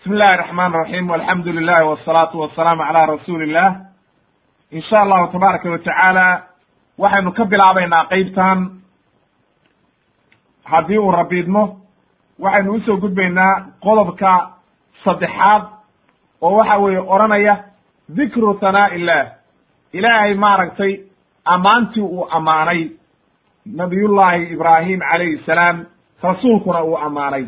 bismi illahi raxmaan raxiim alxamdu lilahi wasalaatu wasalaamu calaa rasuuli illah in sha allahu tabaaraka wa tacaala waxaynu ka bilaabaynaa qeybtan haddii uu rabiidmo waxaynu u soo gudbaynaa qodobka saddexaad oo waxa weeye odhanaya dikru hanaa illah ilaahay maaragtay ammaantii uu ammaanay. Nabiyullaahi ibraahim calayhi salaam rasuulkuna uu ammaanay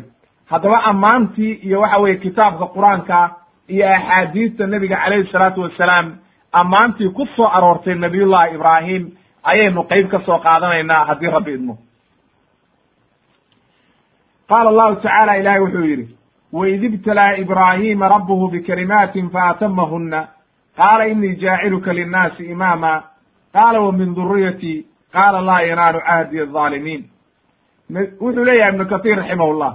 haddaba ammaantii iyo waxa weeye kitaabka qur'aanka iyo axaadiista nebiga calayhi salaatu wassalaam ammaantii ku soo aroortay nabiyullahi ibraahim ayaynu qeyb ka soo qaadanaynaa haddii rabbi idmo. Qaala allahu tacaala ilahay wuxuu yidhi waid ibtalaa ibraahima rabbuhu bikalimaatin faatamahuna qaala inii jaaciluka linnaasi imaama. Qaala wa min duriyati qaala laa yanaalu cahdi alظaalimiin wuxuu leeyahay ibnu kahiir raximahullah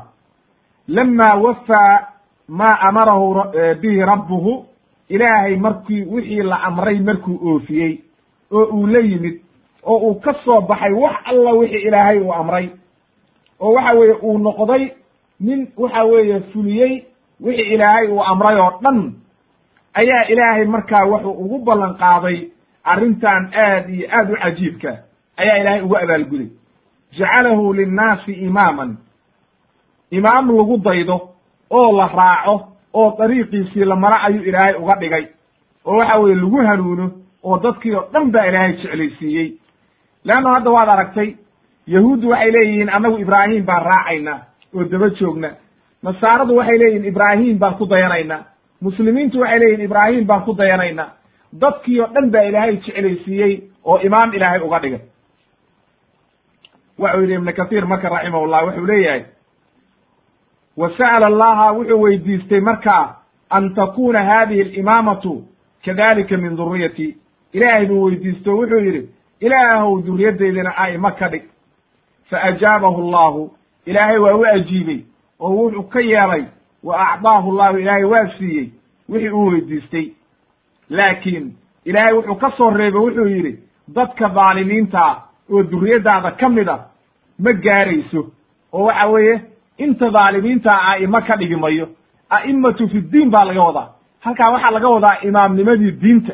lama wafaa maa amarahu bihi rabbuhu ilaahay markii wixii la amray markuu oofiyey oo uu la yimid oo uu ka soo baxay wax alla wixii ilaahay uu amray oo waxa weeye uu noqday nin waxa weeye fuliyey wixii ilaahay uu amray oo dhan ayaa ilaahay markaa wuxuu ugu ballan qaaday arrintan aad iyo aad u cajiibka ayaa ilaahay ugu abaalguday jacalahu linnaasi imaaman imaam lagu daydo oo la raaco oo dariiqiisii la maro ayuu ilaahay uga dhigay. Oo waxa weeye lagu hanuuno oo dadkii oo dhan baa ilaahay jeclaysiiyey. Leanno hadda waad aragtay yahuuddu waxay leeyihiin annagu ibraahim baan raacaynaa oo daba joogna. Nasaaradu waxay leeyihiin ibraahim baan ku dayanaynaa. Muslimiintu waxay leeyihiin ibraahim baan ku dayanaynaa. Dadkii oo dhan baa ilaahay jeclaysiiyey oo imaam ilaahay uga dhigay. Waxuu yidhi ibnu kathiir marka raximahullah wuxuu leeyahay wa sa'ala allaha wuxuu weydiistay markaa an takuna hadihi alimaamatu kadalika min duriyati ilaahay buu weydiisto wuxuu yidhi ilaahow duriyaddeydana a'ima ka dhig. Fa ajaabahu allahu ilaahay waa u ajiibey oo wuxuu ka yeelay wa acdaahu llahu ilaahay waa siiyey wixii uu weydiistay. Laakiin ilaahay wuxuu ka soo reebay wuxuu yidhi dadka dhaalimiintaa oo duriyaddaada ka mid a ma gaarayso. Oo waxa weeye inta dhaalimiintaa a'imo ka dhigi mayo fi ddiin baa laga wadaa. Halkaa waxaa laga wadaa imaamnimadii diinta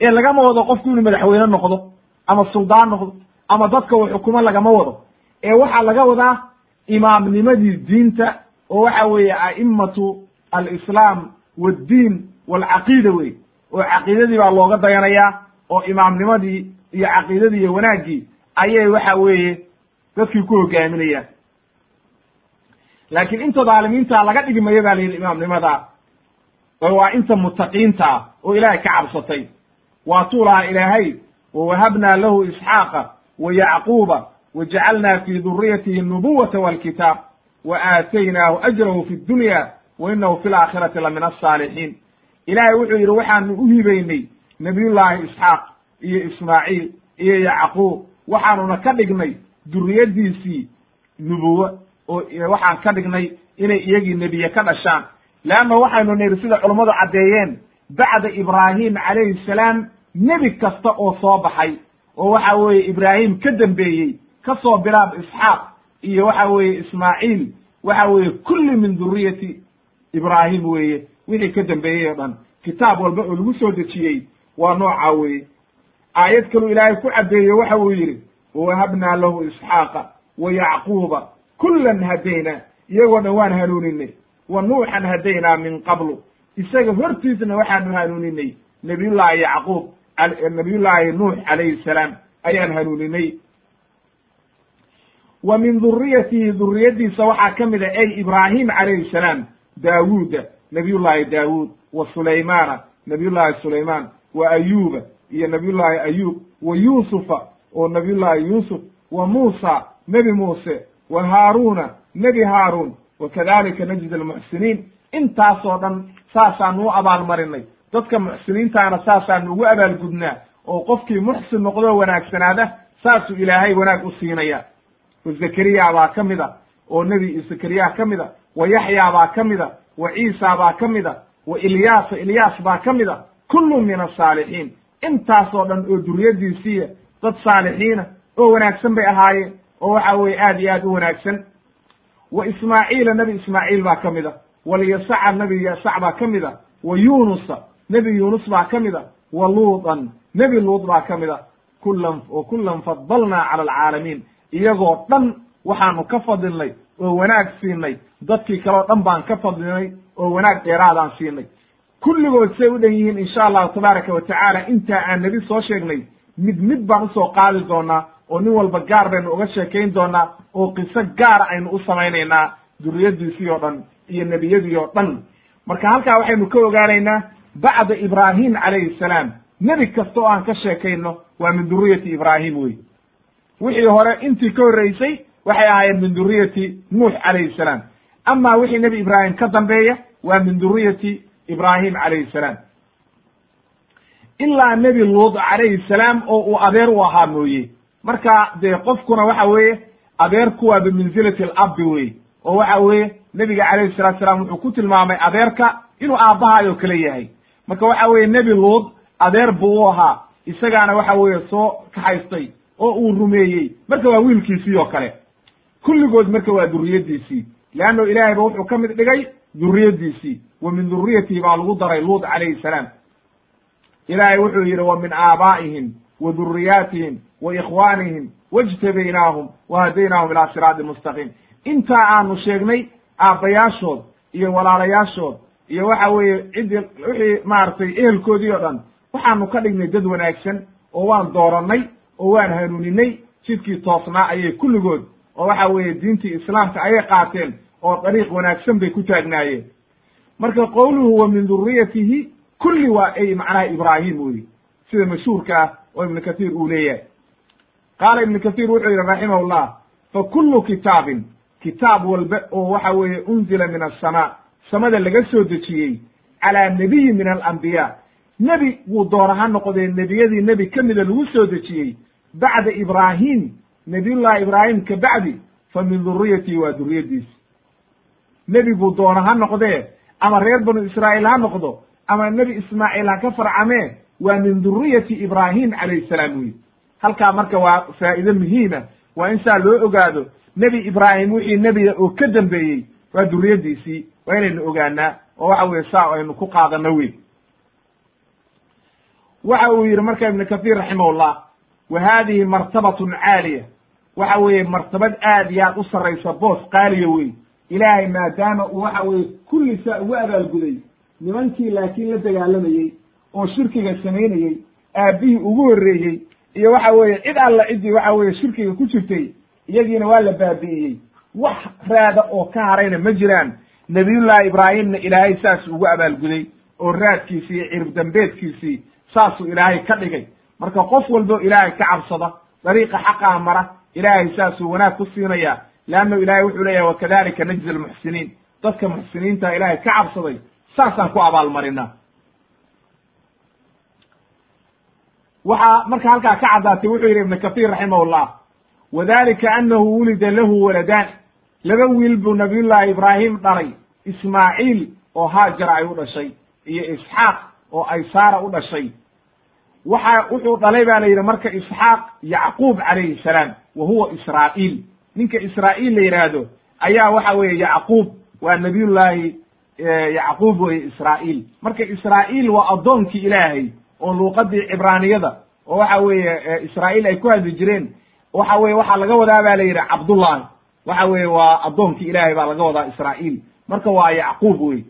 ee lagama wado qofku inuu madaxweyne noqdo ama suldaan noqdo ama dadka uu xukumo lagama wado. Ee waxaa laga wadaa imaamnimadii diinta oo waxa weeye a'imatu alislaam waddiin walcaqiida wey oo caqiidadii baa looga dayanayaa oo imaamnimadii iyo caqiidadii iyo wanaaggii ayay waxa weeye dadkii ku hogaaminayaan laakiin inta dhaalimiinta laga dhigi mayo ba la yidhi imaamnimada oo waa inta mutaqiinta oo ilaahay ka cabsatay. Waatuu lahaa ilaahay wawahabnaa lahu isxaaqa wa yacquuba wa jacalnaa fi duriyatihi nubuwata walkitaab wa aataynaahu ajrahu fi dunya wa inahu fi laakhirati la min alsaalixiin ilaahay wuxuu yidhi waxaanu u hibaynay nabiyullaahi isxaaq iyo ismaaciil iyo yacquub waxaanuna ka dhignay duriyaddiisii nubuwo oo waxaan ka dhignay inay iyagii nebiye ka dhashaan. Leanna waxaynu nidhi sida culummadu caddeeyeen bacda ibraahim calayhi salaam nebi kasta oo soo baxay oo waxa weeye ibraahim ka dambeeyey ka soo bilaab isxaaq iyo waxa weeye ismaaciil waxa weeye kulli min duriyati ibraahim weeye wixii ka dambeeyey oo dhan. Kitaab walba oo lagu soo dejiyey waa noocaa weeye. Aayad kaluu ilaahay ku caddeeye waxa uu yidhi wawahabnaa lahu isxaaqa wa yacquuba kullan hadaynaa iyagoo dhan waan hanuuninay. Wa nuuxan hadaynaa min qablu. Isaga hortiisna waxaanu hanuuninay nabiyullaahi yacquub nabiyullaahi nuux calayhi salaam ayaan hanuuninay. Wa min duriyatihi duriyaddiisa waxaa ka mid a ey ibraahim calayhi salaam daawuuda nabiyullaahi daawuud wa sulaymaana nabiyullaahi sulaymaan wa ayuuba iyo nabiyullaahi ayuub wa yuusufa oo nabiyullaahi yuusuf wa muusa nebi muuse wa haaruuna nebi haaruun wa kadalika najid almuxsiniin intaasoo dhan saasaanu u abaalmarinay. Dadka muxsiniintaana saasaanu ugu abaalgudnaa. Oo qofkii muxsin noqdoo wanaagsanaada saasuu ilaahay wanaag u siinaya wa zakariya baa ka mid a oo nebi zakariya ka mid a wa yaxyaa baa ka mid a wa ciisa baa ka mid a wa ilyaasa ilyaas baa ka mid a kullu min asaalixiin intaasoo dhan oo duriyaddiisiiya dad saalixiina oo wanaagsan bay ahaayeen oo waxa weeye aad iyo aad u wanaagsan. Wa ismaaciila nebi ismaaciil baa ka mid a. Walyasaca nebi yasac baa ka mid a. Wa yunusa nebi yuunus baa ka mid a. Wa luudan nebi luud baa ka mid a. Kulan wa kulan fadalnaa cala alcaalamiin iyagoo dhan waxaanu ka fadilnay oo wanaag siinay. Dadkii kale dhan baan ka fadlinay oo wanaag dheeraadaan siinay. Kulligood say u dhan yihiin insha allahu tabaaraka wa tacaala intaa aan nebi soo sheegnay mid mid baan u soo qaadi doonaa oo nin walba gaar baynu uga sheekayn doonaa oo qiso gaara aynu u samaynaynaa duriyadiisii oo dhan iyo nebiyadii oo dhan. Marka halkaa waxaynu ka ogaanaynaa bacda ibraahim calayhi salaam. Nebi kasta oo aan ka sheekayno waa min duriyati ibraahim wey wixii hore intii ka horreysay waxay ahaayeen min duriyati nuux calayhi salaam. Ama wixii nebi ibraahim ka dambeeya waa min duriyati ibraahim calayhi salaam. Ilaa nebi luud calayhi salaam oo uu adeer u ahaa mooye marka dee qofkuna waxa weeye adeerku waa bimanzilati alabbi wey oo waxa weeye nebiga calayhi salatu salaam wuxuu ku tilmaamay adeerka inuu aabbahaayoo kale yahay. Marka waxa weeye nebi luud adeer buu u ahaa isagaana waxa weeye soo kaxaystay oo uu rumeeyey. Marka waa wiilkiisii oo kale. Kulligood marka waa duriyaddiisii leanno ilaahay ba wuxuu ka mid dhigay duriyaddiisii wa min duriyatihi baa lagu daray luud calayhi salaam. Ilaahay wuxuu yidhi wa min aabaa'ihim wa duriyaatihim wa ikhwaanihim wajtabaynaahum wa hadaynaahum ilaa siraatin mustaqiim intaa aanu sheegnay aabbayaashood iyo walaalayaashood iyo waxa weeye ciddii wixii maaragtay ehelkoodii oo dhan waxaanu ka dhignay dad wanaagsan oo waan doorannay oo waan hanuuninay jidkii toosnaa ayay kulligood oo waxa weeye diintii islaamka ayay qaateen oo dariiq wanaagsan bay ku taagnaayeen marka qowluhu wa min duriyatihi kulli waa ay macnaha ibraahim weyi sida mashhuurka ah oo ibnu kathiir uu leeyahay. Qaala ibnu kathiir wuxuu yidhi raximahullah fa kullu kitaabin kitaab walba oo waxa weeye unzila min asamaa samada laga soo dejiyey calaa nebiyi min alambiyaa nebi wuu doona ha noqdee nebiyadii nebi ka mida lagu soo dejiyey bacda ibraahim nebiyullahi ibraahim ka bacdi fa min duriyatihi waa duriyaddiisi nebi buu doona ha noqdee ama reer banu israa'iil ha noqdo ama nebi ismaaciil ha ka farcamee waa min duriyati ibraahim calayhi salaam weyi halkaa marka waa faa'ido muhiima waa in saa loo ogaado nebi ibraahim wixii nebiga oo ka dambeeyey waa duriyaddiisii waa inaynu ogaanaa oo waxa weye saa aynu ku qaadano wey waxa uu yidhi marka ibnu kathiir raximahullah wa haadihi martabatun caaliya. Waxa weeye martabad aad iyo aad u sarraysa boos qaaliya wey ilaahay maadaama uu waxa weeye kulli saa ugu abaalguday nimankii laakiin la dagaalamayey oo shirkiga samaynayey aabbihii ugu horreeyey iyo waxa weeye cid alla ciddii waxa weeye shirkiga ku jirtay iyagiina waa la baabi'iyey. Wax raada oo ka harayna ma jiraan. Nebiyullaahi ibraahimna ilaahay saas ugu abaalguday oo raadkiisii iyo cirib dambeedkiisii saasuu ilaahay ka dhigay. Marka qof walbo ilaahay ka cabsada dariiqa xaqaa mara ilaahay saasuu wanaag ku siinaya leanno ilaahay wuxuu leeyahay wakadalika najzi almuxsiniin. Dadka muxsiniinta ilaahay ka cabsaday saasaan ku abaalmarinaa waxaa marka halkaa ka caddaatay wuxuu yidhi ibnu kathiir raximahullah wadalika annahu wulida lahu waladaan laba wiil buu nabiyullaahi ibraahim dhalay ismaaciil oo haajara ay u dhashay iyo isxaaq oo ay saara u dhashay. Waxa wuxuu dhalay baa la yidhi marka isxaaq yacquub calayhi salaam wa huwa israa'iil. Ninka israa'iil la yidhaahdo ayaa waxa weeye yacquub waa nabiyullaahi yacquub weye israa'iil. Marka israa'iil waa addoonkii ilaahay oo luuqadii cibraaniyada oo waxa weeye israa'iil ay ku hadli jireen waxa weye waxaa laga wadaa ba la yidhi cabdullahi. Waxa weeye waa addoonkii ilaahay baa laga wadaa israa'iil. Marka waa yacquub wey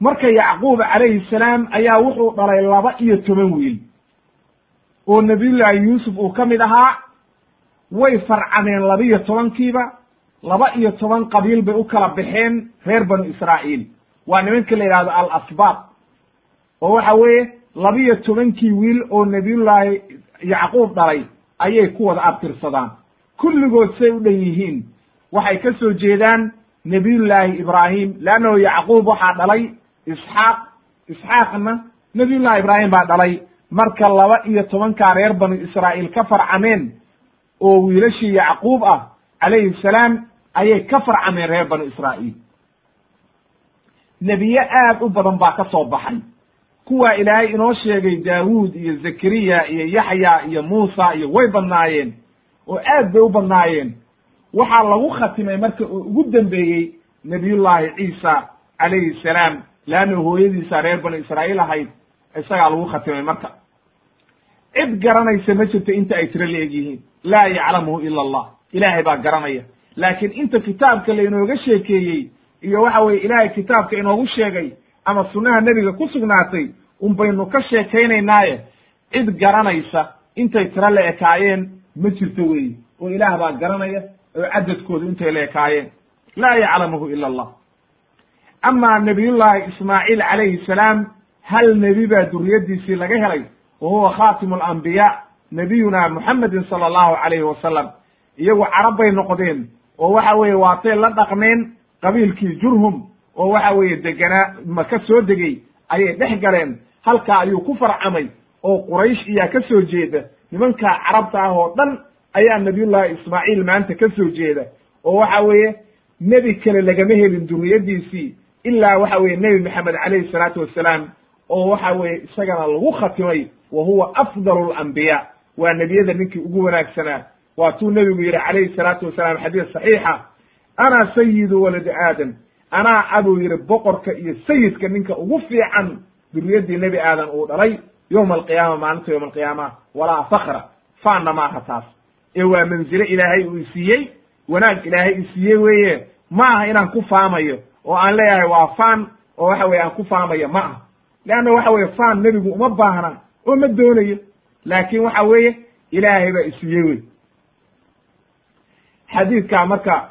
marka yacquub calayhi salaam ayaa wuxuu dhalay laba iyo toban wiil oo nabiyullaahi yuusuf uu ka mid ahaa. Way farcameen laba iyo tobankiiba laba iyo toban qabiil bay u kala baxeen reer banu israa'iil. Waa nimanka la yidhahdo al asbaab oo waxa weeye labiyo tobankii wiil oo nebiyullaahi yacquub dhalay ayay ku wada abtirsadaan. Kulligood say u dhan yihiin. Waxay ka soo jeedaan nebiyullaahi ibraahim leannahu yacquub waxaa dhalay isxaaq isxaaqna nebiyullahi ibraahim baa dhalay. Marka laba iyo tobankaa reer banu israa'iil ka farcameen oo wiilashii yacquub ah calayhi salaam ayay ka farcameen reer banu israa'iil. Nebiye aad u badan baa ka soo baxay kuwaa ilaahay inoo sheegay daawuud iyo zakariya iyo yaxya iyo muusa iyo way badnaayeen oo aad bay u badnaayeen. Waxaa lagu khatimay marka oo ugu dambeeyey nabiyullaahi ciisa calayhi salaam leanna hooyadiisa reer bani israa'iil ahayd isagaa lagu khatimay marka. Cid garanaysa ma jirto inta ay tiro la-eg yihiin laa yaclamuhu ila allah. Ilaahay baa garanaya. Laakiin inta kitaabka lainooga sheekeeyey iyo waxa weye ilaahay kitaabka inoogu sheegay ama sunnaha nebiga ku sugnaatay un baynu ka sheekaynaynaaye. Cid garanaysa intay tiro la ekaayeen ma jirto weyi oo ilaah baa garanaya oo cadadkoodu intay la ekaayeen laa yaclamuhu ila allah. Amaa nabiyullaahi ismaaciil calayhi salaam hal nebi baa duriyaddiisii laga helay? Wa huwa khatimu alambiyaa nabiyuna muxamedin sala allahu calayhi wasalam iyagu carab bay noqdeen oo waxa weeye waatay la dhaqmeen qabiilkii jurhum oo waxa weeye deganaa maka soo degey ayay dhex galeen. Halkaa ayuu ku farcamay oo quraysh iyaa ka soo jeeda. Nimankaa carabta ah oo dhan ayaa nabiyullahi ismaaciil maanta ka soo jeeda. Oo waxa weeye nebi kale lagama helin duriyaddiisii ilaa waxa weeye nebi maxamed calayhi salaatu wassalaam oo waxa weeye isagana lagu khatimay wa huwa afdalu alambiyaa waa nebiyada ninkii ugu wanaagsanaa waatuu nebigu yidhi calayhi salaatu wasalaam xadiis saxiixa ana sayidu waladi aadam anaa abuu yidhi boqorka iyo sayidka ninka ugu fiican duriyaddii nebi aadan uu dhalay yowma alqiyaama maalinta yowma alqiyaama walaa fakra faanna maaha taas. Ee waa manzile ilaahay uu isiiyey wanaag ilaahay isiiyey weeye. Ma aha inaan ku faamayo oo aan leeyahay waa faan oo waxa weye aan ku faamayo ma aha. Leanna waxa weye faan nebigu uma baahna oo ma doonayo. Laakin waxa weeye ilaahay baa isiiyey wey xadiidkaa marka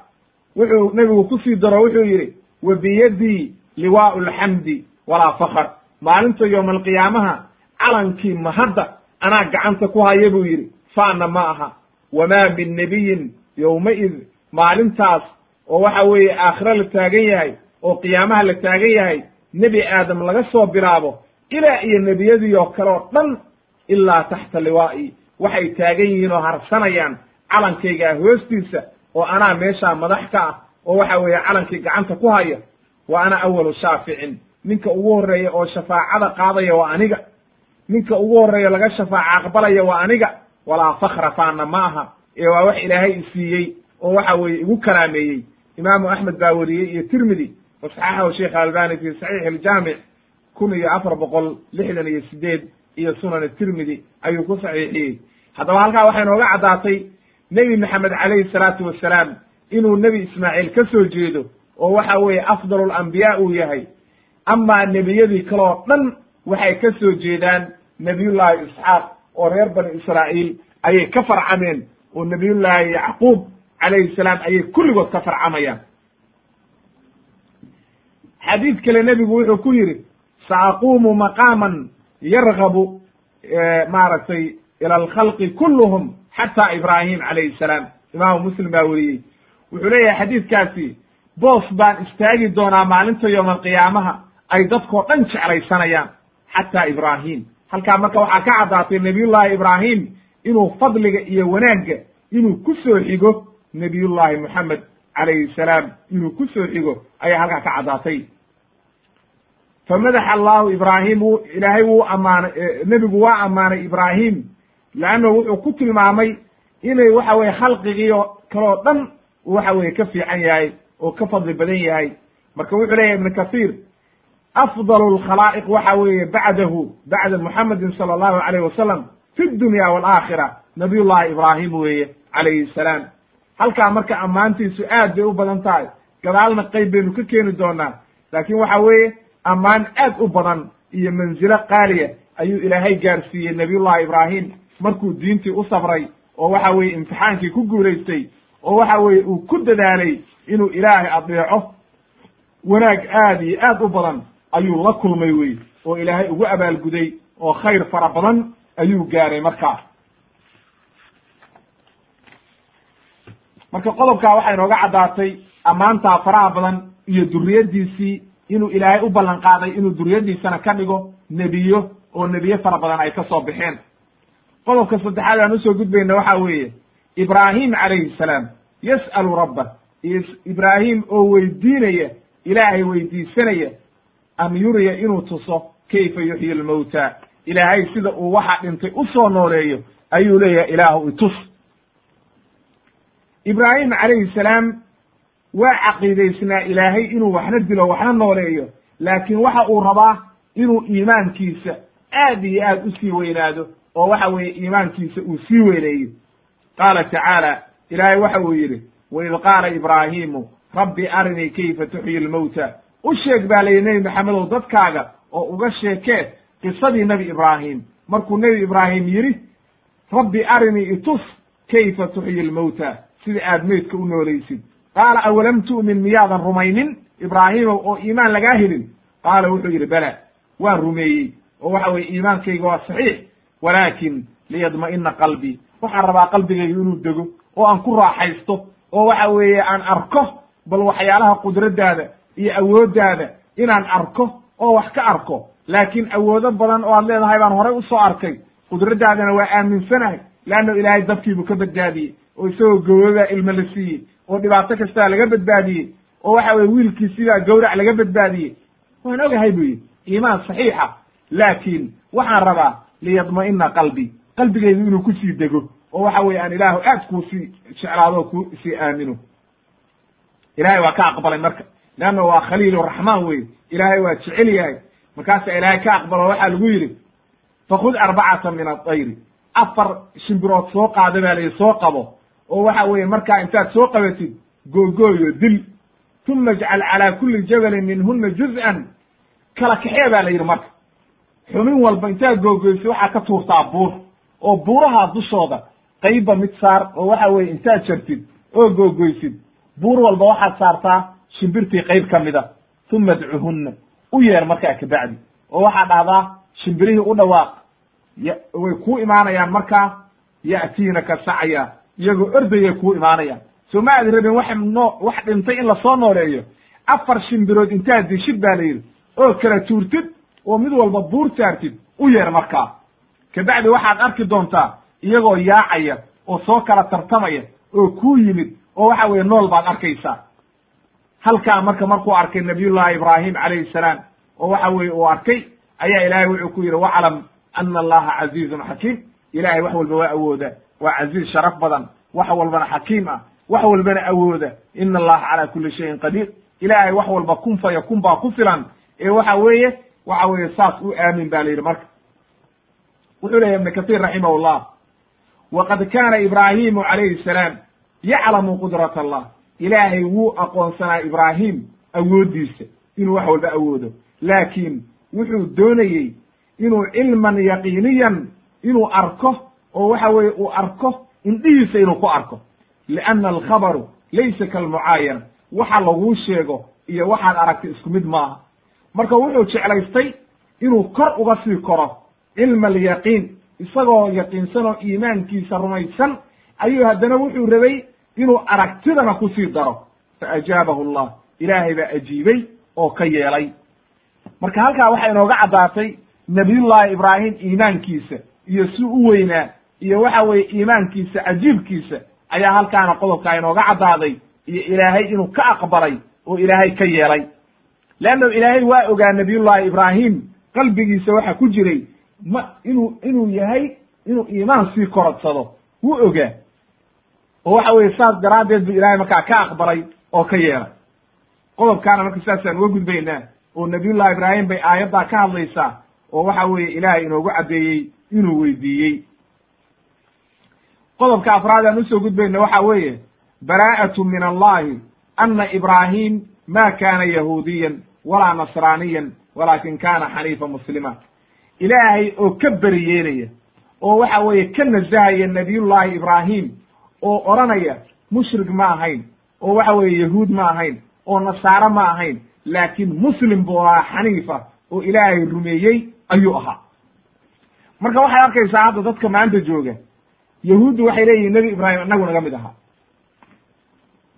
wuxuu nebigu ku sii daro wuxuu yidhi wa biyadii liwaau lxamdi walaa fakr maalinta yowma alqiyaamaha calankii mahadda anaa gacanta ku haya buu yidhi faana ma aha. Wamaa min nebiyin yowmaid maalintaas oo waxa weeye aakhiro la taagan yahay oo qiyaamaha la taagan yahay nebi aadam laga soo bilaabo ilaa iyo nebiyadii oo kale oo dhan ilaa taxta liwaa'i. Waxay taagan yihiin oo harsanayaan calankaygaa hoostiisa oo anaa meeshaa madax ka ah oo waxa weeye calankii gacanta ku haya wa ana awalu shaaficin. Ninka ugu horreeya oo shafaacada qaadaya waa aniga. Ninka ugu horreeya laga shafaaca aqbalaya waa aniga. Walaa fakra faana ma aha. Ee waa wax ilaahay isiiyey oo waxa weeye igu kalaameeyey imaamu axmed baa weriyey iyo tirmidi wa saxaxahu sheikh albani fi saxiix aljaamic kun iyo afar boqol lixdan iyo sideed iyo sunan tirmidi ayuu ku saxiixiyey. Haddaba halkaa waxay nooga caddaatay nebi maxamed calayhi salaatu wasalaam inuu nebi ismaaciil ka soo jeedo oo waxa weeye afdalu lambiyaa uu yahay. Amaa nebiyadii kaloo dhan waxay ka soo jeedaan nebiyullaahi isxaaq oo reer bani israa'iil ayay ka farcameen oo nebiyullaahi yacquub calayhi salaam ayay kulligood ka farcamayaan. Xadiid kale nebigu wuxuu ku yidhi saaquumu maqaaman yargabu maaragtay ila alkhalqi kulluhum xata ibraahim calayhi salaam. Imaamu muslim baa weriyey wuxuu leeyahay xadiidkaasi boos baan istaagi doonaa maalinta yowma alqiyaamaha ay dadkoo dhan jeclaysanayaan xataa ibraahim. Halkaa marka waxaa ka caddaatay nebiyullaahi ibraahim inuu fadliga iyo wanaagga inuu ku soo xigo nebiyullaahi moxamed calayhi salaam. Inuu ku soo xigo ayaa halkaa ka caddaatay. Famadaxa allahu ibraahim wu ilaahay wuu ammaanay nebigu waa ammaanay ibraahim leannahu wuxuu ku tilmaamay inay waxa weye khalqigiio kaloo dhan waxa weye ka fiican yahay oo ka fadli badan yahay. Marka wuxuu leeyahay ibnu kasiir afdalu lkhalaa'iq waxa weeye bacdahu bacda muxamedin sala allahu alayh wasalam fi dunya waalaakhira nabiyullahi ibraahim weeye calayhi salaam. Halkaa marka ammaantiisu aad bay u badan tahay. Gadaalna qayb baynu ka keeni doonaa. Laakin waxa weeye ammaan aad u badan iyo manzilo qaaliya ayuu ilaahay gaarsiiyey nabiyullahi ibraahim. Markuu diintii u sabray oo waxa weeye imtixaankii ku guulaystay oo waxa weeye uu ku dadaalay inuu ilaahay adeeco wanaag aad iyo aad u badan ayuu la kulmay wey oo ilaahay ugu abaalguday oo khayr fara badan ayuu gaaray markaa marka qodobkaa waxay nooga caddaatay ammaantaa faraha badan iyo duriyaddiisii inuu ilaahay u ballan qaaday inuu duriyaddiisana ka dhigo nebiyo oo nebiye fara badan ay ka soo baxeen. Qodobka saddexaad aan u soo gudbayna waxa weeye ibraahim calayhi salaam yas'alu rabba ibraahim oo weydiinaya ilaahay weydiisanaya an yuriya inuu tuso kayfa yuxyi lmowta ilaahay sida uu waxa dhintay u soo nooleeyo ayuu leeyahay ilaahu itus ibraahim calayhi salaam waa caqiidaysnaa ilaahay inuu waxna dilo waxna nooleeyo laakiin waxa uu rabaa inuu iimaankiisa aad iyo aad u sii weynaado oo waxa weeye iimaankiisa uu sii weyneeyo qaala tacaala ilaahay waxa uu yidhi waid qaala ibraahiimu rabbi arinii kayfa tuxyi lmowta u sheeg baa layidhi nebi maxamedow dadkaaga oo uga sheekee qisadii nebi ibraahim markuu nebi ibraahim yidhi rabbi arinii itus kayfa tuxyi lmowta sida aad meydka u noolaysid qaala awalam tu'min miyaadan rumaynin ibraahiimow oo iimaan lagaa helin qaala wuxuu yidhi bala waan rumeeyey oo waxa weye iimaankayga waa saxiix walaakin liyadma'ina qalbii waxaan rabaa qalbigayga inuu dego oo aan ku raaxaysto oo waxa weeye aan arko bal waxyaalaha qudraddaada iyo awooddaada inaan arko oo wax ka arko. Laakiin awoodo badan oo aad leedahay baan horay u soo arkay. Qudraddaadana waa aaminsanahay. Leanna ilaahay dabkiibuu ka badbaadiyey oo isagoo gowrabaa ilmo la siiyey oo dhibaato kastaa laga badbaadiyey oo waxa weye wiilkii sidaa gawrac laga badbaadiyey. Waan ogahay bu yidhi iimaan saxiixa. Laakiin waxaan rabaa liyadma'ina qalbi qalbigaydu inuu ku sii dego oo waxa weye aan ilaahu aad kuu sii jeclaado ku sii aamino. Ilahay waa ka aqbalay marka. Leanna waa khaliil raxmaan weye ilaahay waa jecel yahay. Markaasaa ilaahay ka aqbalo waxaa lagu yidhi fakud arbacata min adayri afar shimbirood soo qaada baa layihi soo qabo. Oo waxa weeye markaa intaad soo qabatid googooyo dil. Uma ijcal calaa kuli jabalin minhuna juz'an. Kala kaxee baa la yidhi marka. Xubin walba intaad googoysid waxaa ka tuurtaa buur. Oo buuraha dushooda qaybba mid saar oo waxa weeye intaad jartid oo googoysid buur walba waxaad saartaa shimbirtii qayb ka mida uma adcuhunna u yeer markaa kabacdi oo waxaad dhahdaa shimbirihii u dhawaaq way kuu imaanayaan markaa ya'tiinaka sacya iyagoo ordayay kuu imaanayaan. Soo ma aad rabin wax noo wax dhintay in la soo nooleeyo. Afar shimbirood intaad dishid baa la yidhi. Oo kala tuurtid oo mid walba buur saartid u yeer markaa. Kabacdi waxaad arki doontaa iyagoo yaacaya oo soo kala tartamaya oo kuu yimid oo waxa weeye nool baad arkaysaa. Halkaa marka markuu arkay nabiyullahi ibraahim calayhi salaam oo waxa weeye uu arkay ayaa ilaahay wuxuu ku yidhi waclam ana allaha casiizun xakiim. Ilahay wax walba waa awooda waa caziiz sharaf badan wax walbana xakiim ah. Wax walbana awooda ina allaha calaa kuli shayin qadiir. Ilaahay wax walba kun fa yakun baa ku filan. Ee waxa weeye waxa weeye saas u aamin ba la yidhi marka. Wuxuu leeyahy ibn kaثيir raximah llah waqad kana ibraahimu calayhi salaam yaclamu qudrat allah ilaahay wuu aqoonsanaa ibraahim awooddiisa inuu wax walba awoodo laakiin wuxuu doonayey inuu cilman yaqiiniyan inuu arko oo waxa weeye uu arko indhihiisa inuu ku arko lianna alkhabaru laysa kalmucaayana waxa laguu sheego iyo waxaad aragtay isku mid maaha marka wuxuu jeclaystay inuu kor uga sii koro cilma alyaqiin isagoo yaqiinsan oo iimaankiisa rumaysan ayuu haddana wuxuu rabay inuu aragtidana ku sii daro. Fa ajaabahu allah. Ilaahay baa ajiibay oo ka yeelay. Marka halkaa waxaa inooga caddaatay nabiyullahi ibraahim iimaankiisa iyo si u weynaa iyo waxa weeye iimaankiisa cajiibkiisa ayaa halkaana qodobkaa inooga caddaaday iyo ilaahay inuu ka aqbalay oo ilaahay ka yeelay. Leanno ilaahay waa ogaa nabiyullahi ibraahim qalbigiisa waxa ku jiray ma inuu inuu yahay inuu iimaan sii korodsado wuu ogaa oo waxa weye saas daraaddeed bu ilahay markaa ka aqbalay oo ka yeelay. Qodobkaana marka sidaasaan uga gudbaynaa oo nabiyullahi ibraahim bay aayaddaa ka hadlaysaa oo waxa weeye ilaahay inoogu caddeeyey inuu weydiiyey. Qodobka afraad aan u soo gudbayna waxa weeye baraa'atu min allahi ana ibraahim ma kana yahuudiyan walaa nasraaniyan walakin kana xaniifa muslima ilaahay oo ka beri yeelaya oo waxa weeye ka nasahaya nabiyullahi ibraahim oo odhanaya mushrik ma ahayn oo waxa weeye yahuud ma ahayn oo nasaaro ma ahayn laakiin muslim buu ahaa xaniifa oo ilaahay rumeeyey ayuu ahaa. Marka waxay arkaysaa hadda dadka maanta jooga yahuuddu waxay leeyihiin nebi ibraahim annagu naga mid ahaa.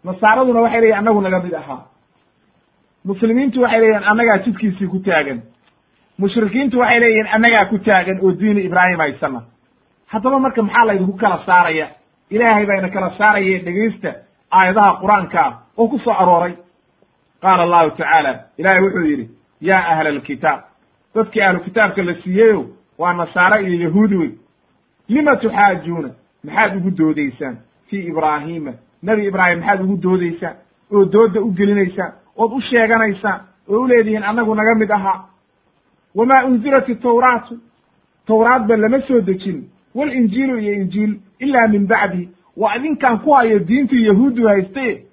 Nasaaraduna waxay leeyihiin annagu naga mid ahaa. Muslimiintu waxay leeyihiin annagaa jidkiisii ku taagan mushrikiintu waxay leeyihiin annagaa ku taagan oo diini ibraahim haysana. Haddaba marka maxaa laydinku kala saaraya? Ilaahay bayna kala saaraya dhegaysta aayadaha qur'aankaa oo ku soo arooray. Qaala allahu tacaala ilaahay wuxuu yidhi yaa ahla alkitaab dadkii ahlu kitaabka la siiyeyo waa nasaare iyo yahuudi wey lima tuxaajuuna maxaad ugu doodaysaan fii ibraahiima nebi ibraahim maxaad ugu doodaysaan oo dooda u gelinaysaan ood u sheeganaysaan oo u leedihiin annagu naga mid ahaa wamaa unzilat itawraatu tawraadba lama soo dejin walinjiilu iyo injiil ilaa min bacdi waa idinkaan ku hayo diintii yahuuddu hayste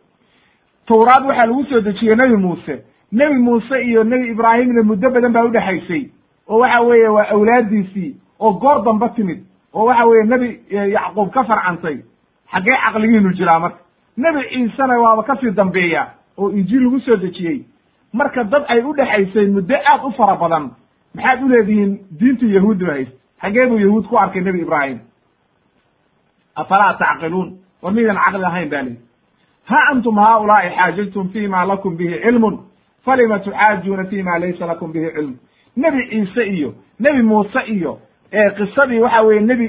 tawraad waxaa lagu soo dejiyey nebi muuse nebi muuse iyo nebi ibraahimna muddo badan baa udhexaysay oo waxa weeye waa awlaaddiisii oo goor damba timid oo waxa weeye nebi yacquub ka farcantay xaggee caqligiinu jiraa marka nebi ciisena waaba ka sii dambeeya oo injiil lagu soo dejiyey marka dad ay u dhexaysay muddo aad u fara badan maxaad u leedihiin diintu yahuuddu hayst xaggee buu yahuud ku arkay nebi ibraahim. Afalaa tacqiluun? War midaan caqli ahayn ba lihi ha antum haaulaa'i xaajajtum fi ma lakum bihi cilmun? Falima tuxaajuuna fi ma laysa lakum bihi cilm? Nebi ciise iyo nebi muuse iyo qisadii waxa weeye nebi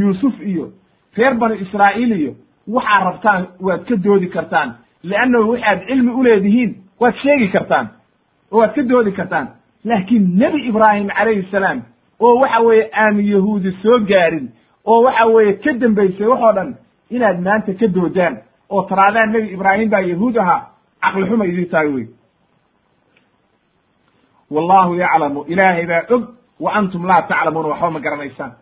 yuusuf iyo reer banu israa'iil iyo waxaad rabtaan waad ka doodi kartaan. Leannahu waxaad cilmi uleedihiin waad sheegi kartaan. Oo waad ka doodi kartaan laakiin nebi ibraahim calayhi salaam oo waxa weeye aan yahuudi soo gaarin oo waxa weeye ka dambaysay waxoo dhan inaad maanta ka doodaan oo taraadaan nebi ibraahim baa yahuud ahaa caqli xuma idin tahay wey wallahu yaclamu ilaahay baa og wa antum laa taclamuuna waxba ma garanaysaan.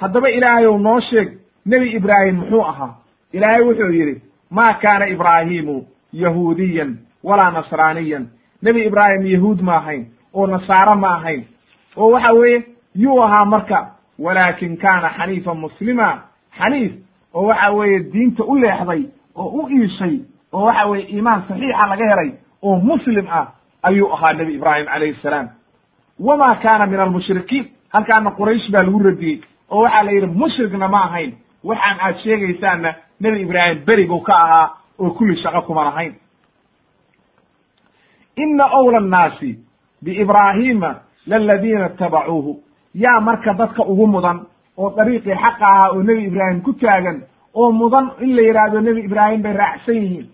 Haddaba ilaahayow noo sheeg nebi ibraahim muxuu ahaa? Ilaahay wuxuu yidhi maa kaana ibraahimu yahuudiyan walaa nasraaniyan. Nebi ibraahim yahuud ma ahayn oo nasaaro ma ahayn. Oo waxa weeye yuu ahaa marka walaakin kaana xaniifan muslima. Xaniif oo waxa weeye diinta u leexday oo u iishay oo waxa weeye iimaan saxiixa laga helay oo muslim ah ayuu ahaa nebi ibraahim calayhi salaam. Wama kaana min almushrikiin halkaana quraysh baa lagu radiyey oo waxaa la yidhi mushrikna ma ahayn. Waxaan aad sheegaysaanna nebi ibraahim berigu ka ahaa oo kulli shaqo kuma lahayn. Ina owla annaasi biibraahiima laladiina itabacuuhu yaa marka dadka ugu mudan oo dariiqii xaqa ahaa oo nebi ibraahim ku taagan oo mudan in la yidhaahdo nebi ibraahim bay raacsan yihiin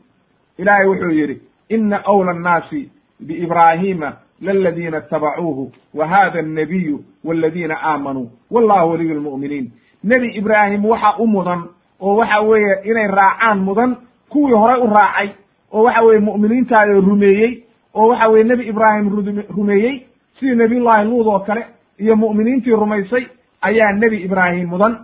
ilaahay wuxuu yidhi ina awla annaasi biibraahiima laladiina itabacuuhu wa hada annabiyu waladiina aamanuu wallahu waliyu lmu'miniin nebi ibraahim waxa u mudan oo waxa weeye inay raacaan mudan kuwii horay u raacay oo waxa weeye mu'miniintaada rumeeyey oo waxa weye nebi ibraahim rumeeyey sidii nebiyullahi luud oo kale iyo mu'miniintii rumaysay ayaa nebi ibraahim mudan.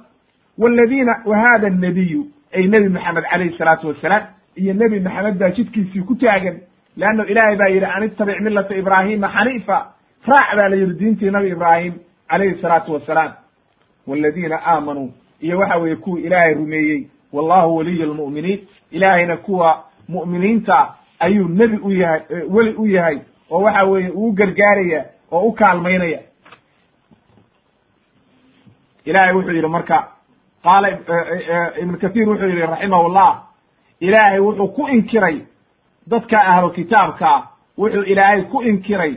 Waladiina wa hada annabiyu ay nebi maxamed calayhi salaatu wasalaam iyo nebi maxamed baa jidkiisii ku taagan leanno ilaahay baa yidhi an ittabic millata ibraahima xaniifa raac baa la yidhi diintii nabi ibraahim calayhi salaatu wasalaam waladiina aamanuu iyo waxa weeye kuwa ilaahay rumeeyey wallahu waliyu lmu'miniin ilaahayna kuwa mu'miniinta ayuu nebi u yahay weli u yahay oo waxa weeye uu gargaaraya oo u kaalmaynaya. Ilahay wuxuu yidhi marka qaala ibn kathir wuxuu yidhi raximahullah ilaahay wuxuu ku inkiray dadka ahlu kitaabkaa wuxuu ilaahay ku inkiray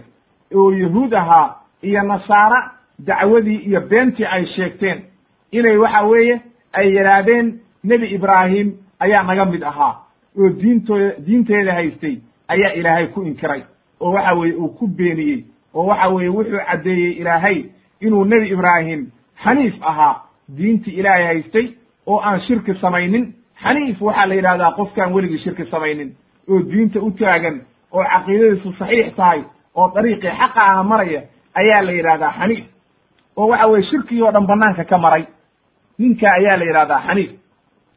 oo yahuud ahaa iyo nasaara dacwadii iyo beentii ay sheegteen. Inay waxa weeye ay yidhaahdeen nebi ibraahim ayaa naga mid ahaa oo diintooda diinteeda haystay ayaa ilaahay ku inkiray oo waxa weeye uu ku beeniyey oo waxa weeye wuxuu caddeeyey ilaahay inuu nebi ibraahim xaniif ahaa diintii ilaahay haystay oo aan shirki samaynin. Xaniif waxaa la yidhahdaa qofkaan weligii shirki samaynin oo diinta u taagan oo caqiidadiisu saxiix tahay oo dariiqii xaqa ah maraya ayaa la yidhahdaa xaniif. Oo waxa weye shirkigii oo dhan banaanka ka maray ninka ayaa la yidhahdaa xaniif.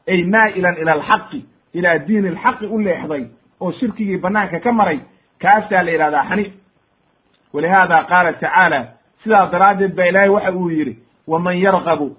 Ay maa'ilan ila alxaqi ilaa diini alxaqi u leexday oo shirkigii banaanka ka maray kaasaa la yidhahdaa xaniif walihaada qaala tacaala sidaa daraaddeed baa ilaahay waxa uu yidhi waman yargabu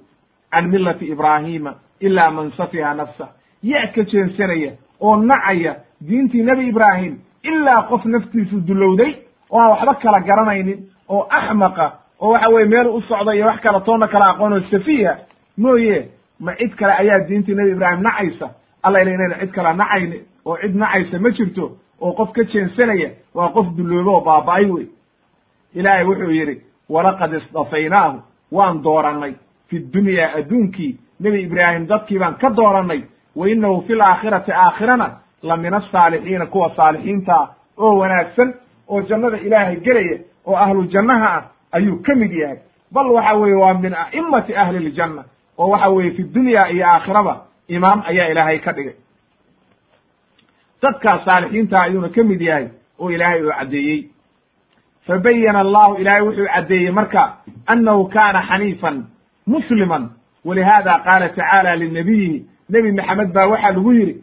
can millati ibraahiima ila man safiha nafsah yaa ka jeensanaya oo nacaya diintii nebi ibraahim ilaa qof naftiisu dulowday oo aan waxba kala garanaynin oo axmaqa oo waxa weye meel u socda iyo wax kala toonna kala aqoon oo safiiha mooye ma cid kale ayaa diintii nebi ibraahim nacaysa alla ila inayna cid kala nacayni oo cid nacaysa ma jirto oo qof ka jeensanaya waa qof dulloobo oo baaba'ay wey ilaahay wuxuu yidhi walaqad isdafaynaahu waan doorannay. Fi dunyaa adduunkii nebi ibraahim dadkii baan ka doorannay. Wa innahu fi laakhirati aakhirana la min asaalixiina kuwa saalixiinta ah oo wanaagsan oo jannada ilaahay gelaya oo ahlu jannaha ah ayuu ka mid yahay. Bal waxa weeye waa min a'imati ahli ljanna oo waxa weeye fi dunya iyo aakhiraba imaam ayaa ilaahay ka dhigay. Dadkaas saalixiinta ayuuna ka mid yahay oo ilaahay uu caddeeyey. Fabayana allahu ilaahay wuxuu caddeeyey marka annahu kaana xaniifan musliman walihada qaala tacaala linabiyihi nebi maxamed baa waxaa lagu yidhi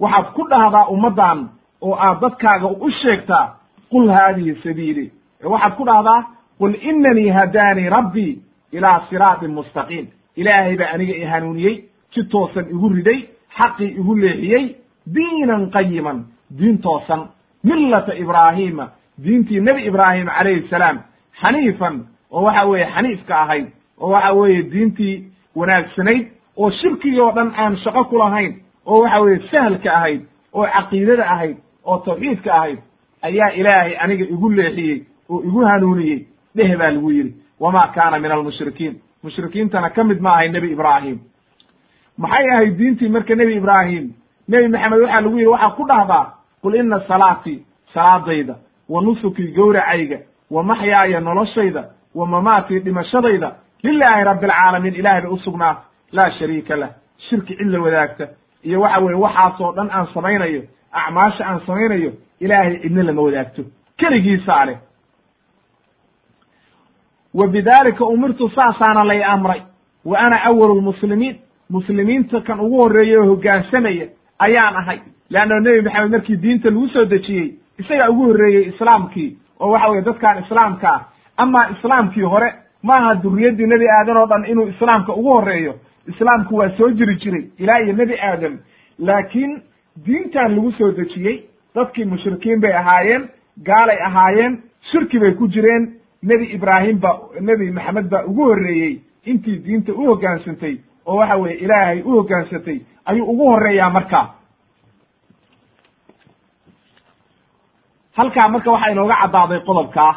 waxaad ku dhahdaa ummaddan oo aad dadkaaga u sheegtaa qul haadihi sabiili. Waxaad ku dhahdaa qul inanii hadaanii rabbii ilaa siraatin mustaqiim. Ilaahay baa aniga i hanuuniyey si toosan igu riday xaqii igu leexiyey diinan qayiman diin toosan. Millata ibraahiima diintii nebi ibraahim calayhi salaam xaniifan oo waxa weeye xaniifka ahayd oo waxa weeye diintii wanaagsanayd oo shirkigii oo dhan aan shaqo ku lahayn oo waxa weeye sahalka ahayd oo caqiidada ahayd oo tawxiidka ahayd ayaa ilaahay aniga igu leexiyey oo igu hanuuniyey dheh baa lagu yidhi. Wamaa kaana min almushrikiin mushrikiintana ka mid ma ahay nebi ibraahim maxay ahayd diintii marka nebi ibraahim? Nebi maxamed waxaa lagu yidhi waxaa ku dhahdaa qul ina salaatii salaadayda wa nusukii gowracayga wa maxyaaya noloshayda wa mamaatii dhimashadayda lilaahi rabbi alcaalamiin ilahay bay usugnaa laa shariika lah shirki cid la wadaagta. Iyo waxa weye waxaasoo dhan aan samaynayo acmaasha aan samaynayo ilaahay cidna lama wadaagto. Keligiisaa leh. Wa bidalika umirtu saasaana lay amray wa ana awalu lmuslimiin muslimiinta kan ugu horreeyey oo hoggaansamaya ayaan ahay. Leanna nebi maxamed markii diinta lagu soo dejiyey isagaa ugu horreeyey islaamkii oo waxa weye dadkan islaamka ah. Amaa islaamkii hore maaha duriyaddii nebi aadan oo dhan inuu islaamka ugu horreeyo. Islaamku waa soo jiri jiray ilaa iyo nebi aadam. Laakiin diintan lagu soo dejiyey dadkii mushrikiin bay ahaayeen gaalay ahaayeen shirki bay ku jireen. Nebi ibraahim ba nebi maxamed baa ugu horreeyey. Intii diinta u hoggaansantay oo waxa weeye ilaahay u hoggaansantay ayuu ugu horreeyaa markaa halkaa marka waxaa inooga caddaaday qodobkaa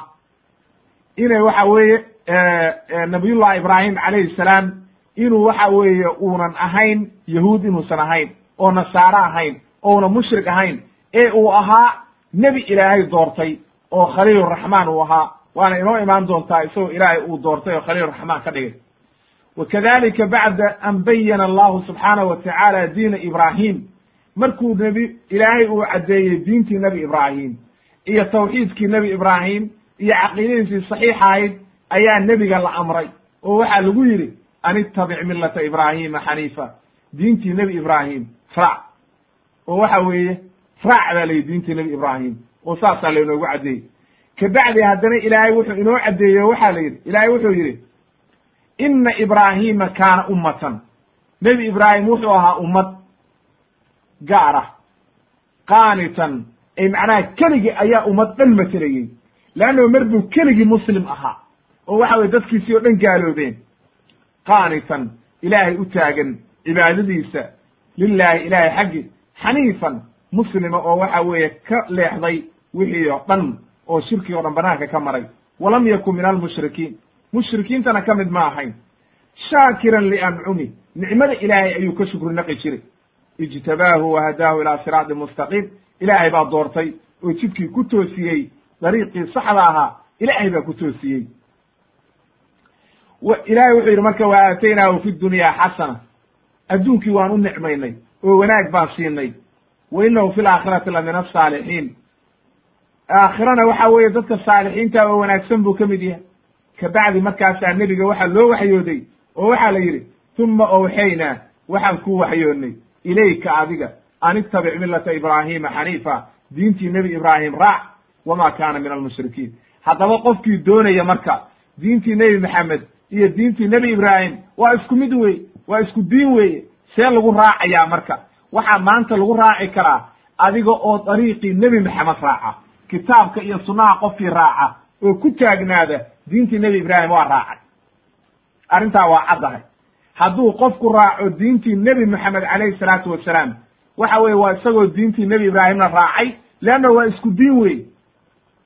inay waxa weeye nabiyullahi ibraahim calayhi salaam inuu waxa weeye uunan ahayn yahuud inuusan ahayn oo nasaaro ahayn ouna mushrik ahayn ee uu ahaa nebi ilaahay doortay oo khaliiluraxmaan uu ahaa. Waana inoo imaan doontaa isagoo ilaahay uu doortay oo khaliiluraxmaan ka dhigay wa kadalika bacda an bayana allahu subxaanahu wa tacaala diina ibraahim markuu nebi ilaahay uu caddeeyey diintii nebi ibraahim iyo tawxiidkii nebi ibraahim iyo caqiidadiisii saxiix ahayd ayaa nebiga la amray oo waxaa lagu yidhi an ittabic millata ibraahima xaniifa diintii nebi ibraahim raac oo waxa weeye raac baa layihi diintii nebi ibraahim oo saasaa laynoogu caddeeyey kabacdi haddana ilaahay wuxuu inoo caddeeyey o waxaa la yidhi ilaahay wuxuu yidhi ina ibraahima kaana ummatan. Nebi ibraahim wuxuu ahaa ummad gaar ah qaanitan. Ay macnaha keligii ayaa ummad dhan matelayey leanno mar buu keligii muslim ahaa oo waxa weye dadkiisii oo dhan gaaloobeen. Qaanitan ilaahay u taagan cibaadadiisa lilaahi ilaahay xaggi xaniifan muslima oo waxa weeye ka leexday wixii oo dhan oo shirki o dhan banaanka ka maray. Walam yakun min almushrikiin mushrikiintana ka mid ma ahayn. Shaakiran liancumi nicmada ilaahay ayuu ka shukri naqi jiray. Ijtabaahu wahadaahu ilaa siraatin mustaqiim. Ilaahay baa doortay oo jidkii ku toosiyey dariiqii saxda ahaa ilaahay baa ku toosiyey. Ilahay wuxuu yidhi marka wa aataynaahu fi dunyaa xasana. Adduunkii waan u nicmaynay oo wanaag baan siinay. Wa inahu fi laakhirati la min asaalixiin aakhirana waxa weeye dadka saalixiinta oo wanaagsan buu ka mid yahay kabacdi markaasaa nebiga waxaa loo waxyooday oo waxaa la yidhi tuma owxaynaa waxaan ku waxyoonnay ilayka adiga an ittabic millata ibraahima xaniifa diintii nebi ibraahim raac wama kaana min almushrikiin haddaba qofkii doonaya marka diintii nebi maxamed iyo diintii nebi ibraahim waa isku mid wey waa isku diin weeye see lagu raacayaa marka. Waxaa maanta lagu raaci karaa adiga oo dariiqii nebi maxamed raaca kitaabka iyo sunnaha qofkii raaca oo ku taagnaada diintii nebi ibraahim waa raacay. Arrintaa waa caddahay hadduu qofku raaco diintii nebi maxamed calayhi salaatu wasalaam waxa weeye waa isagoo diintii nebi ibraahimna raacay leanna waa isku diin wey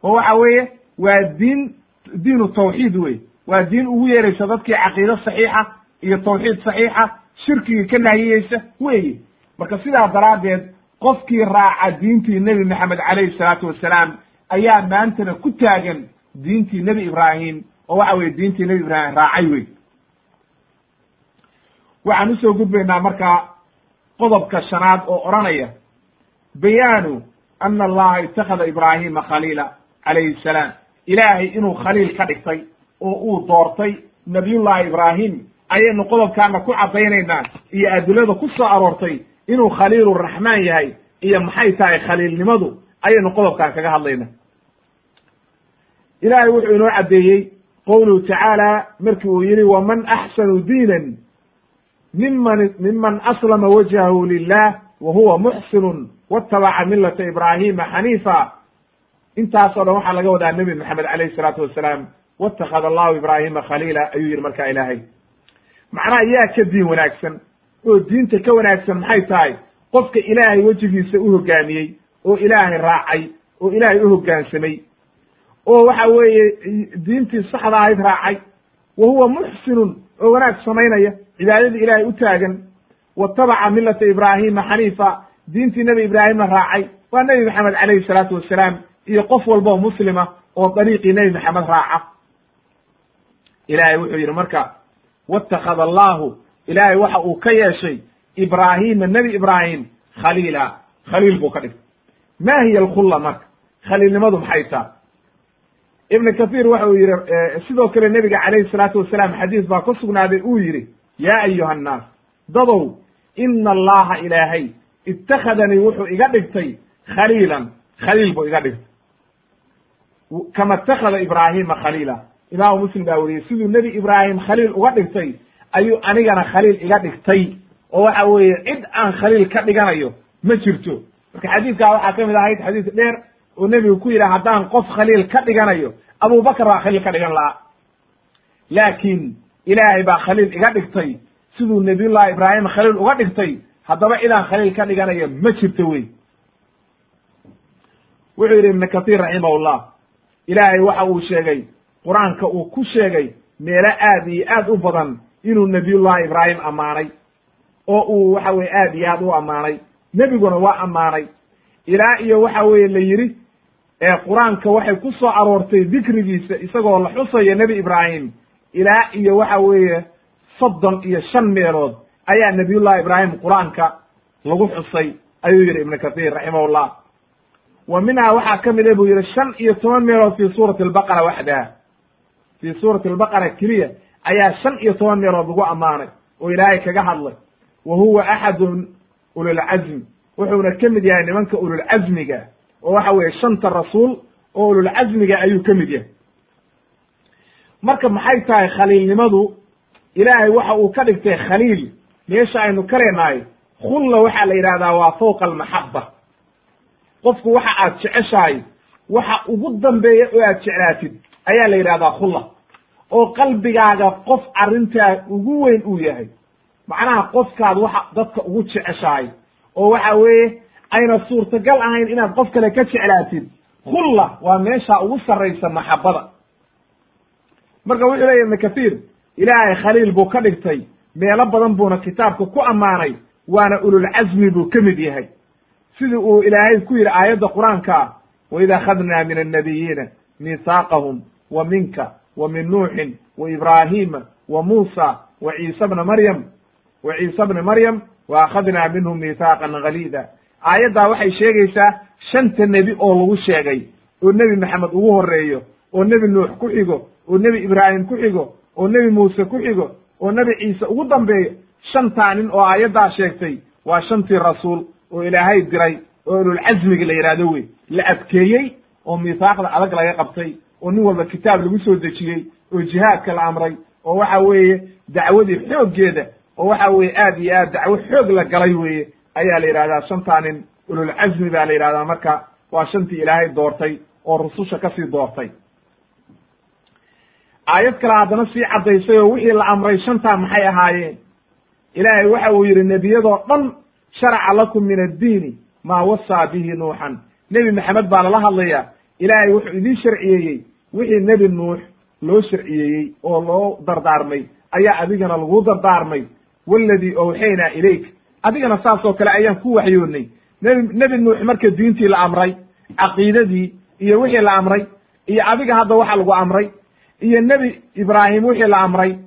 oo waxa weeye waa diin diinu tawxiid wey waa diin ugu yeeraysa dadkii caqiido saxiixa iyo tawxiid saxiixa shirkigii ka nahiyeysa weeye. Marka sidaa daraaddeed qofkii raaca diintii nebi maxamed calayhi salaatu wasalaam ayaa maantana ku taagan diintii nebi ibraahim oo waxa weye diintii nebi ibraahim raacay wey waxaan u soo gudbaynaa markaa qodobka shanaad oo odhanaya bayaanu ana allaha ittakhada ibraahima khaliila calayhi salaam. Ilaahay inuu khaliil ka dhigtay oo uu doortay nabiyullahi ibraahim. Ayaynu qodobkaana ku caddaynaynaa iyo adilada ku soo aroortay inuu khaliiluraxmaan yahay iyo maxay tahay khaliilnimadu ayaynu qodobkaan kaga hadlayna ilaahay wuxuu inoo caddeeyey qowluhu tacaala markii uu yidhi waman axsanu diinan miman miman aslama wajhahu lilah wa huwa muxsinun watabaca milata ibraahima xaniifa. Intaasoo dhan waxaa laga wadaa nebi maxamed alayhi salaatu wasalaam watakada allahu ibraahima khaliila ayuu yihi markaa ilaahay. Macnaha yaa ka diin wanaagsan oo diinta ka wanaagsan maxay tahay? Qofka ilaahay wejigiisa u hoggaamiyey oo ilaahay raacay oo ilaahay u hoggaansamay oo waxa weeye diintii saxda ahayd raacay. Wa huwa muxsinun oo wanaag samaynaya cibaadadii ilaahay u taagan. Watabaca milata ibraahima xaniifa diintii nebi ibraahimna raacay. Waa nebi maxamed calayhi salaatu wasalaam iyo qof walba oo muslima oo dariiqii nebi maxamed raaca. Ilaahay wuxuu yidhi marka watakada allahu ilaahay waxa uu ka yeeshay ibraahima nebi ibraahim khaliila. Khaliil buu ka dhigtay. Ma hiya alkhulla marka? Khaliilnimadu maxay taha ibn kathir waxa uu yihi sidoo kale nebiga calayhi salaatu wasalaam xadiis baa ka sugnaaday uu yidhi yaa ayuha annaas dadow ina allaha ilaahay ittakhadanii wuxuu iga dhigtay khaliilan khaliil buu iga dhigtay. Kama ittakhada ibraahima khaliila. Imaamu muslim baa weriyey siduu nebi ibraahim khaliil uga dhigtay ayuu anigana khaliil iga dhigtay. Oo waxa weeye cid aan khaliil ka dhiganayo ma jirto. Marka xadiidkaa waxaa ka mid ahayd xadiis dheer oo nebigu ku yidhaha haddaan qof khaliil ka dhiganayo abubakar baa khaliil ka dhigan lahaa. Laakiin ilaahay baa khaliil iga dhigtay. Siduu nabiyullahi ibraahim khaliil uga dhigtay haddaba cidaan khaliil ka dhiganayo ma jirto wey. Wuxuu yidhi ibnu kahiir raximahullah ilaahay waxa uu sheegay qur'aanka uu ku sheegay meelo aad iyo aad u badan inuu nabiyullahi ibraahim ammaanay oo uu waxa weye aad iyo aad u ammaanay. Nebiguna waa ammaanay. Ilaa iyo waxa weeye la yidhi ee qur'aanka waxay ku soo aroortay dikrigiisa isagoo la xusayo nebi ibraahim. Ilaa iyo waxa weeye soddon iyo shan meelood ayaa nabiyullahi ibraahim qur'aanka lagu xusay ayuu yidhi ibnu kahiir raximahullah. Wa minhaa waxaa ka mid a buu yidhi shan iyo toban meelood fi suurati albaqara waxdaha. Fii suurati albaqara keliya ayaa shan iyo toban meelood lagu ammaanay oo ilaahay kaga hadlay. Wa huwa axadun ululcazmi wuxuuna ka mid yahay nimanka ululcazmiga oo waxa weeye shanta rasuul oo ululcazmiga ayuu ka mid yahay. Marka maxay tahay khaliilnimadu ilaahay waxa uu ka dhigtay khaliil meesha aynu ka khulla waxaa la yidhahdaa waa fawqa almaxaba qofku waxa aad jeceshahay waxa ugu dambeeya oo aad jeclaatid ayaa la yidhahdaa khulla oo qalbigaaga qof arrintaa ugu weyn uu yahay. Macnaha qofkaad waxa dadka ugu jeceshahay oo waxa weeye ayna suurtagal ahayn inaad qof kale ka jeclaatid khulla waa meesha ugu sarraysa maxabada. Marka wuxuu leeya ibnu kathiir ilaahay khaliil buu ka dhigtay. Meelo badan buuna kitaabka ku ammaanay waana ululcazmi buu ka mid yahay. Sidii uu ilaahay ku yidhi aayadda qur'aanka waid akhadnaa min annabiyiina miihaaqahum wa minka wa min nuuxin wa ibraahima wa muusa wa ciisa bna maryam wa ciisa bni maryam wa akhadnaa minhum miithaaqan galiida aayaddaa waxay sheegaysaa shanta nebi oo lagu sheegay oo nebi maxamed ugu horeeyo oo nebi nuux ku xigo oo nebi ibraahim ku xigo oo nebi muuse ku xigo oo nebi ciise ugu dambeeyo. Shantaa nin oo aayaddaa sheegtay waa shantii rasuul oo ilaahay diray oo ululcazmiga la yidhaahdo wey la adkeeyey oo miihaaqda adag laga qabtay oo nin walba kitaab lagu soo dejiyey oo jihaadka la amray oo waxa weeye dacwadii xooggeeda oo waxa weeye aad iyo aad dacwo xoog la galay weeye ayaa la yidhahdaa shantaa nin ululcazmi baa la yidhahdaa marka waa shantii ilaahay doortay oo rususha ka sii doortay. Aayad kale haddana sii caddaysay oo wixii la amray shantaa maxay ahaayeen? Ilaahay waxa uu yidhi nebiyadoo dhan sharaca lakum min addiini maa wasaa bihi nuuxan. Nebi maxamed baa lala hadlayaa ilaahay wuxuu idiin sharciyeeyey wixii nebi nuux loo sharciyeeyey oo loo dardaarmay. Ayaa adigana lagu dardaarmay. Waladii owxaynaa ilayk adigana saasoo kale ayaan ku waxyoonnay nebi nebi nuux marka diintii la amray caqiidadii iyo wixii la amray iyo adiga hadda waxa lagu amray iyo nebi ibraahim wixii la amray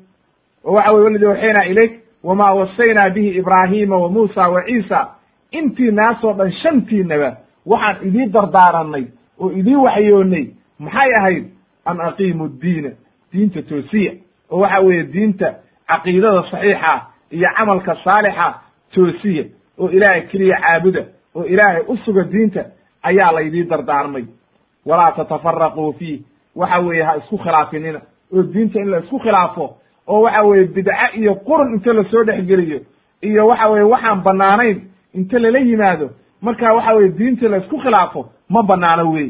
oo waxa weye waladii owxaynaa ilayk wamaa wasaynaa bihi ibraahima wa muusa wa ciisa intii naasoo dhan shantiinaba waxaan idii dardaaranay oo idii waxyoonnay maxay ahayd? An aqiimu diina diinta toosiya oo waxa weeye diinta caqiidada saxiixa iyo camalka saalixa toosiya oo ilaahay keliya caabuda oo ilaahay u suga diinta ayaa laydii dardaarmay. Walaa tatafaraquu fiih. Waxa weeye ha isku khilaafinina. Oo diinta in la isku khilaafo oo waxa weeye bidce iyo qurun inta la soo dhexgeliyo iyo waxa weeye waxaan banaanayn inta lala yimaado marka waxa weye diinta la isku khilaafo ma banaano wey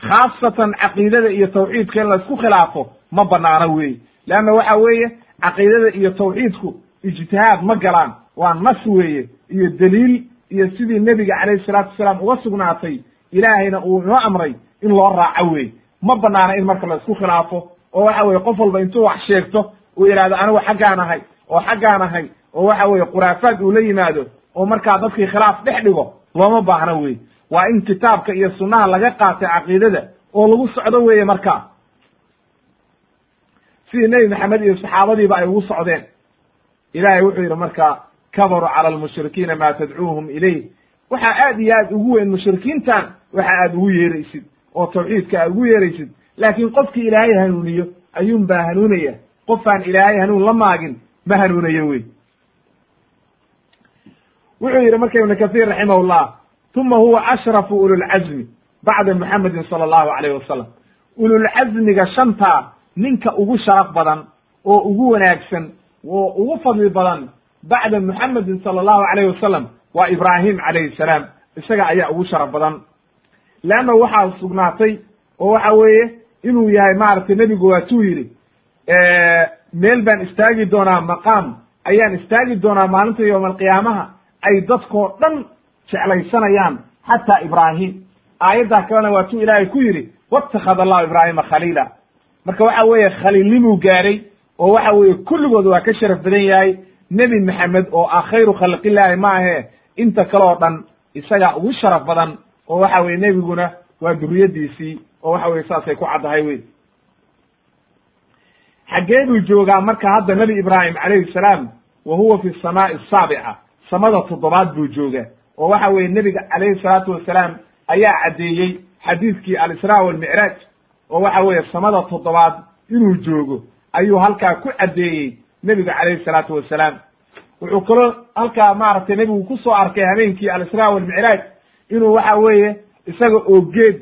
khaasatan caqiidada iyo tawxiidka in la isku khilaafo ma banaano wey leanna waxa weeye caqiidada iyo tawxiidku ijtihaad ma galaan waa nas weeye iyo daliil iyo sidii nebiga calayhi salaatu wasalaam uga sugnaatay ilaahayna uu inoo amray in loo raaco wey ma banaana in marka la isku khilaafo oo waxa weye qof walba intuu wax sheegto uu yidhahdo anigu xaggaan ahay oo xaggaan ahay oo waxa weye khuraafaad uu la yimaado oo markaa dadkii khilaaf dhex dhigo looma baahno wey waa in kitaabka iyo sunnaha laga qaatay caqiidada oo lagu socdo weeye markaa. Sidii nebi maxamed iyo saxaabadiiba ay ugu socdeen. Ilahay wuxuu yidhi marka kabaruu cala almushrikiina ma tadcuuhum ilayh. Waxaa aad iyo aad ugu weyn mushrikiintan waxa aad ugu yeeraysid oo tawxiidka aad ugu yeeraysid. Laakiin qofkii ilaahay hanuuniyo ayuun baa hanuunaya. Qofaan ilaahay hanuun la maagin ma hanuunayo wey wuxuu yidhi marka ibnu kahiir raximahullah uma huwa ashrafu ululcazmi bacda muxamedin sala allahu alayh wasalam ululcazmiga shantaa ninka ugu sharaf badan oo ugu wanaagsan oo ugu fadli badan bacda muxamedin sala allahu alayh wasalam waa ibraahim calayhi salaam. Isaga ayaa ugu sharaf badan. Leanna waxaa sugnaatay oo waxa weeye inuu yahay maaragtay nebigu waatuu yidhi meel baan istaagi doonaa maqaam. Ayaan istaagi doonaa maalinta yowma alqiyaamaha ay dadkoo dhan jeclaysanayaan xataa ibraahim aayaddaa kalena waatuu ilaahay ku yidhi wattakhada allahu ibraahima khaliila. Marka waxa weeye khaliilnimuu gaaray oo waxa weeye kulligood waa ka sharaf badan yahay nebi maxamed oo ah khayru khalqillaahi ma ahe inta kale oo dhan isagaa ugu sharaf badan oo waxa weye nebiguna waa duriyadiisii oo waxa weye saasay ku caddahay wey xaggee buu joogaa marka hadda nebi ibraahim calayhi salaam wa huwa fi samaa'i asaabica samada toddobaad buu joogaa oo waxa weeye nebiga calayhi salaatu wasalaam ayaa caddeeyey xadiiskii alisraa walmicraaj oo waxa weeye samada toddobaad inuu joogo ayuu halkaa ku caddeeyey nebiga calayhi salaatu wasalaam. Wuxuu kaloo halkaa maaragtay nebigu ku soo arkay habeenkii alisraa walmicraaj inuu waxa weeye isaga oo geed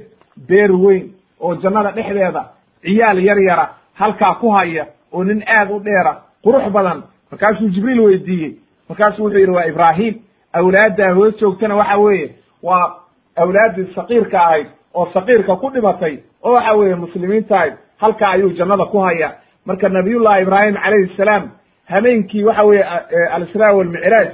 beer weyn oo jannada dhexdeeda ciyaal yar yara halkaa ku haya oo nin aad u dheera qurux badan. Markaasuu jibriil weydiiyey. Markaasuu wuxuu yidhi waa ibraahim awlaaddaa hoos joogtana waxa weeye waa awlaaddii saqiirka ahayd oo saqiirka ku dhimatay oo waxa weeye muslimiinta ahayd halkaa ayuu jannada ku haya marka nabiyullahi ibraahim calayhi salaam habeenkii waxa weeye alisraa walmicraaj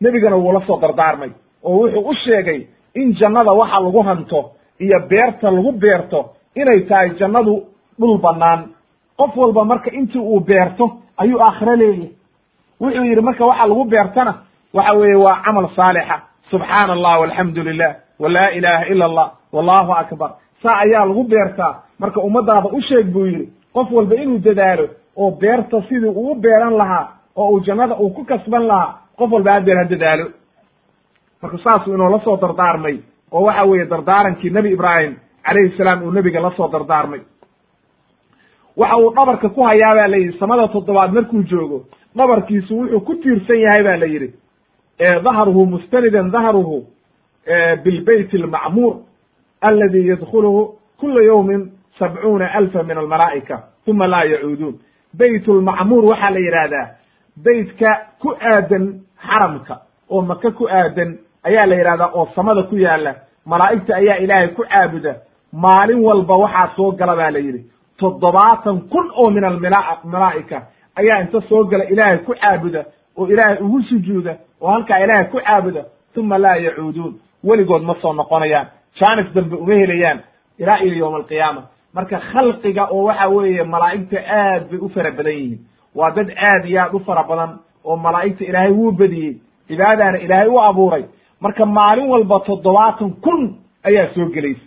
nebigana wuu la soo dardaarmay oo wuxuu u sheegay in jannada waxa lagu hanto iyo beerta lagu beerto inay tahay jannadu dhul bannaan. Qof walba marka intii uu beerto ayuu aakhiro leeyahy wuxuu yidhi marka waxa lagu beertana waxa weeye waa camal saalixa. Subxaana allah walxamdu lilah walaa ilaha ila allah wallahu akbar. Saa ayaa lagu beertaa. Marka ummadaada u sheeg buu yidhi qof walba inuu dadaalo oo beerta sidii uu beeran lahaa oo uu jannada uu ku kasban lahaa qof walba haddeer ha dadaalo. Marka saasuu inoola soo dardaarmay oo waxa weeye dardaarankii nebi ibraahim calayhi salaam uu nebiga la dardaarmay. Waxa uu dhabarka ku hayaa baa la yidhi samada toddobaad markuu joogo dhabarkiisu wuxuu ku tiirsan yahay ba la yidhi dahruhu mustanidan dahruhu bilbayt almacmuur aladi yadkhuluhu kula yawmin sabcuuna alfa min almalaa'ika uma laa yacuuduun. Bayt lmacmuur waxaa la yidhaahdaa beytka ku aadan xaramka oo maka ku aadan ayaa la yidhahdaa oo samada ku yaalla malaa'igta ayaa ilaahay ku caabuda. Maalin walba waxaa soo gala ba la yidhi toddobaatan kun oo min almalaa'ika ayaa inta soo gala ilaahay ku caabuda oo ilaahay ugu sujuuda oo halkaa ilaahay ku caabuda uma laa yacuuduun. Weligood ma soo noqonayaan jaanis dambe uma helayaan ilaa iyo yowma alqiyaama marka khalqiga oo waxa weeye malaa'igta aad bay u fara badan yihiin. Waa dad aad iyo aad u fara badan oo malaa'igta ilaahay wuu bediyey cibaadaana ilaahay u abuuray. Marka maalin walba toddobaatan kun ayaa soo gelaysa.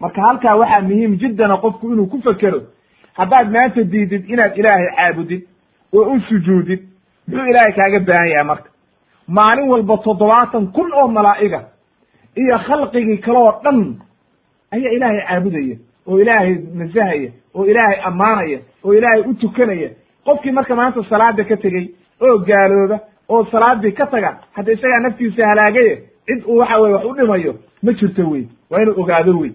Marka halkaa waxaa muhiim jiddana qofku inuu ku fekero haddaad maanta diidid inaad ilaahay caabudid oo u sujuudid muxuu ilaahay kaaga baahan yahay marka? Maalin walba toddobaatan kun oo malaa'iga iyo khalqigii kale oo dhan ayaa ilaahay caabudaya oo ilaahay nasahaya oo ilaahay ammaanaya oo ilaahay u tukanaya qofkii marka maanta salaada ka tegey oo gaalooba oo salaadii ka taga hadda isagaa naftiisa halaagaye cid uu waxa weye wax u dhimayo ma jirto wey waa inuu ogaado wey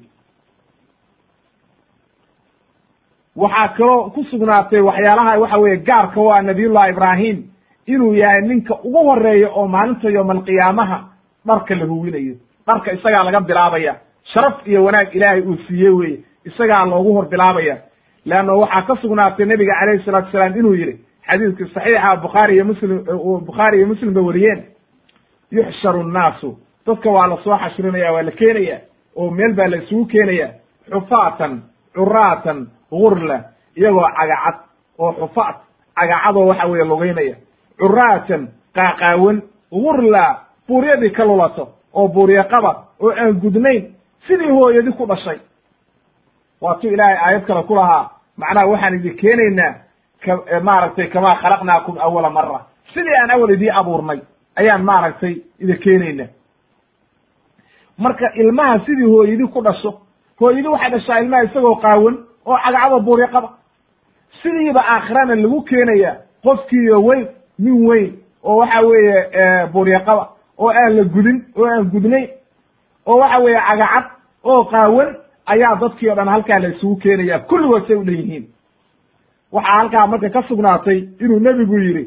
waxaa kaloo ku sugnaatay waxyaalaha waxa weeye gaarka u ah nabiyullahi ibraahim inuu yahay ninka ugu horreeya oo maalinta yoomalqiyaamaha dharka la huwinayo dharka isagaa laga bilaabaya sharaf iyo wanaag ilaahay uu siiyey weye isagaa loogu hor bilaabaya. Leanna waxaa ka sugnaatay nebiga calayhi salatu salaam inuu yihi xadiidkii saxiixa bukhaari iyo muslim bukhaari iyo muslim ba wariyeen yuxsharu nnaasu. Dadka waa la soo xashrinaya waa la keenaya oo meel baa la isugu keenaya xufaatan curaatan gurla iyagoo cagacad oo xufaat cagacadoo waxa weeye lugaynaya. Curaatan qaaqaawan gurla buuryadii ka lulato oo buurya qabad oo aan gudnayn sidii hooyadi ku dhashay waatuu ilaahay aayad kale ku lahaa. Macnaha waxaan idin keenaynaa maaragtay kamaa khalaqnaakum awala mara sidii aan awal idii abuurnay ayaan maaragtay idin keenayna marka ilmaha sidii hooyadi ku dhasho hooyadi waxay dhashaa ilmaha isagoo qaawan oo cagacado buurya qaba. Sidiiba aakhirana lagu keenaya qofkiiyo weyn nin weyn oo waxa weeye buurya qaba oo aan la gudin oo aan gudnayn oo waxa weeye cagacad oo qaawan ayaa dadkii o dhan halkaa la isugu keenaya kulligood say u dhan yihiin waxaa halkaa marka ka sugnaatay inuu nebigu yidhi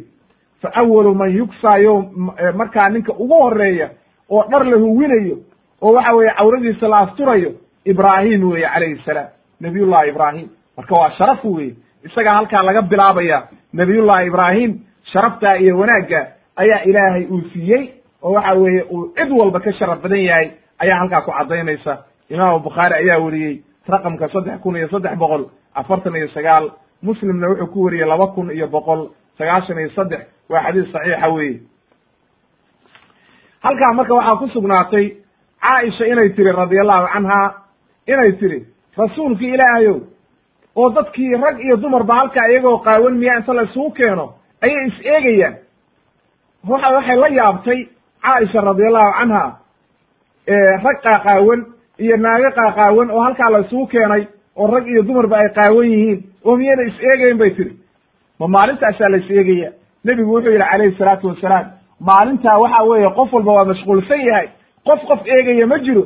fa awalu man yugsaa yowm markaa ninka ugu horreeya oo dhar la huwinayo oo waxa weeye cawradiisa la asturayo ibraahim weeye calayhi salaam. Nabiyullahi ibraahim. Marka waa sharaf weye isagaa halkaa laga bilaabaya nabiyullahi ibraahim sharaftaa iyo wanaagga ayaa ilaahay uu siiyey oo waxa weeye uu cid walba ka sharaf badan yahay ayaa halkaa ku caddaynaysa imaamu bukhaari ayaa weriyey raqamka saddex kun iyo saddex boqol afartan iyo sagaal. Muslimna wuxuu ku wariyey laba kun iyo boqol sagaashan iyo saddex. Waa xadiis saxiixa weeye. Halkaa marka waxaa ku sugnaatay caaisha inay tiri radiallahu canha inay tiri rasuulkii ilaahayow oo dadkii rag iyo dumarba halkaa iyagoo qaawan miyaa inta la isugu keeno ayay is eegayaan. Waxa waxay la yaabtay caaisha radiallahu canha rag qaaqaawan iyo naago qaaqaawan oo halkaa la isugu keenay oo rag iyo dumarba ay qaawan yihiin oo miyayna is eegayn bay tiri. Ma maalintaasaa la is eegaya. Nebigu wuxuu yidhi calayhi salaatu wasalaam maalintaa waxa weeye qof walba waa mashquulsan yahay. Qof qof eegaya ma jiro.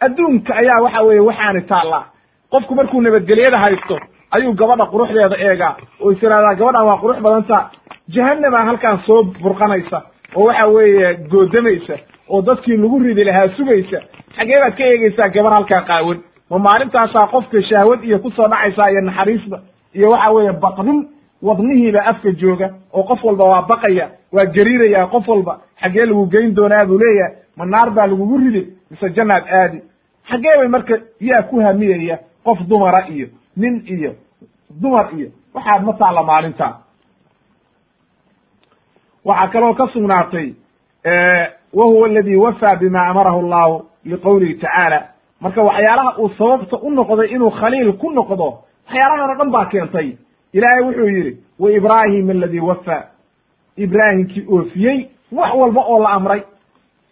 Adduunka ayaa waxa weeye waxaani taallaa. Qofku markuu nabadgelyada haysto ayuu gabadha quruxdeeda eegaa. Oo is ihahdaa gabadhan waa qurux badanta jahanama halkaan soo burqanaysa oo waxa weeye goodamaysa oo dadkii lagu ridi lahaa sugaysa xagee baad ka eegeysaa gabar halkaa qaawan ma maalintaasaa qofka shahwad iyo ku soo dhacaysaa iyo naxariisba iyo waxa weeye baqdin wadnihiiba afka jooga oo qof walba waa baqaya waa gariiraya qof walba xaggee lagu geyn doonaa buu leeyahay ma naar baa lagugu ridi mise jannaad aadi. Xaggee bay marka yaa ku hamiyaya qof dumara iyo nin iyo dumar iyo waxaad ma taalla maalintaa. Waxaa kaloo ka sugnaatay wa huwa aladi wafaa bima amarahu allahu liqowlihi tacaala marka waxyaalaha uu sababta u noqday inuu khaliil ku noqdo waxyaalahan o dhan baa keentay ilaahay wuxuu yidhi wa ibraahim aladi wafaa ibraahimkii oofiyey wax walba oo la amray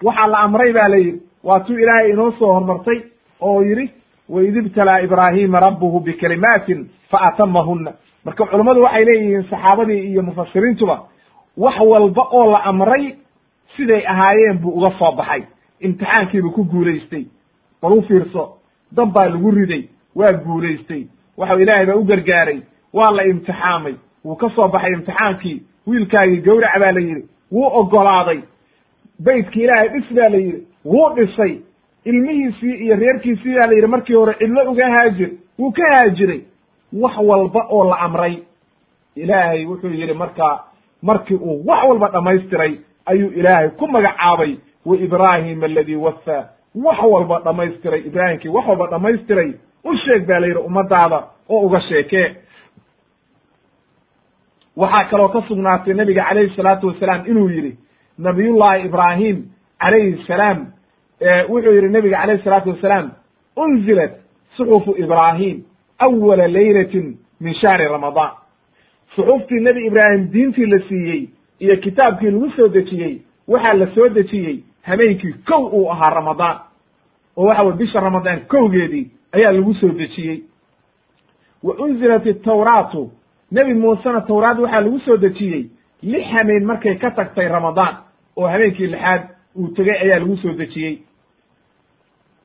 waxaa la amray ba la yidhi waatuu ilaahay inoo soo hormartay oo yidhi waid ibtalaa ibraahima rabbuhu bikalimaatin faatamahuna marka culummadu waxay leeyihiin saxaabadii iyo mufasiriintuba wax walba oo la amray siday ahaayeen buu uga soo baxay. Imtixaankiibuu ku guulaystay. Bal u fiirso dab baa lagu riday waa guulaystay. Waxau ilaahay baa u gargaaray waa la imtixaamay. Wuu ka soo baxay imtixaankii wiilkaagii gawrac baa la yidhi wuu ogolaaday. Beytkii ilaahay dhis baa la yidhi wuu dhisay. Ilmihiisii iyo reerkiisii baa la yidhi markii hore cidlo uga haajir wuu ka haajiray. Wax walba oo la amray. Ilaahay wuxuu yidhi markaa markii uu wax walba dhammaystiray ayuu ilaahay ku magacaabay wa ibraahim aladii wafaa wax walba dhammaystiray ibraahimkii wax walba dhammaystiray. U sheeg baa la yidhi ummadaada oo uga sheekee. Waxaa kaloo ka sugnaatay nebiga calayhi salaatu wasalaam inuu yidhi nabiyullahi ibraahim calayhi salaam. Wuxuu yidhi nebiga calayhi salaatu wasalaam unzilat suxufu ibraahim awala laylatin min shahri ramadaan. Suxuftii nebi ibraahim diintii la siiyey iyo kitaabkii lagu soo dejiyey waxaa la soo dejiyey habeenkii kow uu ahaa ramadaan. Oo waxa weye bisha ramadaan kowgeedii ayaa lagu soo dejiyey. Wa unzilat itawraatu nebi muusena tawraad waxaa lagu soo dejiyey lix hameen markay ka tagtay ramadaan oo habeenkii lixaad uu tegey ayaa lagu soo dejiyey.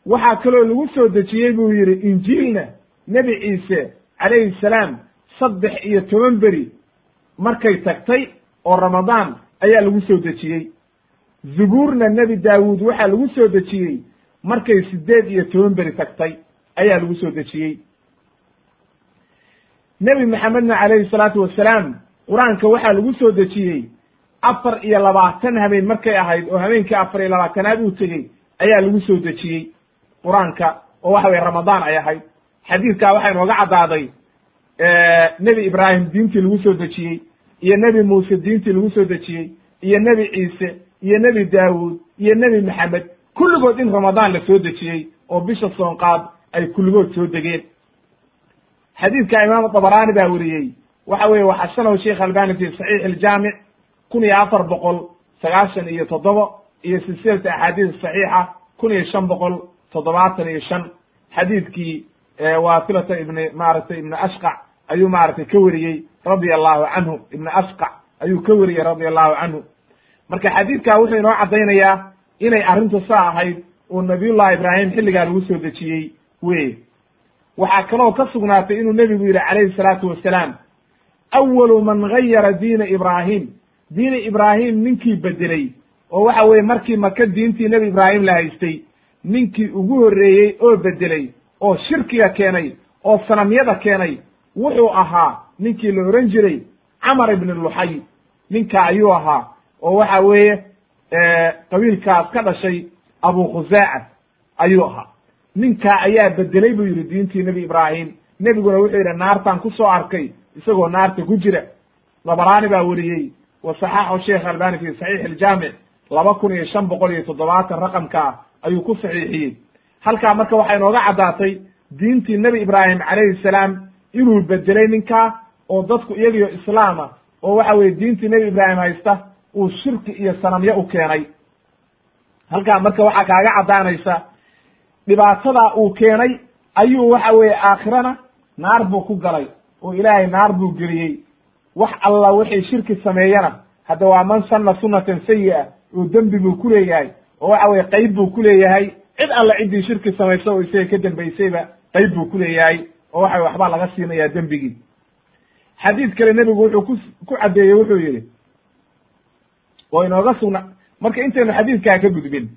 Waxaa kaloo lagu soo dejiyey buu yidhi injiilna nebi ciise calayhi salaam saddex iyo toban beri markay tagtay oo ramadaan ayaa lagu soo dejiyey. Zubuurna nebi daawuud waxaa lagu soo dejiyey markay siddeed iyo toban beri tagtay ayaa lagu soo dejiyey. Nebi maxamedna calayhi salaatu wasalaam qur'aanka waxaa lagu soo dejiyey afar iyo labaatan habeen markay ahayd oo habeenkii afar iyo labaatanaad uu tegey ayaa lagu soo dejiyey qur'aanka oo waxa weye ramadaan ay ahayd. Xadiidkaa waxaa inooga caddaaday nebi ibraahim diintii lagu soo dejiyey iyo nebi muuse diintii lagu soo dejiyey iyo nebi ciise iyo nebi daawuud iyo nebi maxamed kulligood in ramadaan la soo dejiyey oo bisha soonqaad ay kulligood soo degeen. Xadiidka imaam dabaraani baa weriyey waxa weye waxasanahu sheikh albani fi saxiix iljaamic kun iyo afar boqol sagaashan iyo toddoba iyo silsilata axaadiis saxiixa kun iyo shan boqol toddobaatan iyo shan. Xadiidkii wasilata ibni maaragtay ibni ashqac ayuu maaragtay ka weriyey radia allahu canhu ibni ashqac ayuu ka weriyey radia allahu canhu marka xadiidkaa wuxuu inoo caddaynayaa inay arrintu saa ahayd oo nabiyullahi ibraahim xilligaa lagu soo dejiyey weye waxaa kaloo ka sugnaatay inuu nebigu yidhi calayhi salaatu wasalaam awalu man gayara diina ibraahim. Diina ibraahim ninkii bedeley oo waxa weye markii maka diintii nebi ibraahim la haystay ninkii ugu horreeyey oo bedeley oo shirkiga keenay oo sanamyada keenay wuxuu ahaa ninkii la ohan jiray camar ibn luxay ninka ayuu ahaa oo waxa weeye qabiilkaas ka dhashay abu khusaaca ayuu ahaa. Ninkaa ayaa bedelay buu yidhi diintii nebi ibraahim. Nebiguna wuxuu yidhi naartaan ku soo arkay isagoo naarta ku jira. Dabaraani baa weriyey wa saxaxu sheekh albani fi saxiix iljaamic laba kun iyo shan boqol iyo toddobaatan raqamkaa ayuu ku saxiixiyey. Halkaa marka waxay inooga caddaatay diintii nebi ibraahim calayhi salaam inuu bedelay ninkaa oo dadku iyagiyo islaama oo waxa weye diintii nebi ibraahim haysta uu shirki iyo sanamyo u keenay. Halkaa marka waxaa kaaga caddaanaysa dhibaatadaa uu keenay ayuu waxa weeye aakhirana naar buu ku galay oo ilaahay naar buu geliyey. Wax alla wixii shirki sameeyana hadda waa man sanna sunnatan sayi'a oo dembi buu ku leeyahay oo waxa weye qayb buu ku leeyahay. Cid alla ciddii shirki samaysa oo isaga ka dambaysayba qayb buu ku leeyahay oo waxa waxbaa laga siinayaa dembigii. Xadiid kale nebigu wuxuu ku ku caddeeyey wuxuu yidhi oo inooga sugna marka intaynu xadiidkaa ka gudbin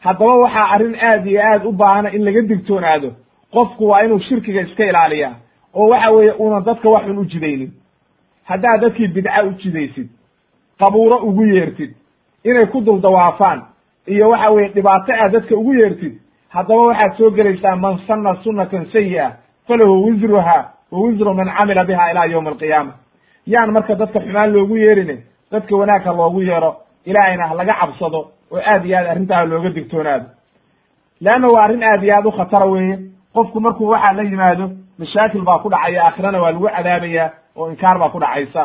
haddaba waxaa arrin aad iyo aad u baahana in laga digtoonaado qofku waa inuu shirkiga iska ilaaliyaa oo waxa weeye una dadka wax un u jidaynin. Haddaad dadkii bidca u jidaysid qabuuro ugu yeertid inay ku dul dawaafaan iyo waxa weye dhibaato aad dadka ugu yeertid haddaba waxaad soo gelaysaa man sanna sunnatan sayi'a falahu wisruha wa wisru man camila biha ilaa yowmi alqiyaama yaan marka dadka xumaan loogu yeerine dadka wanaag ha loogu yeero ilaahayna ha laga cabsado oo aad iyo aad arrintaa looga digtoonaado. Leanna waa arrin aad iyo aad u khatara weeye. Qofku markuu waxaa la yimaado mashaakil baa ku dhacaya aakhirana waa lagu cadaabaya oo inkaar baa ku dhacaysa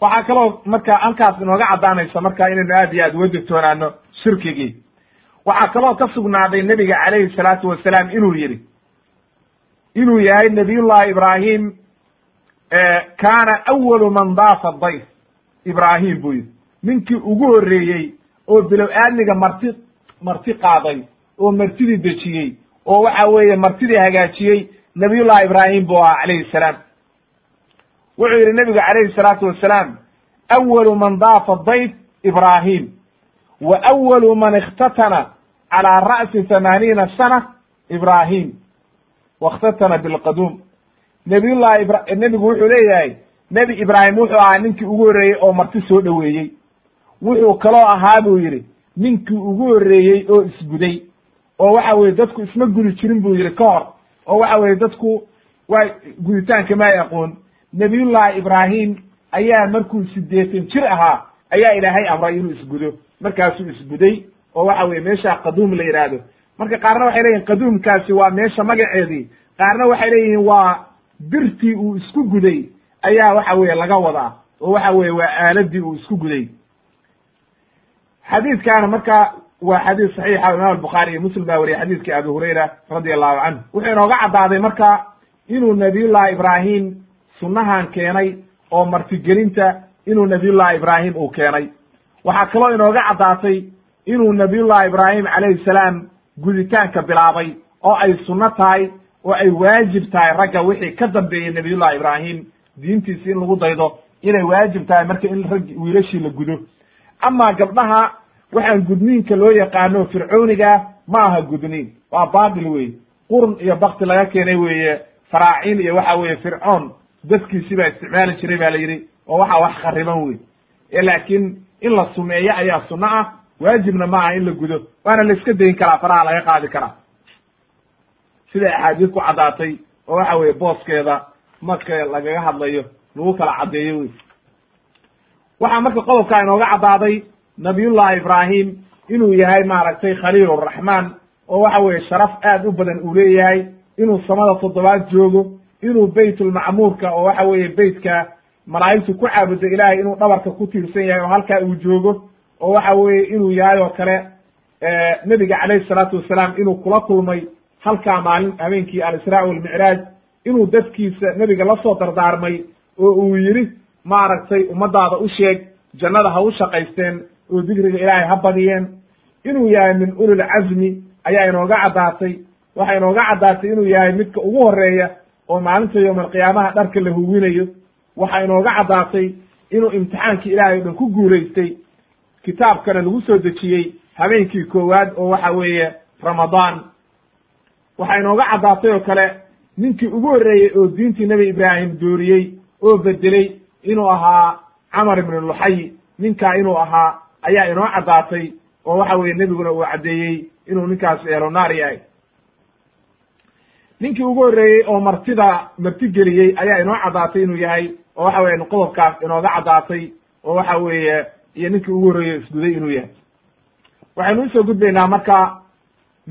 waxaa kaloo marka halkaas inooga caddaanaysa marka inaynu aad iyo aad uga digtoonaano shirkigii. Waxaa kaloo ka sugnaaday nebiga calayhi salaatu wasalaam inuu yidhi inuu yahay nabiyullahi ibraahim kaana awalu man daafa dayf. Ibraahim buu yidhi ninkii ugu horreeyey oo bilow aadmiga marti marti qaaday oo martidii dejiyey oo waxa weeye martidii hagaajiyey nabiyullahi ibraahim buu ahaa calayhi salaam wuxuu yidhi nebigu calayhi salaatu wasalaam awalu man daafa dayf ibraahim wa awalu man ikhtatana calaa ra'si thamaaniina sana ibraahim wakhtatana bilqaduum. Nabiyullahi ibra nebigu wuxuu leeyahay nebi ibraahim wuxuu ahaa ninkii ugu horreeyey oo marti soo dhoweeyey. Wuxuu kaloo ahaa buu yidhi ninkii ugu horreeyey oo isguday oo waxa weye dadku isma gudi jirin buu yidhi ka hor oo waxa weye dadku waa guditaanka ma ay aqoon nabiyullahi ibraahim ayaa markuu siddeetan jir ahaa ayaa ilaahay amray inuu isgudo. Markaasuu isguday oo waxa weye meeshaa qaduum la yidhaahdo marka qaarna waxay leeyihiin qaduumkaasi waa meesha magaceedii. Qaarna waxay leeyihiin waa birtii uu isku guday ayaa waxa weeye laga wadaa oo waxa weeye waa aaladii uu isku guday. Xadiidkaana marka waa xadiis saxiixa imaam albukhaari iyo muslim baa wariyay xadiiskii abi hurayra radi allahu canhu wuxuu inooga caddaaday marka inuu nabiyullahi ibraahim sunnahan keenay oo martigelinta inuu nabiyullahi ibraahim uu keenay. Waxaa kaloo inooga caddaatay inuu nabiyullahi ibraahim calayhi salaam guditaanka bilaabay oo ay sunno tahay oo ay waajib tahay ragga wixii ka dambeeyey nabiyullahi ibraahim. Diintiisi in lagu daydo inay waajib tahay marka in rag wiilashii la gudo. Amaa gabdhaha waxaan gudniinka loo yaqaano fircooniga ma aha gudniin. Waa baatil wey qurun iyo bakti laga keenay weeye faraaciin iyo waxa weeye fircoon dadkiisi baa isticmaali jiray ba la yidhi oo waxa wax khariban wey laakiin in la sumeeyo ayaa sunno ah waajibna ma aha in la gudo waana la iska dayin karaa faraha laga qaadi karaa. Sida axaadiis ku caddaatay oo waxa weeye booskeeda marka lagaga hadlayo lagu kala caddeeyo wey waxaa marka qodobkaa inooga caddaaday nabiyullahi ibraahim inuu yahay maaragtay khaliil raxmaan oo waxa weeye sharaf aad u badan uu leeyahay inuu samada toddobaad joogo inuu beytulmacmuurka oo waxa weeye beytka malaa'igtu ku caabudo ilaahay inuu dhabarka ku tiirsan yahay oo halkaa uu joogo oo waxa weeye inuu yahay oo kale nebiga calayhi salaatu wasalaam inuu kula kulmay halkaa maalin habeenkii alisraa walmicraaj inuu dadkiisa nebiga la soo dardaarmay oo uu yidhi maaragtay ummadaada u sheeg jannada ha u shaqaysteen oo dikriga ilaahay ha badiyeen. Inuu yahay min ulil casmi ayaa inooga caddaatay. Waxaa inooga caddaatay inuu yahay midka ugu horreeya oo maalinta yowmalqiyaamaha dharka la huwinayo waxaa inooga caddaatay inuu imtixaankii ilaahay o dhan ku guulaystay kitaabkana lagu soo dejiyey habeenkii koowaad oo waxa weeye ramadaan. Waxaa inooga caddaatay oo kale ninkii ugu horreeyey oo diintii nebi ibraahim dooriyey oo bedeley inuu ahaa camar ibnu luxay ninkaa inuu ahaa ayaa inoo caddaatay oo waxa weeye nebiguna uu caddeeyey inuu ninkaas elonaar yahay ninkii ugu horreeyey oo martida marti geliyey ayaa inoo caddaatay inuu yahay oo waxa weye qodobkaas inooga caddaatay oo waxa weeye iyo ninkii ugu horreeyey isguday inuu yahay. Waxaynu u soo gudbaynaa marka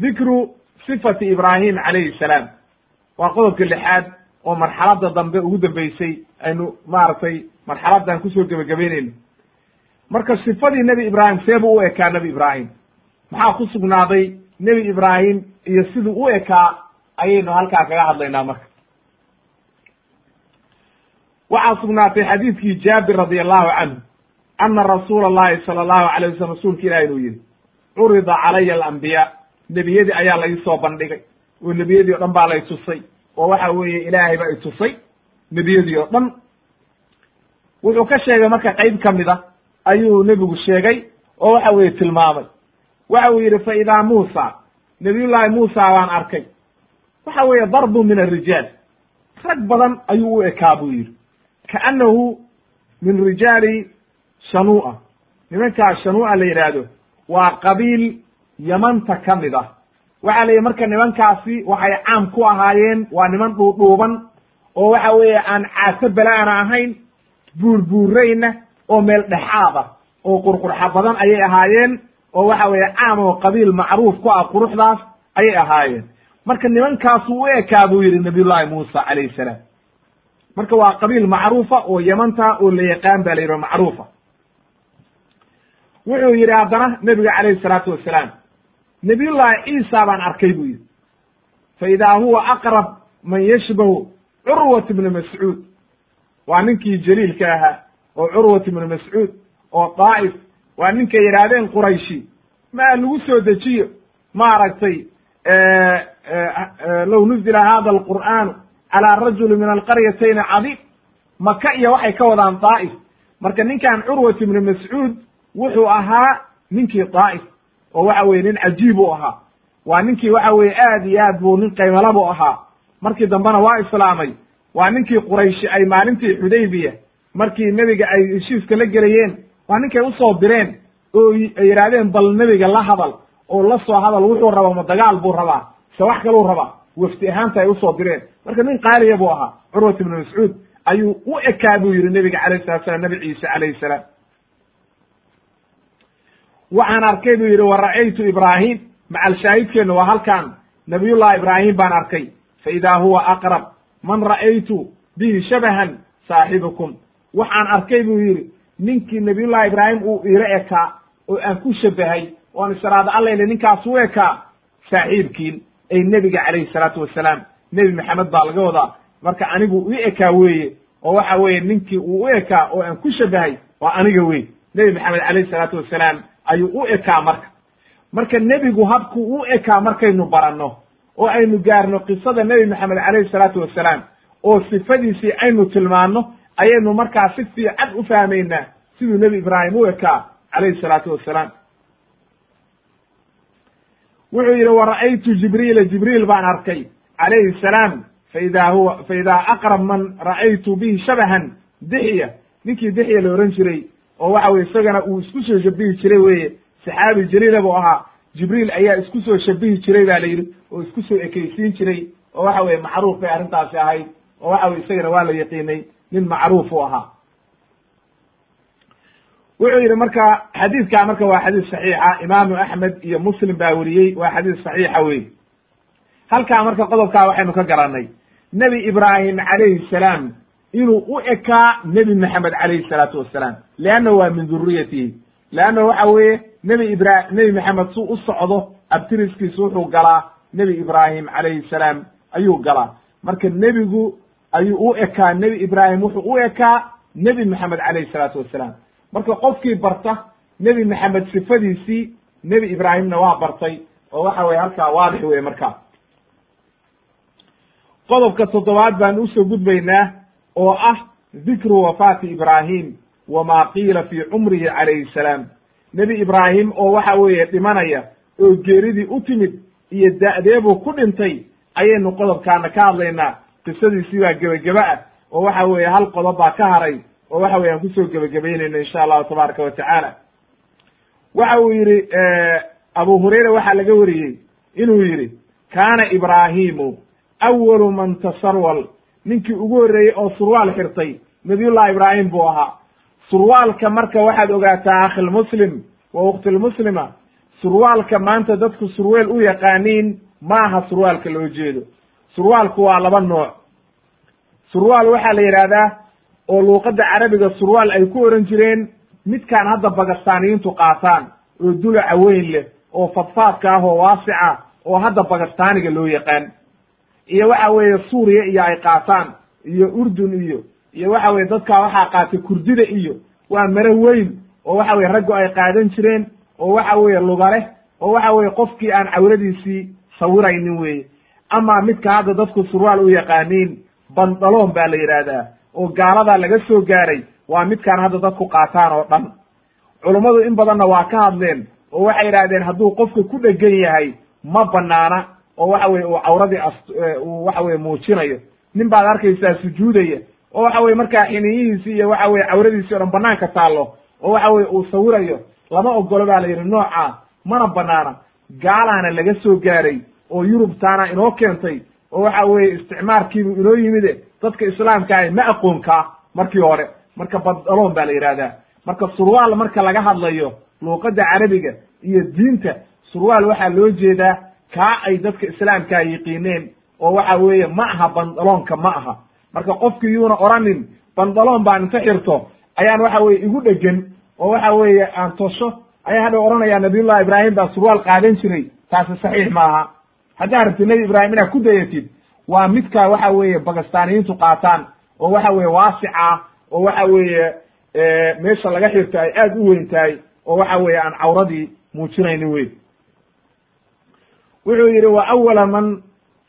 dikru sifati ibraahim calayhi salaam. Waa qodobka lixaad oo marxaladda dambe ugu dambeysay aynu maaragtay marxaladan ku soo gebagabeyneyno marka sifadii nebi ibraahim see buu u ekaa nebi ibraahim. Maxaa ku sugnaaday nebi ibraahim iyo siduu u ekaa ayaynu halkaa kaga hadlaynaa marka. Waxaa sugnaatay xadiidkii jaabir radi allahu canhu ana rasuula allahi sala allahu alayh wasalam rasuulka ilahi inuu yihi curida calaya alambiyaa nebiyadii ayaa la soo bandhigay oo nebiyadii o dhan baa lay tusay oo waxa weeye ilaahay baa i tusay nebiyadii oo dhan. Wuxuu ka sheegay marka qayb ka mid a ayuu nebigu sheegay oo waxa weeye tilmaamay. Waxa uu yidhi fa idaa muusa nabiyullaahi muusa baan arkay waxa weeye darbu min arijaal rag badan ayuu u ekaa buu yidhi. Kaannahu min rijaali shanuu'a. Nimankaa shanuu'a la yidhaahdo waa qabiil yamanta ka mid ah. Waxaa la yidhi marka nimankaasi waxay caam ku ahaayeen waa niman dhuudhuuban oo waxa weeye aan caaso balaana ahayn buurbuurayna oo meel dhexaad ah oo qurqurxa badan ayay ahaayeen oo waxa weeye caam oo qabiil macruuf ku ah quruxdaas ayay ahaayeen marka nimankaasuu u ekaa buu yidhi nabiyullahi muusa calayhi salaam. Marka waa qabiil macruufa oo yamanta oo la yaqaan ba la yidhi macruufa. Wuxuu yidhi haddana nebiga calayhi salaatu wasalaam nabiyullahi ciisa baan arkay buu yidhi. Fa idaa huwa aqrab man yashbahu curwat ibni mascuud. Waa ninkii jaliilka ahaa oo curwat ibnu mascuud oo daa'if. Waa ninkay yidhaahdeen qurayshi maa lagu soo dejiyo? Maaragtay low nuzila hada alqur'aanu calaa rajuli min alqaryatayni cadiim maka iyo waxay ka wadaan daa'if marka ninkan curwat ibnu mascuud wuxuu ahaa ninkii daa'if oo waxa weye nin cajiib u ahaa. Waa ninkii waxa weye aad iyo aad buu nin qaymala bu ahaa. Markii dambena waa islaamay waa ninkii qurayshi ay maalintii xudaybiya markii nebiga ay heshiiska la gelayeen waa ninkay u soo direen oo ay yidhaahdeen bal nebiga la hadal oo la soo hadal wuxuu rabaa ma dagaal buu rabaa se wax kaluu rabaa wafti ahaanta ay u soo direen. Marka nin qaaliya buu ahaa curwat ibnu mascuud ayuu u ekaa buu yihi nebiga alayh salatu slam nebi ciise calayhi salaam. Waxaan arkay buu yidhi wa ra'aytu ibraahim macal shaahidkeenna waa halkan nabiyullahi ibraahim baan arkay. Fa idaa huwa aqrab man ra'aytu bihi shabahan saaxibukum. Waxaan arkay buu yidhi ninkii nabiyullahi ibraahim uu iila ekaa oo aan ku shabahay oan israada allayle ninkaas u ekaa saaxiibkiin ay nebiga calayhi salaatu wasalaam nebi maxamed baa laga wadaa. Marka anigu i ekaa weeye oo waxa weeye ninkii uu u ekaa oo aan ku shabahay waa aniga wey nebi maxamed calayhi salaatu wasalaam ayuu u ekaa marka. Marka nebigu habku u ekaa markaynu baranno oo aynu gaarno qisada nebi maxamed calayhi salaatu wasalaam oo sifadiisii aynu tilmaanno ayaynu markaa si fiican u fahmaynaa siduu nebi ibraahim u ekaa calayhi salaatu wasalaam wuxuu yidhi wa ra'aytu jibriila jibriil baan arkay calayhi salaam faida huwa fa idaa aqrab man ra'aytu bihi shabahan dixiya. Ninkii dixiya la ohan jiray oo waxa weye isagana uu isku soo shabihi jiray weye saxaabi jaliila buu ahaa jibriil ayaa isku soo shabihi jiray ba la yidhi oo isku soo ekeysiin jiray oo waxa weye macruuf bay arrintaasi ahayd oo waxa weye isagana waa la yaqiinay nin macruuf u ahaa wuxuu yidhi marka xadiidkaa marka waa xadiis saxiixa imaamu axmed iyo muslim baa weriyey waa xadiis saxiixa wey halkaa marka qodobkaa waxaynu ka garannay nebi ibraahim calayhi salaam inuu u ekaa nebi maxamed calayhi salaatu wasalaam leanna waa min duriyatihi leanna waxa weeye nebi ibra nebi maxamed su u socdo abtiriskiisu wuxuu galaa nebi ibraahim calayhi salaam ayuu galaa. Marka nebigu ayuu u ekaa nebi ibraahim wuxuu u ekaa nebi maxamed calayhi salaatu wasalaam marka qofkii barta nebi maxamed sifadiisii nebi ibraahimna waa bartay oo waxa weye halkaa waadix weye marka qodobka toddobaad baan u soo gudbaynaa oo ah dikru wafaati ibraahim wama qiila fi cumrihi calayhi salaam. Nebi ibraahim oo waxa weeye dhimanaya oo geeridii u timid iyo da'deebuu ku dhintay ayaynu qodobkaana ka hadlaynaa qisadiisii baa gebagebe ah oo waxa weeye hal qodob baa ka haray oo waxa weye aan ku soo gebagabaynayno insha allahu tabaaraka wa tacaala. Waxa uu yidhi abu hurayra waxaa laga wariyey inuu yidhi kaana ibraahimu awalu man tasarwal. Ninkii ugu horreeyey oo surwaal xirtay nabiyullahi ibraahim buu ahaa. Surwaalka marka waxaad ogaataa akhilmuslim wa ukhtilmuslima surwaalka maanta dadku surweel u yaqaaniin maaha surwaalka loo jeedo. Surwaalku waa laba nooc. Surwaal waxaa la yidhaahdaa oo luuqadda carabiga surwaal ay ku oran jireen midkaan hadda bagastaaniyiintu qaataan oo dulaca weyn leh oo fadfaadka ah oo waasica oo hadda bagastaaniga loo yaqaan. Iyo waxa weeye suuriya iyo ay qaataan iyo urdun iyo iyo waxa weye dadkaa waxaa qaatay kurdida iyo waa mare weyn oo waxa weye raggu ay qaadan jireen oo waxa weeye lugaleh oo waxa weye qofkii aan cawradiisii sawiraynin weye ama midka hadda dadku surwaal u yaqaaniin bandaloon baa la yidhaahdaa oo gaaladaa laga soo gaaray waa midkaan hadda dadku qaataan oo dhan. Culummadu in badanna waa ka hadleen oo waxay yidhahdeen hadduu qofka ku dhegan yahay ma banaana oo waxa weye uu cawradii as uu waxa weye muujinayo. Nin baad arkaysaa sujuudaya oo waxa weye markaa xiniyihiisi iyo waxa weye cawradiisi o dhan banaanka taallo oo waxa weye uu sawirayo. Lama ogolo baa la yidhi noocaa mana banaana gaalaana laga soo gaaray oo yurubtaana inoo keentay oo waxa weeye isticmaarkiibu inoo yimide dadka islaamka ahi ma aqoonkaa markii hore marka badaloon baa la yidhahdaa marka surwaal marka laga hadlayo luuqadda carabiga iyo diinta surwaal waxaa loo jeedaa kaa ay dadka islaamkaa yiqiineen oo waxa weeye ma aha bandaloonka ma aha. Marka qofki yuuna oranin bandaloon baan inta xirto ayaan waxa weye igu dhegan oo waxa weeye aan tosho ayaan hadha oranayaa nabiyullahi ibraahim baa surwaal qaadan jiray taasi saxiix maaha. Haddaa rabtid nebi ibraahim inaad ku dayatid waa midkaa waxa weeye bagastaaniyiintu qaataan oo waxa weeye waasica oo waxa weeye meesha laga xirto ay aad u weyn tahay oo waxa weeye aan cawradii muujinaynin wey wuxuu yidhi wa awala man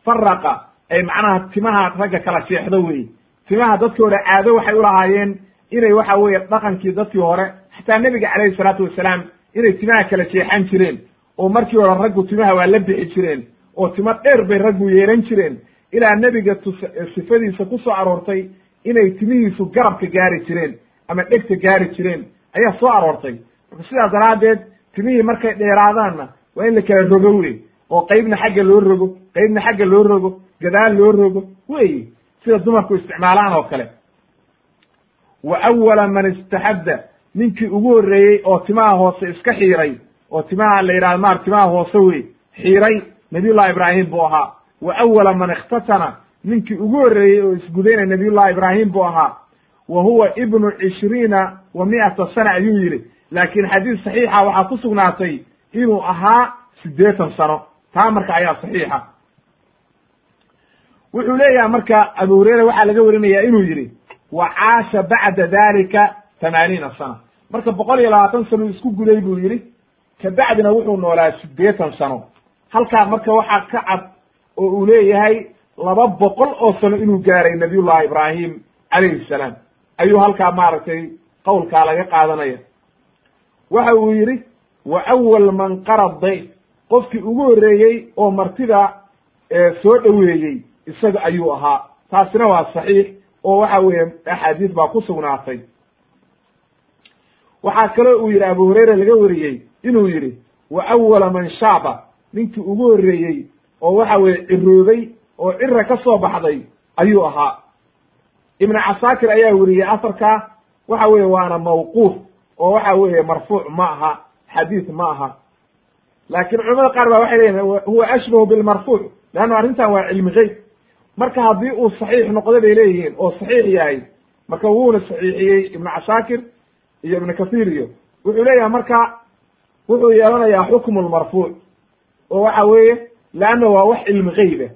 faraqa ay macnaha timaha ragga kala jeexdo wey timaha dadkii hore caado waxay u lahaayeen inay waxa weeye dhaqankii dadkii hore xataa nebiga calayhi salaatu wasalaam inay timaha kala jeexan jireen. Oo markii hore raggu timaha waa la bixi jireen oo timo dheer bay raggu yeelan jireen ilaa nebiga sifadiisa ku soo aroortay inay timihiisu garabka gaari jireen ama dhegta gaari jireen ayaa soo aroortay. Marka sidaas daraaddeed timihii markay dheeraadaanna waa in la kala rogo wey oo qeybna xagga loo rogo qeybna xagga loo rogo gadaal loo rogo wey sida dumarku isticmaalaan oo kale. Wa awala man istaxadda ninkii ugu horreeyey oo timaha hoose iska xiiray oo timaha la yidhahdo maar timaha hoose wey xiiray nabiyullahi ibraahim buu ahaa wa awala man ikhtatana ninkii ugu horreeyey oo isgudayna nabiyullahi ibraahim buu ahaa. Wa huwa ibnu cishriina wa mi'ata sana ayuu yidhi. Laakiin xadiis saxiixa waxaa ku sugnaatay inuu ahaa siddeetan sano. Taa marka ayaa saxiixa. Wuxuu leeyahay marka abu hureyre waxaa laga warinaya inuu yidhi wa caasha bacda dalika tamaaniina sana. Marka boqol iyo labaatan sano isku guday buu yidhi kabacdina wuxuu noolaa siddeetan sano. Halkaa marka waxaa ka cad oo uu leeyahay laba boqol oo sano inuu gaaray nabiyullahi ibraahim calayhi salaam. Ayuu halkaa maaragtay qowlkaa laga qaadanaya. Waxa uu yidhi wa awal man qarad dayf qofkii ugu horreeyey oo martida soo dhoweeyey isaga ayuu ahaa. Taasina waa saxiix oo waxa weeye axaadiis baa ku sugnaatay. Waxaa kaloo uu yidhi abu hurayra laga wariyey inuu yidhi wa awala man shaaba ninkii ugu horreeyey oo waxa weeye ciroobay oo cira ka soo baxday ayuu ahaa. Ibnu casaakir ayaa weriyey asarkaa waxa weeye waana mawquuf oo waxa weeye marfuuc ma aha xadiis ma aha. Laakiin culamada qaar ba waxay leyihin huwa ashbahu bilmarfuuc leanna arrintan waa cilmi geyb marka haddii uu saxiix noqdo bay leeyihiin oo saxiix yahay marka wuuna saxiixiyey ibnu casaakir iyo ibnu kathir iyo wuxuu leeyahay marka wuxuu yeelanayaa xukmu lmarfuuc oo waxa weeye leanna waa wax cilmi geyba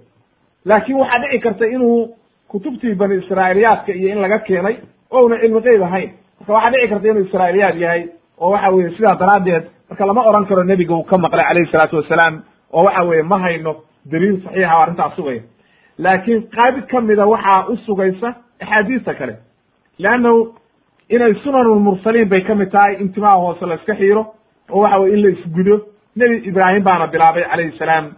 laakin waxaa dhici karta inuu kutubtii bani israailiyaadka iyo in laga keenay o una cilmi geyb ahayn marka waxaa dhici karta inuu israailiyaad yahay oo waxa weye sidaa daraaddeed marka lama oran karo nebiga uu ka maqlay calayhi salaatu wasalaam oo waxa weye ma hayno daliil saxiixa o arrintaas sugaya laakiin qayb ka mida waxaa u sugaysa axaadiista kale leannahu inay sunanulmursaliin bay ka mid tahay intimaa hoose la iska xiiro oo waxa weye in la isgudo nebi ibraahim baana bilaabay calayhi salaam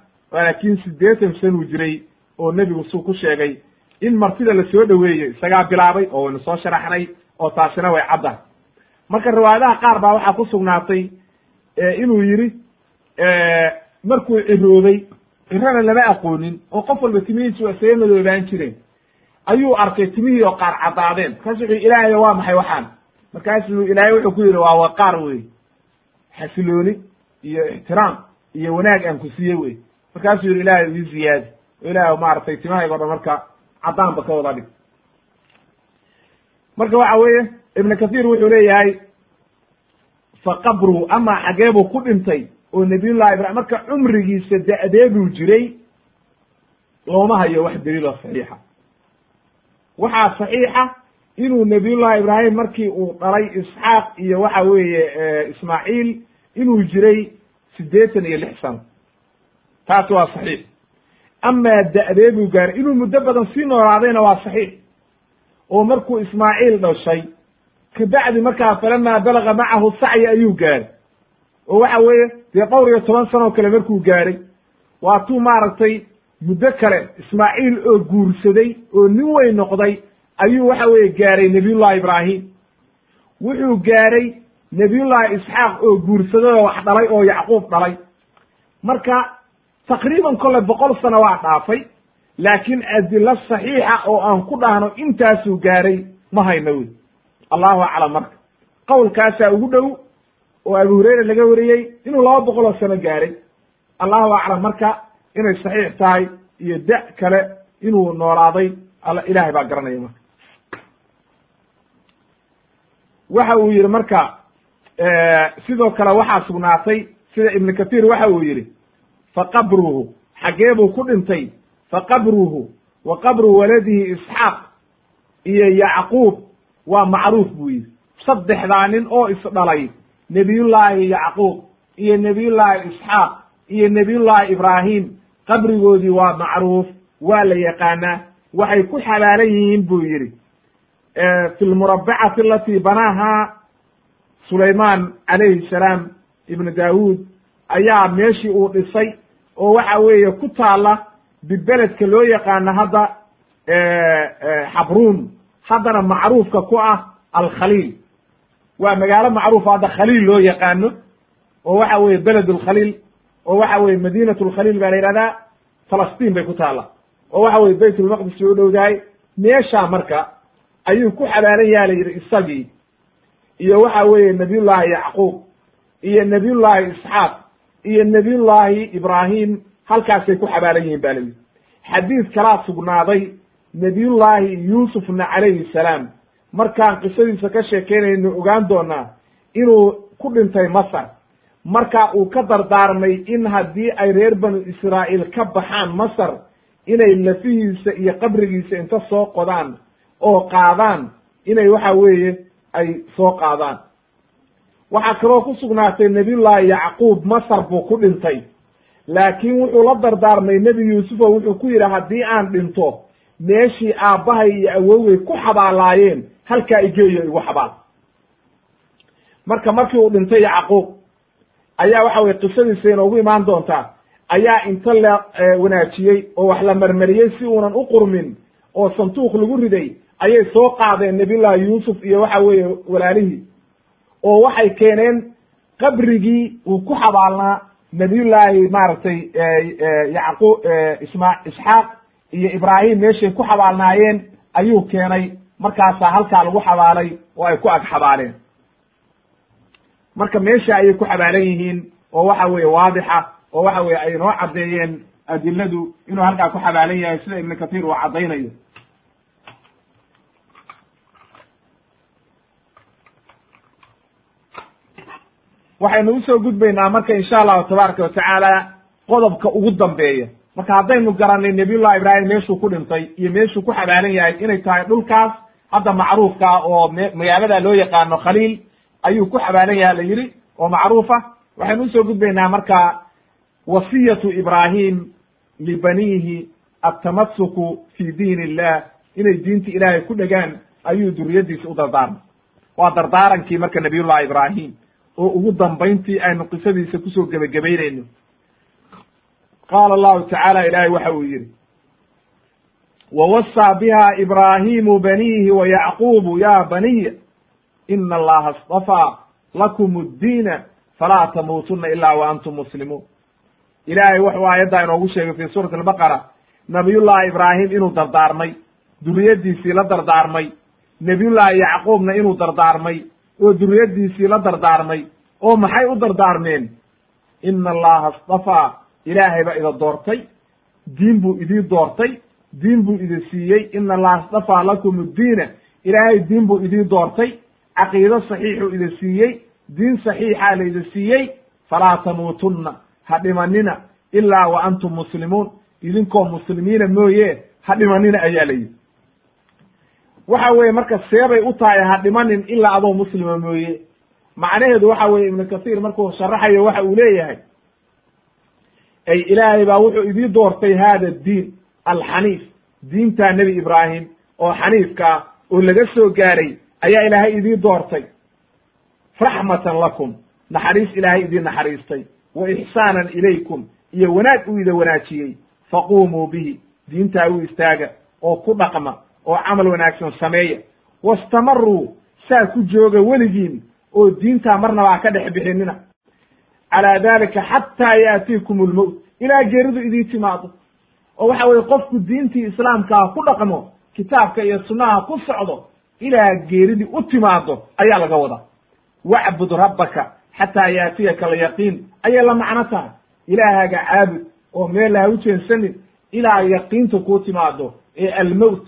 laakiin siddeetan sanuu jiray oo nebigu suu ku sheegay in martida la soo dhoweeyey isagaa bilaabay oo waynu soo sharaxnay oo taasina way caddahay marka riwaayadaha qaar baa waxaa ku sugnaatay inuu yidhi markuu ciroobay cirana lama aqoonin oo qof walba timihiisu isaga madoobaan jireen ayuu arkay timihii oo qaar caddaadeen. Markaasu wuxuu ilaahayo waa maxay waxaan? Markaasuu ilaahay wuxuu ku yidhi waa waqaar wey xasilooni iyo ixtiraam iyo wanaag aan ku siiyey wey markaasuu yidhi ilahay ii ziyaadi oo ilahay maaragtay timahaygo dhan marka caddaanba ka wada dhig. Marka waxa weeye ibnu kathiir wuxuu leeyahay fa qabruhu ama xagee buu ku dhintay oo nabiyullahi ibrahim marka cumrigiisa da-deeduu jiray looma hayo wax daliil oo saxiixa. Waxaa saxiixa inuu nabiyullahi ibraahim markii uu dhalay isxaaq iyo waxa weeye ismaaciil inuu jiray siddeetan iyo lix sano taasi waa saxiix. Amaa da-deeduu gaaray inuu muddo badan sii noolaadayna waa saxiix. Oo markuu ismaaciil dhashay kabacdi markaa falamaa balaga macahu sacyi ayuu gaaray. Oo waxa weeye dee dhowr iyo toban sanoo kale markuu gaaray waatuu maaragtay muddo kale ismaaciil oo guursaday oo nin weyn noqday ayuu waxa weeye gaaray nebiyullahi ibraahim. Wuxuu gaaray nebiyullahi isxaaq oo guursaday oo wax dhalay oo yacquub dhalay. Marka taqriiban kolle boqol sano waa dhaafay laakiin adilo saxiixa oo aan ku dhahno intaasuu gaaray ma hayno wey allahu aclam marka. Qowlkaasaa ugu dhow oo abu hureyre laga wariyey inuu laba boqol oo sano gaaray. Allahu aclam marka inay saxiix tahay iyo da kale inuu noolaaday alla ilahay baa garanaya marka. Waxa uu yihi marka sidoo kale waxaa sugnaatay sida ibnu kathiir waxa uu yidhi fa qabruhu xaggee buu ku dhintay. Fa qabruhu wa qabru waladihi isxaaq iyo yacquub waa macruuf buu yidhi. Saddexdaa nin oo isdhalay nebiyullaahi yacquub iyo nebiyullaahi isxaaq iyo nebiyullaahi ibraahim qabrigoodii waa macruuf waa la yaqaanaa waxay ku xabaalan yihiin buu yidhi. Fi lmurabbacati alatii banaaha sulaymaan calayhi salaam ibnu daawuud ayaa meeshii uu dhisay oo waxa weeye ku taalla bibeledka loo yaqaano hadda xabruun. Haddana macruufka ku ah alkhaliil. Waa magaalo macruufa hadda khaliil loo yaqaano oo waxa weye beled lkhaliil oo waxa weye madinat lkhaliil baa la yihahdaa falastiin bay ku taalla. Oo waxa weye bayt lmaqdis bay u dhowdahay meeshaa marka ayuu ku xabaalan yaha la yidhi isagii iyo waxa weeye nabiyullaahi yacquub iyo nabiyullaahi isxaaq iyo nebiyullaahi ibraahim halkaasay ku xabaalan yihiin ba layidhi xadiid kalaa sugnaaday nebiyullaahi yuusufna calayhi salaam. Markaan qisadiisa ka sheekeynayno ogaan doonaa inuu ku dhintay masar. Marka uu ka dardaarmay in haddii ay reer banu israa'iil ka baxaan masar inay lafihiisa iyo qabrigiisa inta soo qodaan oo qaadaan inay waxa weeye ay soo qaadaan waxaa kaloo ku sugnaatay nebiyullaahi yacquub masar buu ku dhintay. Laakiin wuxuu la dardaarmay nebi yuusufo wuxuu ku yidhi haddii aan dhinto meeshii aabbahay iyo awowgay ku xabaalaayeen halkaa igeeyo igu xabaal. Marka markii uu dhintay yacquub ayaa waxa weye qisadiisa inoogu imaan doontaa ayaa inta la wanaajiyey oo wax la marmariyey si uunan u qurmin oo sanduuq lagu riday ayay soo qaadeen nabiyullahi yuusuf iyo waxa weeye walaalihii oo waxay keeneen qabrigii uu ku xabaalnaa nabiyullaahi maaragtay yacqu isma isxaaq iyo ibraahim meeshay ku xabaalnaayeen ayuu keenay. Markaasaa halkaa lagu xabaalay oo ay ku ag xabaaleen. Marka meesha ayay ku xabaalan yihiin oo waxa weeye waadixa oo waxa weye ay noo caddeeyeen adiladu inuu halkaa ku xabaalan yahay sida ibnu kathiir uu caddaynayo waxaynu u soo gudbaynaa marka insha allahu tabaaraka watacaala qodobka ugu dambeeya. Marka haddaynu garanay nabiyullahi ibraahim meeshuu ku dhintay iyo meeshuu ku xabaalan yahay inay tahay dhulkaas hadda macruufka oo magaalada loo yaqaano khaliil ayuu ku xabaalan yaha la yidhi oo macruufa. Waxaynu u soo gudbaynaa marka wasiyatu ibraahim libaniihi altamasuku fi diin illah inay diinta ilaahay ku dhegaan ayuu duriyadiisa u dardaarmay. Waa dardaarankii marka nabiyullahi ibraahim oo ugu dambayntii aynu qisadiisa ku soo gebagabaynayno. Qaala allahu tacaala ilaahay waxa uu yidhi wawasaa biha ibraahimu baniihi wa yacquubu ya baniya ina allaha astafaa lakum addiina falaa tamuutuna ila wa antum muslimuun. Ilaahay wuxuu aayaddaa inoogu sheegay fi suurati albaqara nabiyullahi ibraahim inuu dardaarmay duriyaddiisii la dardaarmay nebiyullaahi yacquubna inuu dardaarmay oo duriyaddiisii la dardaarmay oo maxay u dardaarmeen? Ina allaha astafaa ilaahay baa ida doortay diin buu idii doortay diin buu idi siiyey. Ina allaha astafaa lakum addiina ilaahay diin buu idii doortay caqiido saxiixuu idi siiyey diin saxiixaa la idi siiyey. Falaa tamuutunna ha dhimanina ilaa wa antum muslimuun. Idinkoo muslimiina mooye ha dhimanina ayaa la yidhi waxa weeye marka seebay u tahay ha dhimanin ilaa adoo muslima mooye. Macnaheedu waxa weeye ibnu kathiir markuu sharaxayo waxa uu leeyahay ay ilaahay baa wuxuu idii doortay hada diin alxaniif diintaa nebi ibraahim oo xaniifkaa oo laga soo gaaray ayaa ilaahay idii doortay. Raxmatan lakum naxariis ilaahay idii naxariistay. Wa ixsaanan ilaykum iyo wanaag uu ida wanaajiyey. Faquumuu bihi diintaa u istaaga oo ku dhaqma oo camal wanaagsan sameeya. Wastamaruu saa ku jooga weligiin oo diintaa marnaba ha ka dhex bixinina. Calaa dalika xataa yaatiikum lmowt ilaa geeridu idii timaado oo waxa weye qofku diintii islaamkaa ku dhaqmo kitaabka iyo sunnaha ku socdo ilaa geeridii u timaado ayaa laga wadaa. Wacbud rabbaka xataa yaatiyaka alyaqiin. Ayay la macno tahay. Ilaahaga caabud oo meel ha u jeensanin ilaa yaqiinta kuu timaado ee almowt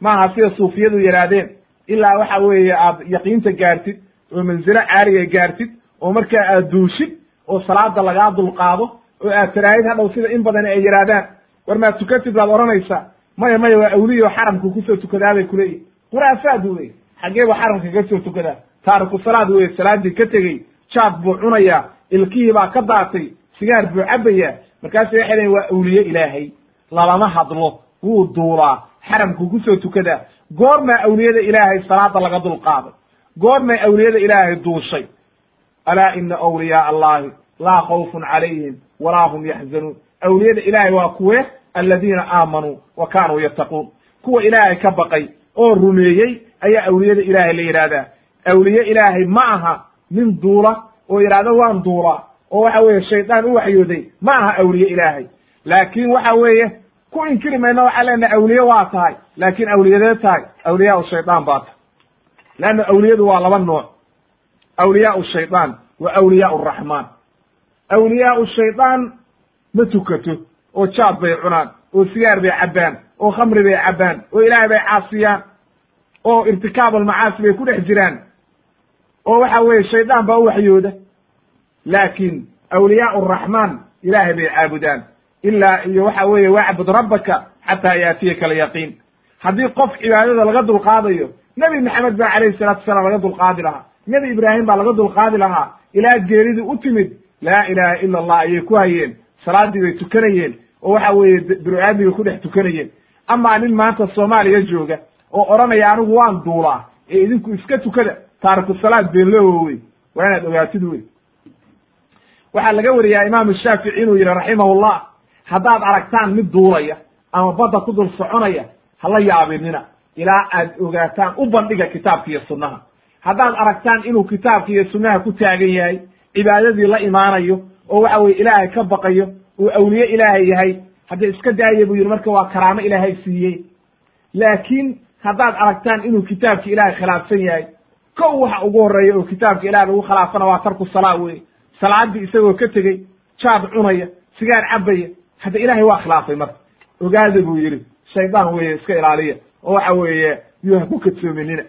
maaha sida suufiyadu yidhaahdeen ilaa waxa weeye aad yaqiinta gaartid oo manzilo caaliga gaartid oo markaa aad duushid oo salaada lagaa dulqaado oo aad taraahid hadhow sida in badan ay yidhaahdaan war maad tukatid baad odhanaysaa maya maya waa awliyo xaramku ku soo tukadaabay kuleeyihin khuraafaad wey xaggee ba xaramka ka soo tukadaa taariku salaad weye salaadii ka tegey jaad buu cunayaa ilkihii baa ka daatay sigaar buu cabbayaa. Markaasu waxay leeyiin waa awliye ilaahay. Lalama hadlo wuu duulaa xaramku ku soo tukadaa goormaa awliyada ilaahay salaada laga dulqaaday goormay awliyada ilaahay duushay. Alaa ina awliyaaa allahi laa khawfun calayhim walaa hum yaxzanuun awliyada ilaahay waa kuwe aladiina aamanuu wa kaanuu yattaquun. Kuwa ilaahay ka baqay oo rumeeyey ayaa awliyada ilaahay la yidhaahdaa awliye ilaahay ma aha nin duula oo yidhahdo waan duulaa oo waxa weeye shaydaan u waxyooday ma aha awliye ilaahay. Laakiin waxa weeye ku inkiri mayno waxaa leenahay awliye waa tahay laakiin awliyadee tahay awliyaa shaydaan baa tahay. Leanna awliyadu waa laba nooc. Awliyaa shaydaan wa awliyaa raxmaan. Awliyaau shaydaan ma tukato oo jaad bay cunaan oo sigaar bay cabbaan oo khamri bay cabbaan oo ilaahay bay caasiyaan oo irtikaab almacaasi bay ku dhex jiraan. Oo waxa weeye shaydaan baa u waxyooda. Laakiin awliyaau araxmaan ilaahay bay caabudaan ilaa iyo waxa weeye wacbud rabbaka xataa yaatiyaka alyaqiin. Haddii qof cibaadada laga dulqaadayo nebi maxamed baa calayhi salatu wasalaam laga dulqaadi lahaa. Nebi ibraahim baa laga dulqaadi lahaa. Ilaa geeridii u timid laa ilaha ila allah ayay ku hayeen. Salaadii bay tukanayeen oo waxa weeye binu-aadmigay ku dhex tukanayeen. Amaa nin maanta soomaaliya jooga oo odhanaya anigu waan duulaa ee idinku iska tukada taariku salaad beenlowo wey waa inaad ogaatid wey waxaa laga wariyaa imaamu shaafici inuu yihi raximahullah haddaad aragtaan mid duulaya ama badda ku dul soconaya hala yaabinina. Ilaa aad ogaataan u bandhiga kitaabka iyo sunnaha. Haddaad aragtaan inuu kitaabka iyo sunnaha ku taagan yahay cibaadadii la imaanayo oo waxa weye ilaahay ka baqayo uu awliye ilaahay yahay hadda iska daaya buu yidhi marka waa karaamo ilaahay siiyey. Laakiin haddaad aragtaan inuu kitaabki ilaahay khilaafsan yahay kow waxa ugu horreeya oo kitaabka ilahay lagu khilaafana waa tarku salaa weye salaadii isagoo ka tegey jaad cunaya sigaar cabaya hadda ilaahay waa khilaafay marka. Ogaada buu yidhi shaydaan weeye iska ilaaliya. Oo waxa weeye yuu ha ku kadsoominina.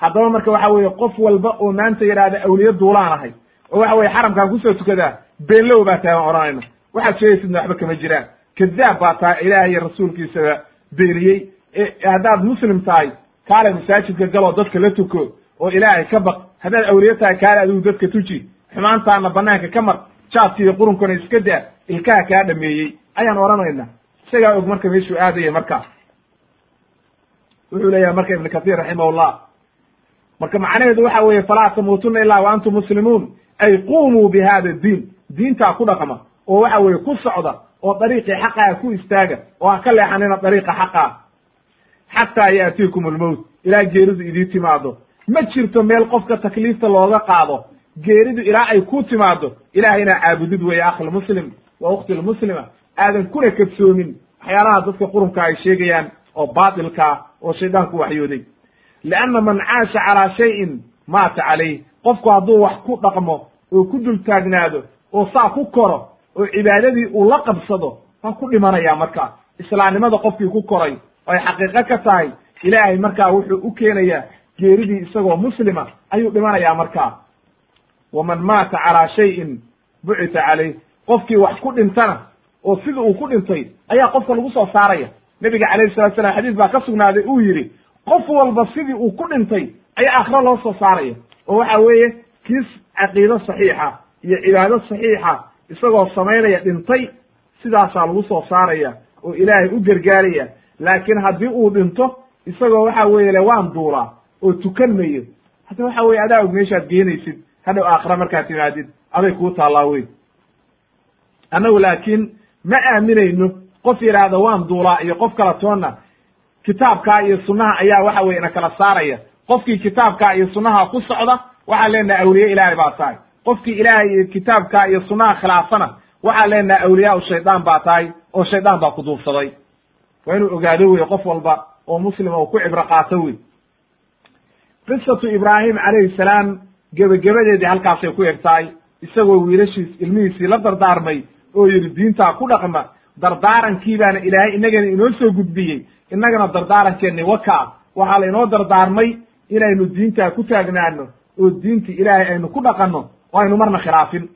Haddaba marka waxa weeye qof walba oo maanta yidhaahda awliye duulaan ahay oo waxa weye xaramkaan ku soo tukadaa beenlow baa tahay aan odhanayna. Waxaad sheegaysidna waxba kama jiraan. Kadaab baa tahay ilaahay iyo rasuulkiisaba beeniyey. Haddaad muslim tahay kaale masaajidka galoo dadka la tuko oo ilaahay ka baq. Haddaad awliye tahay kaale adigu dadka tuji. Xumaantaana banaanka ka mar jaadka iyo qurunkana iska daa ilkaha kaa dhameeyey ayaan odhanayna isagaa og marka meeshuu aadaya markaa wuxuu leeyahay marka ibn kathir raximahullah marka macnaheedu waxa weeye falaa tamuutuna ilaa wa antum muslimuun. Ay qumuu bi hada diin. Diintaa ku dhaqma. Oo waxa weeye ku socda. Oo dariiqii xaqaa ku istaaga. Oo ha ka leexanina dariiqa xaqaa xataa yaatiikum almowt ilaa geeridu idii timaado ma jirto meel qofka takliifta looga qaado. Geeridu ilaa ay ku timaado ilahay inaa caabudid weeye akhilmuslim wa ukhti lmuslima aadan kuna kadsoomin waxyaalaha dadka qurunka ay sheegayaan oo baatilkaa oo shaydaanku waxyooday. Lianna man caasha calaa shayin maata calayh qofku hadduu wax ku dhaqmo oo ku dul taagnaado oo saa ku koro oo cibaadadii uu la qabsado waa ku dhimanaya markaa islaamnimada qofkii ku koray oo ay xaqiiqo ka tahay ilaahay markaa wuxuu u keenayaa geeridii isagoo muslima ayuu dhimanayaa markaa waman maata calaa shayin bucita calayh qofkii wax ku dhintana oo sida uu ku dhintay ayaa qofka lagu soo saaraya. Nebiga calayhi salatu salam xadiis baa ka sugnaaday uu yidhi qof walba sidii uu ku dhintay ayaa aakhiro loo soo saaraya. Oo waxa weeye kiis caqiido saxiixa iyo cibaado saxiixa isagoo samaynaya dhintay sidaasaa lagu soo saaraya oo ilaahay u gargaaraya. Laakiin haddii uu dhinto isagoo waxa weeye le waan duulaa oo tukan mayo hadda waxa weye adaa og meeshaad geenaysid hadhow aakhira markaad timaadid aday kuu taallaa wey annagu laakiin ma aaminayno qof yidhaahda waan duulaa iyo qof kala toonna kitaabkaa iyo sunnaha ayaa waxa weye ina kala saaraya. Qofkii kitaabkaa iyo sunnaha ku socda waxaan leenaha awliye ilaahay baa tahay. Qofkii ilaahay iyo kitaabkaa iyo sunnaha khilaafana waxaan leenaha awliyaau shaydaan baa tahay oo shaydaan baa ku duufsaday waa inuu ogaado wey qof walba oo muslima uu ku cibro qaato wey qisatu ibraahim calayhi salaam gebagabadeedii halkaasay ku eg tahay isagoo wiilashiis ilmihiisii la dardaarmay oo yidhi diintaa ku dhaqma dardaaranki baana ilaahay innagana inoo soo gudbiyey innagana dardaarankeeni wakaa waxaa lainoo dardaarmay inaynu diintaa ku taagnaano oo diinta ilaahay aynu ku dhaqanno oo aynu marna khilaafin.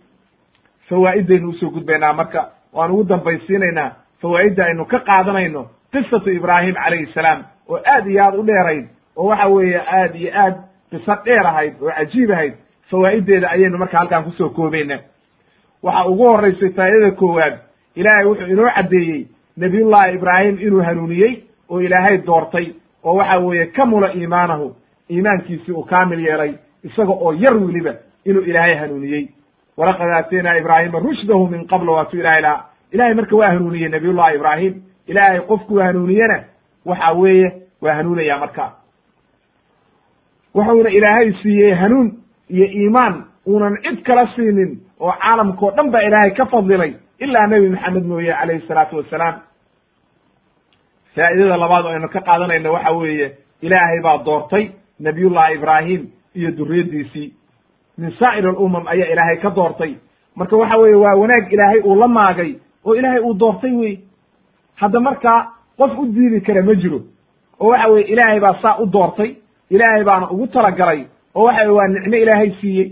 Fawaa'idaynu u soo gudbaynaa marka. Waan ugu dambaysiinaynaa fawaa'idda aynu ka qaadanayno qisatu ibraahim calayhi salaam oo aad iyo aad u dheerayd oo waxa weeye aad iyo aad qiso dheer ahayd oo cajiib ahayd. Fawaa'ideeda ayaynu marka halkaan ku soo koobayna waxa ugu horraysay faa'idada koowaad ilaahay wuxuu inoo caddeeyey nabiyullahi ibraahim inuu hanuuniyey oo ilaahay doortay oo waxa weeye kamula iimaanahu iimaankiisii uu kaamil yeelay isaga oo yar weliba inuu ilaahay hanuuniyey. Walaqad aataynaa ibraahima rushdahu min qabl waatuu ilahay lahaa. Ilahay marka waa hanuuniyey nabiyullahi ibraahim ilaahay qofkuu hanuuniyena waxa weeye waa hanuunaya marka. Wuxuuna ilaahay siiyey hanuun iyo iimaan uunan cid kala siinin oo caalamkao dhan baa ilaahay ka fadlilay ilaa nebi maxamed mooye calayhi salaatu wassalaam faa'idada labaad oo aynu ka qaadanayno waxa weeye ilaahay baa doortay nabiyullahi ibraahim iyo duriyaddiisii min saa'ir alumam ayaa ilaahay ka doortay. Marka waxa weeye waa wanaag ilaahay uu la maagay oo ilaahay uu doortay wey hadda markaa qof u diidi kara ma jiro oo waxa weye ilaahay baa saa u doortay ilaahay baana ugu talagalay oo waxa weye waa nicmo ilaahay siiyey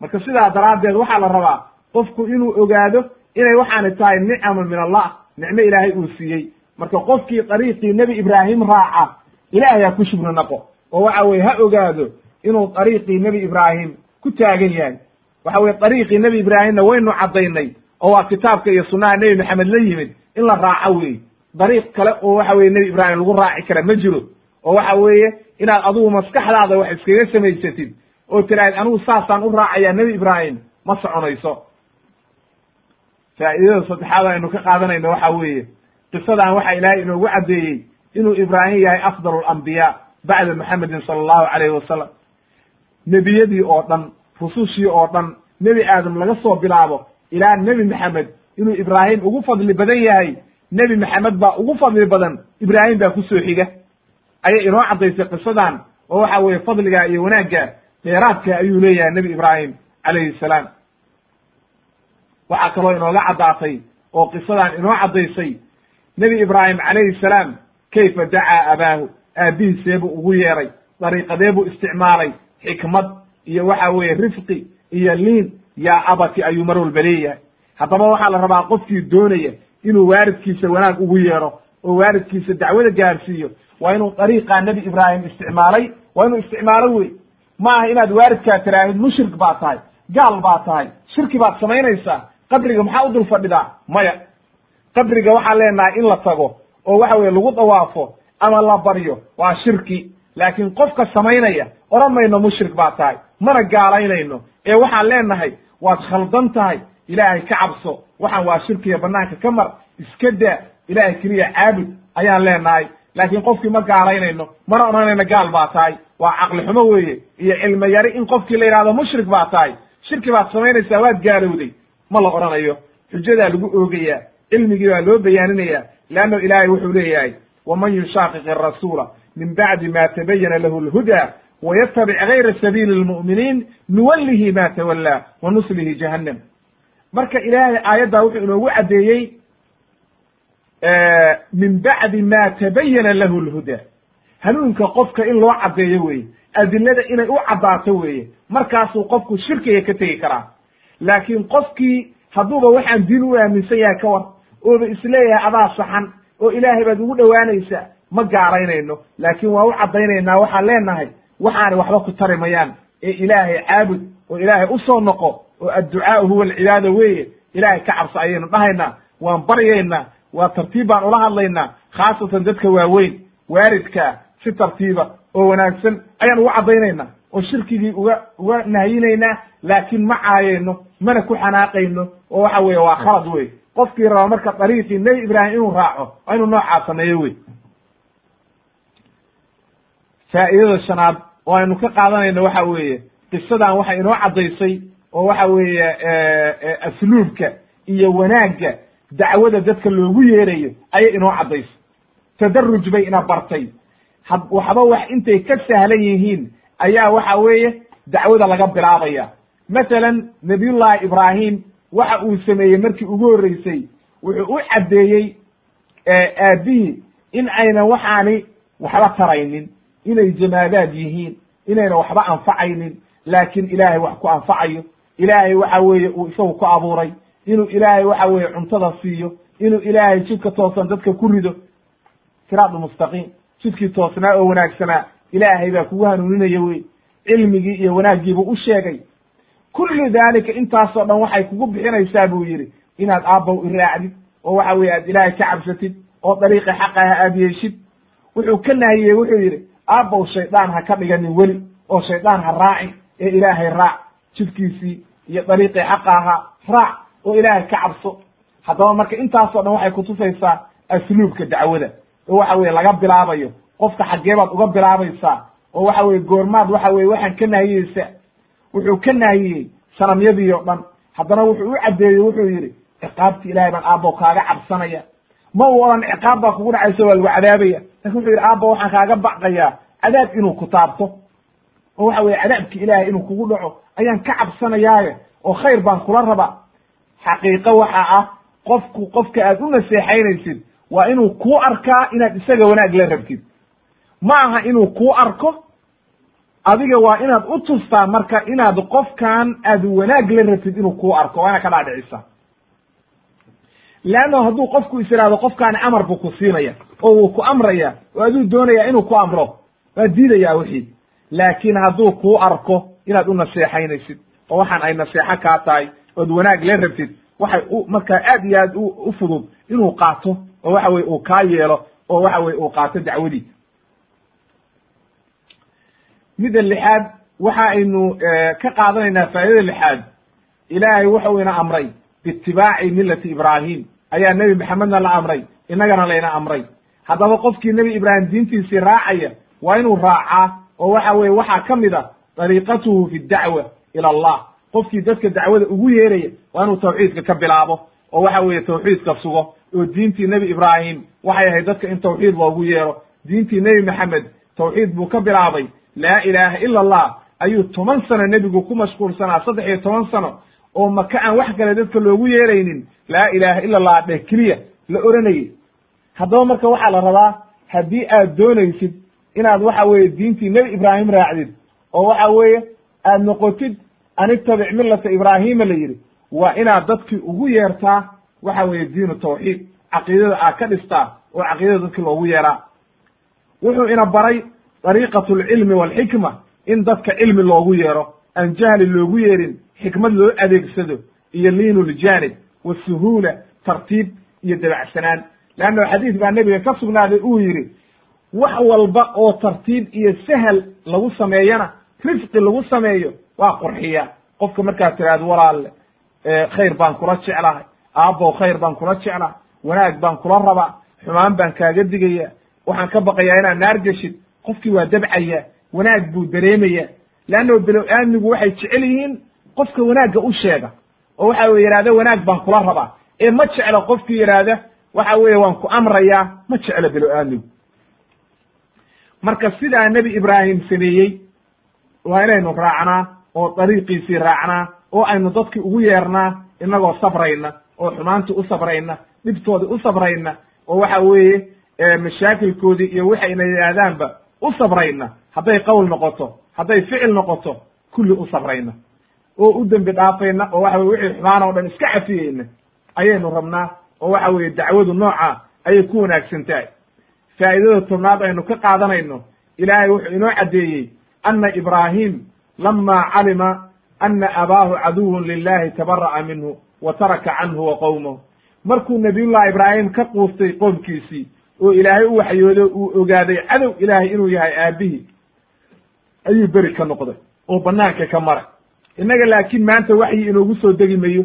marka sidaa daraaddeed waxaa la rabaa qofku inuu ogaado inay waxaani tahay nicama min allah nicmo ilaahay uu siiyey. Marka qofkii dariiqii nebi ibraahim raaca ilaahay ha ku shugri naqo. Oo waxa weye ha ogaado inuu dariiqii nebi ibraahim ku taagan yahay. Waxa weye dariiqii nebi ibraahimna waynu caddaynay oo waa kitaabka iyo sunnaha nebi maxamed la yimid in la raaco wey dariiq kale oo waxa weye nebi ibraahim lagu raaci kara ma jiro. Oo waxa weeye inaad adigu maskaxdaada wax iskaga samaysatid oo tiraahid anigu saasaan u raacayaa nebi ibraahim ma soconayso. Faa'iidada saddexaad aynu ka qaadanayno waxa weeye qisadan waxa ilaahay inoogu caddeeyey inuu ibraahim yahay afdal alambiyaa bacda maxamedin sala allahu calayhi wasalam nebiyadii oo dhan rusushii oo dhan nebi aadam laga soo bilaabo ilaa nebi maxamed inuu ibraahim ugu fadli badan yahay nebi maxamed baa ugu fadli badan ibraahim baa ku soo xiga. Ayay inoo caddaysay qisadan oo waxa weeye fadliga iyo wanaagga dheeraadka ayuu leeyahay nebi ibraahim calayhi salaam. Waxaa kaloo inooga caddaatay oo qisadan inoo caddaysay nebi ibraahim calayhi salaam kayfa dacaa abaahu? Aabbihiiseebuu ugu yeeray dariiqadee buu isticmaalay xikmad iyo waxa weeye rifqi iyo liin yaa abati ayuu mar walba leeyahay. Haddaba waxaa la rabaa qofkii doonaya inuu waaridkiisa wanaag ugu yeero oo waaridkiisa dacwada gaarsiiyo waa inuu dariiqaa nebi ibraahim isticmaalay waa inuu isticmaalo wey ma aha inaad waaridkaa tiraahid mushrik baa tahay gaal baa tahay shirki baad samaynaysaa qabriga maxaa u dul fadhidaa? Maya. Qabriga waxaan leenahay in la tago oo waxa weye lagu dawaafo ama la baryo waa shirki. Laakiin qofka samaynaya odhan mayno mushrik baa tahay mana gaalaynayno. Ee waxaan leenahay waad khaldan tahay ilaahay ka cabso. Waxaan waa shirkiga banaanka ka mar iska daa ilaahay keliya caabud ayaan leenahay. Laakiin qofkii ma gaalaynayno mana odhanayno gaal baa tahay waa caqli xumo weeye iyo cilmo yari in qofkii la yidhahdo mushrik baa tahay. Shirki baad samaynaysaa waad gaalowday ma la odhanayo xujadaa lagu oogayaa cilmigii baa loo bayaaninaya leanno ilaahay wuxuu leeyahay waman yushaaqiq arasuula min bacdi ma tabayana lahu lhuda waytabic gayra sabiili lmu'miniin nuwallihi ma tawallaa wa nuslihi jahannam. Marka ilaahay aayaddaa wuxuu inoogu caddeeyey min bacdi ma tabayana lahu lhuda hanuunka qofka in loo caddeeyo weeye adilada inay u caddaato weeye markaasuu qofku shirkiga ka tegi karaa. Laakiin qofkii hadduuba waxaan diin u aaminsan yahay ka war ooba is leeyahay adaa saxan oo ilaahay baad ugu dhowaanaysaa ma gaaraynayno. Laakiin waa u caddaynaynaa waxaan leenahay waxaanay waxba ku tari mayaan ee ilaahay caabud oo ilaahay u soo noqo oo adducaau huwa alcibaada weeye ilaahay ka cabso ayaynu dhahaynaa waan baryaynaa waa tartiib baan ula hadlaynaa khaasatan dadka waaweyn waaridkaa si tartiiba oo wanaagsan ayaan ugu caddaynaynaa oo shirkigii uga uga nahyinaynaa laakiin ma caayayno mana ku xanaaqayno oo waxa weeye waa khalad wey qofkii raba marka dariiqii nebi ibraahim inuu raaco waa inuu noocaa sameeyo wey faa'idada shanaad oo aynu ka qaadanayno waxa weeye qisadan waxay inoo caddaysay oo waxa weeye asluubka iyo wanaagga dacwada dadka loogu yeerayo ayay inoo caddaysay. Tadaruj bay ina bartay waxba wax intay ka sahlan yihiin ayaa waxa weeye dacwada laga bilaabaya. Masalan nabiyullahi ibraahim waxa uu sameeyey markii ugu horreysay wuxuu u caddeeyey aabbihii in aynan waxaani waxba taraynin inay jamaadaad yihiin inayna waxba anfacaynin laakiin ilaahay wax ku anfacayo. Ilaahay waxa weeye uu isagu ku abuuray inuu ilaahay waxa weeye cuntada siiyo inuu ilaahay jidka toosan dadka ku rido. Siraadu jidkii toosnaa oo wanaagsanaa. Ilaahay baa kugu hanuuninaya wey cilmigii iyo wanaaggiibuu u sheegay. Kullu daalika intaasoo dhan waxay kugu bixinaysaa buu yidhi inaad aabbow iraacdid oo waxa weye aad ilaahay ka cabsatid oo dariiqi xaqaha aad yeeshid. Wuxuu ka nahiyey wuxuu yidhi aabbow shaydaan ha ka dhiganin weli oo shaydaan ha raacin ee ilaahay raac. Jidkiisii iyo dariiqii xaqa ahaa raac oo ilaahay ka cabso. Haddaba marka intaasoo dhan waxay kutusaysaa asluubka dacwada oo waxa weye laga bilaabayo. Qofka xaggee baad uga bilaabaysaa oo waxa weye goormaad waxa weye waxaan ka nahiyeysa wuxuu ka nahiyey sanamyadii o dhan. Haddana wuxuu u caddeeyey wuxuu yidhi ciqaabti ilahay baan aabbow kaaga cabsanaya. Ma uu odhan ciqaab baa kugu dhacayso waa lagu cadaabaya. Lakin wuxuu yidhi aabbo waxaan kaaga baqayaa cadaab inuu ku taabto. Oo waxa weye cadaabki ilaahay inuu kugu dhaco ayaan ka cabsanayaaye oo khayr baan kula rabaa. Xaqiiqo waxa ah qofku qofka aad u naseexaynaysid waa inuu kuu arkaa inaad isaga wanaag la rabtid. Ma aha inuu kuu arko adiga waa inaad u tustaa marka inaad qofkan aad wanaag la rabtid inuu kuu arko waa inaad ka dhaadhicisa. Leanno hadduu qofku is ihahdo qofkaani amar buu ku siinaya oo wuu ku amraya oo aduu doonaya inuu ku amro waa diidayaa wixii. Laakiin hadduu kuu arko inaad u naseexaynaysid oo waxaan ay naseexo kaa tahay ood wanaag la rabtid waxay u markaa aad iyo aad u fudud inuu qaato oo waxa weye uu kaa yeelo oo waxa weye uu qaato dacwadii midda lixaad waxa aynu ka qaadanaynaa faa'idada lixaad. Ilaahay wuxuu ina amray biitibaaci millati ibraahim. Ayaa nebi maxamedna la amray innagana layna amray. Haddaba qofkii nebi ibraahim diintiisii raacaya waa inuu raacaa oo waxa weye waxaa ka mid a dariiqatuhu fi dacwa ila allah. Qofkii dadka dacwada ugu yeeraya waa inuu tawxiidka ka bilaabo oo waxa weeye tawxiidka sugo oo diintii nebi ibraahim waxay ahayd dadka in tawxiid loogu yeero. Diintii nebi maxamed tawxiid buu ka bilaabay. Laa ilaaha ila allah ayuu toban sano nebigu ku mashquulsanaa saddex iyo toban sano oo maka aan wax kale dadka loogu yeeraynin. Laa ilaaha ila allah dheh keliya la oranayay. Haddaba marka waxaa la rabaa haddii aad doonaysid inaad waxa weeye diintii nebi ibraahim raacdid oo waxa weeye aad noqotid an ittabic millata ibraahima la yidhi waa inaad dadkii ugu yeertaa waxa weeye diinu tawxiid. Caqiidada aad ka dhistaa oo caqiidada dadkii loogu yeeraa wuxuu ina baray dariiqatu alcilmi walxikma in dadka cilmi loogu yeero aan jahli loogu yeerin xikmad loo adeegsado iyo liinu ljanib wasuhuula tartiib iyo dabacsanaan. Leanna xadiis baa nebiga ka sugnaaday uu yidhi wax walba oo tartiib iyo sahal lagu sameeyana rifqi lagu sameeyo waa qurxiya. Qofka markaad tiraahdo walaalle khayr baan kula jeclahay aabbow khayr baan kula jeclahay wanaag baan kula rabaa xumaan baan kaaga digaya waxaan ka baqayaa inaad naar geshid qofkii waa dabcaya wanaag buu dareemaya. Leanno bilow aadmigu waxay jecel yihiin qofka wanaagga u sheega oo waxa weye yidhahda wanaag baan kula rabaa. Ee ma jeclo qofkii yidhaahda waxa weeye waan ku amrayaa ma jeclo bilow aadmigu marka sidaa nebi ibraahim sameeyey waa inaynu raacnaa oo dariiqiisii raacnaa oo aynu dadkii ugu yeernaa inagoo sabrayna oo xumaantii u sabrayna dhibtoodii u sabrayna oo waxa weeye mashaakilkoodii iyo waxayna yidhaahdaanba u sabrayna. Hadday qowl noqoto hadday ficil noqoto kulli u sabrayna. Oo u dembi dhaafayna oo waxa weye wixii xumaan oo dhan iska cafiyeyna ayaynu rabnaa oo waxa weeye dacwadu nooca ayay ku wanaagsan tahay faa'idada tobnaad aynu ka qaadanayno ilaahay wuxuu inoo caddeeyey ana ibraahim lama calima ana abaahu caduwun lilahi tabara'a minhu wa taraka canhu wa qowmahu markuu nabiyullahi ibraahim ka quustay qoomkiisii oo ilaahay u waxyoodo uu ogaaday cadow ilaahay inuu yahay aabihii ayuu beri ka noqday oo banaanka ka maray. Innaga laakiin maanta waxyi inoogu soo degi mayo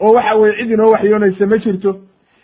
oo waxa weye cid inoo waxyoonaysa ma jirto.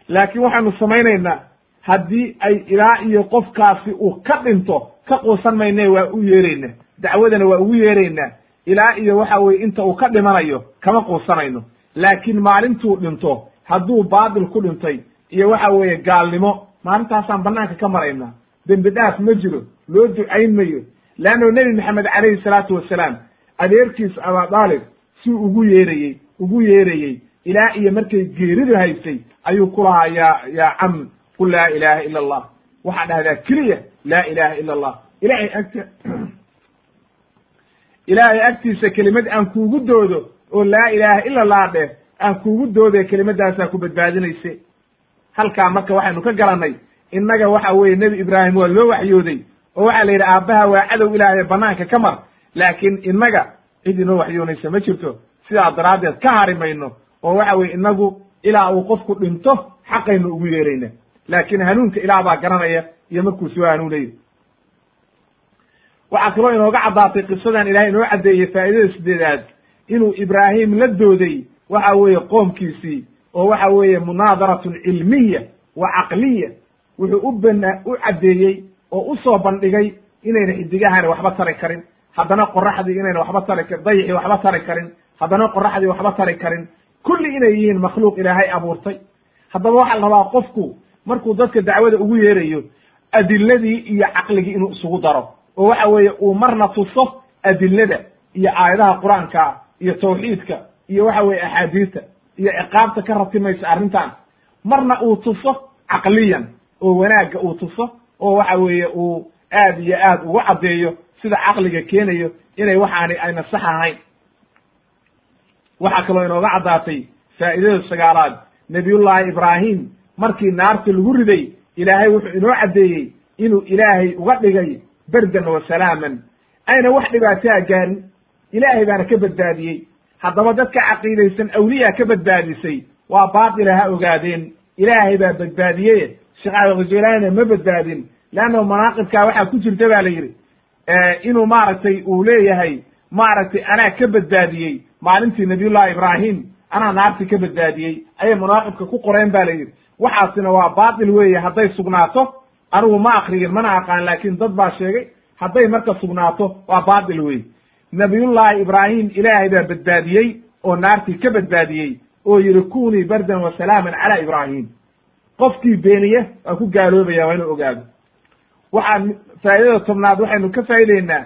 Laakiin waxaanu samaynaynaa haddii ay ilaa iyo qofkaasi uu ka dhinto ka quusan mayne waa u yeerayna dacwadana waa ugu yeeraynaa ilaa iyo waxa weye inta uu ka dhimanayo kama quusanayno laakiin maalintuu dhinto hadduu baatil ku dhintay iyo waxa weeye gaalnimo maalintaasaan banaanka ka maraynaa. Dembi dhaaf ma jiro loo ducayn mayo. Leanno nebi maxamed calayhi salaatu wasalaam adeerkiis abadaalib si ugu yeerayey ugu yeerayey ilaa iyo markay geeridu haysay ayuu ku lahaa ya yaa cam qul laa ilaha ila allah. Waxaa dhahdaa keliya laa ilaha ila allah. Ilahay agta ilaahay agtiisa kelimad aan kuugu doodo oo laa ilaha ila allah dheh aan kuugu doode kelimadaasaa ku badbaadinayse. Halkaa marka waxaynu ka garannay innaga waxa weeye nebi ibraahim waa loo waxyooday oo waxaa la yidhi aabbaha waa cadow ilaahay banaanka ka mar. Laakiin innaga cid inoo waxyoonaysa ma jirto. Sidaa daraaddeed ka hari mayno oo waxa weye inagu ilaa uu qofku dhinto xaqaynu ugu yeerayna. Laakiin hanuunka ilaah baa garanaya iyo markuu soo hanuunayo waxaa kaloo inooga caddaatay qisadan ilahay inoo caddeeyey faa'idada sideedaad inuu ibraahim la dooday waxa weeye qoomkiisii oo waxa weeye munaadaratun cilmiya wa caqliya wuxuu u bana u caddeeyey oo u soo bandhigay inayna xidigahani waxba tari karin. Haddana qoraxdii inayna waxba tari karin dayixii waxba tari karin haddana qoraxdii waxba tari karin. Kulli inay yihiin makhluuq ilaahay abuurtay. Haddaba waxaa la rabaa qofku markuu dadka dacwada ugu yeerayo adiladii iyo caqligii inuu isugu daro. Oo waxa weeye uu marna tuso adilada iyo aayadaha qur'aanka iyo tawxiidka iyo waxa weye axaadiista iyo ciqaabta ka ratimaysa arrintan. Marna uu tuso caqliyan oo wanaagga uu tuso oo waxa weeye uu aad iyo aad ugu caddeeyo sida caqliga keenayo inay waxaani ayna sax ahayn. Waxaa kaloo inooga caddaatay faa'idada sagaalaad. Nabiyullaahi ibraahim markii naarta lagu riday ilaahay wuxuu inoo caddeeyey inuu ilaahay uga dhigay berdan wa salaaman. Ayna wax dhibaataa gaarin ilaahay baana ka badbaadiyey haddaba dadka caqiidaysan awliya ka badbaadisay waa baatila ha ogaadeen ilaahay baa badbaadiyey sheekh cabdiqajilaanina ma badbaadin leanna manaaqibkaa waxaa ku jirta ba la yidhi inuu maaragtay uu leeyahay maaragtay anaa ka badbaadiyey maalintii nabiyullahi ibraahim anaa naartii ka badbaadiyey ayay munaaqibka ku qoreen ba la yidhi waxaasina waa baatil weeye hadday sugnaato anigu ma akriyin mana aqaan laakin dad baa sheegay hadday marka sugnaato waa baatil weye nabiyullaahi ibraahim ilaahay baa badbaadiyey oo naartii ka badbaadiyey oo yidhi kunii bardan wa salaaman cala ibraahim qofkii beeniye waa ku gaaloobaya waa inuu ogaado. Waxaan faa'idada tobnaad waxaynu ka faa'ideynaa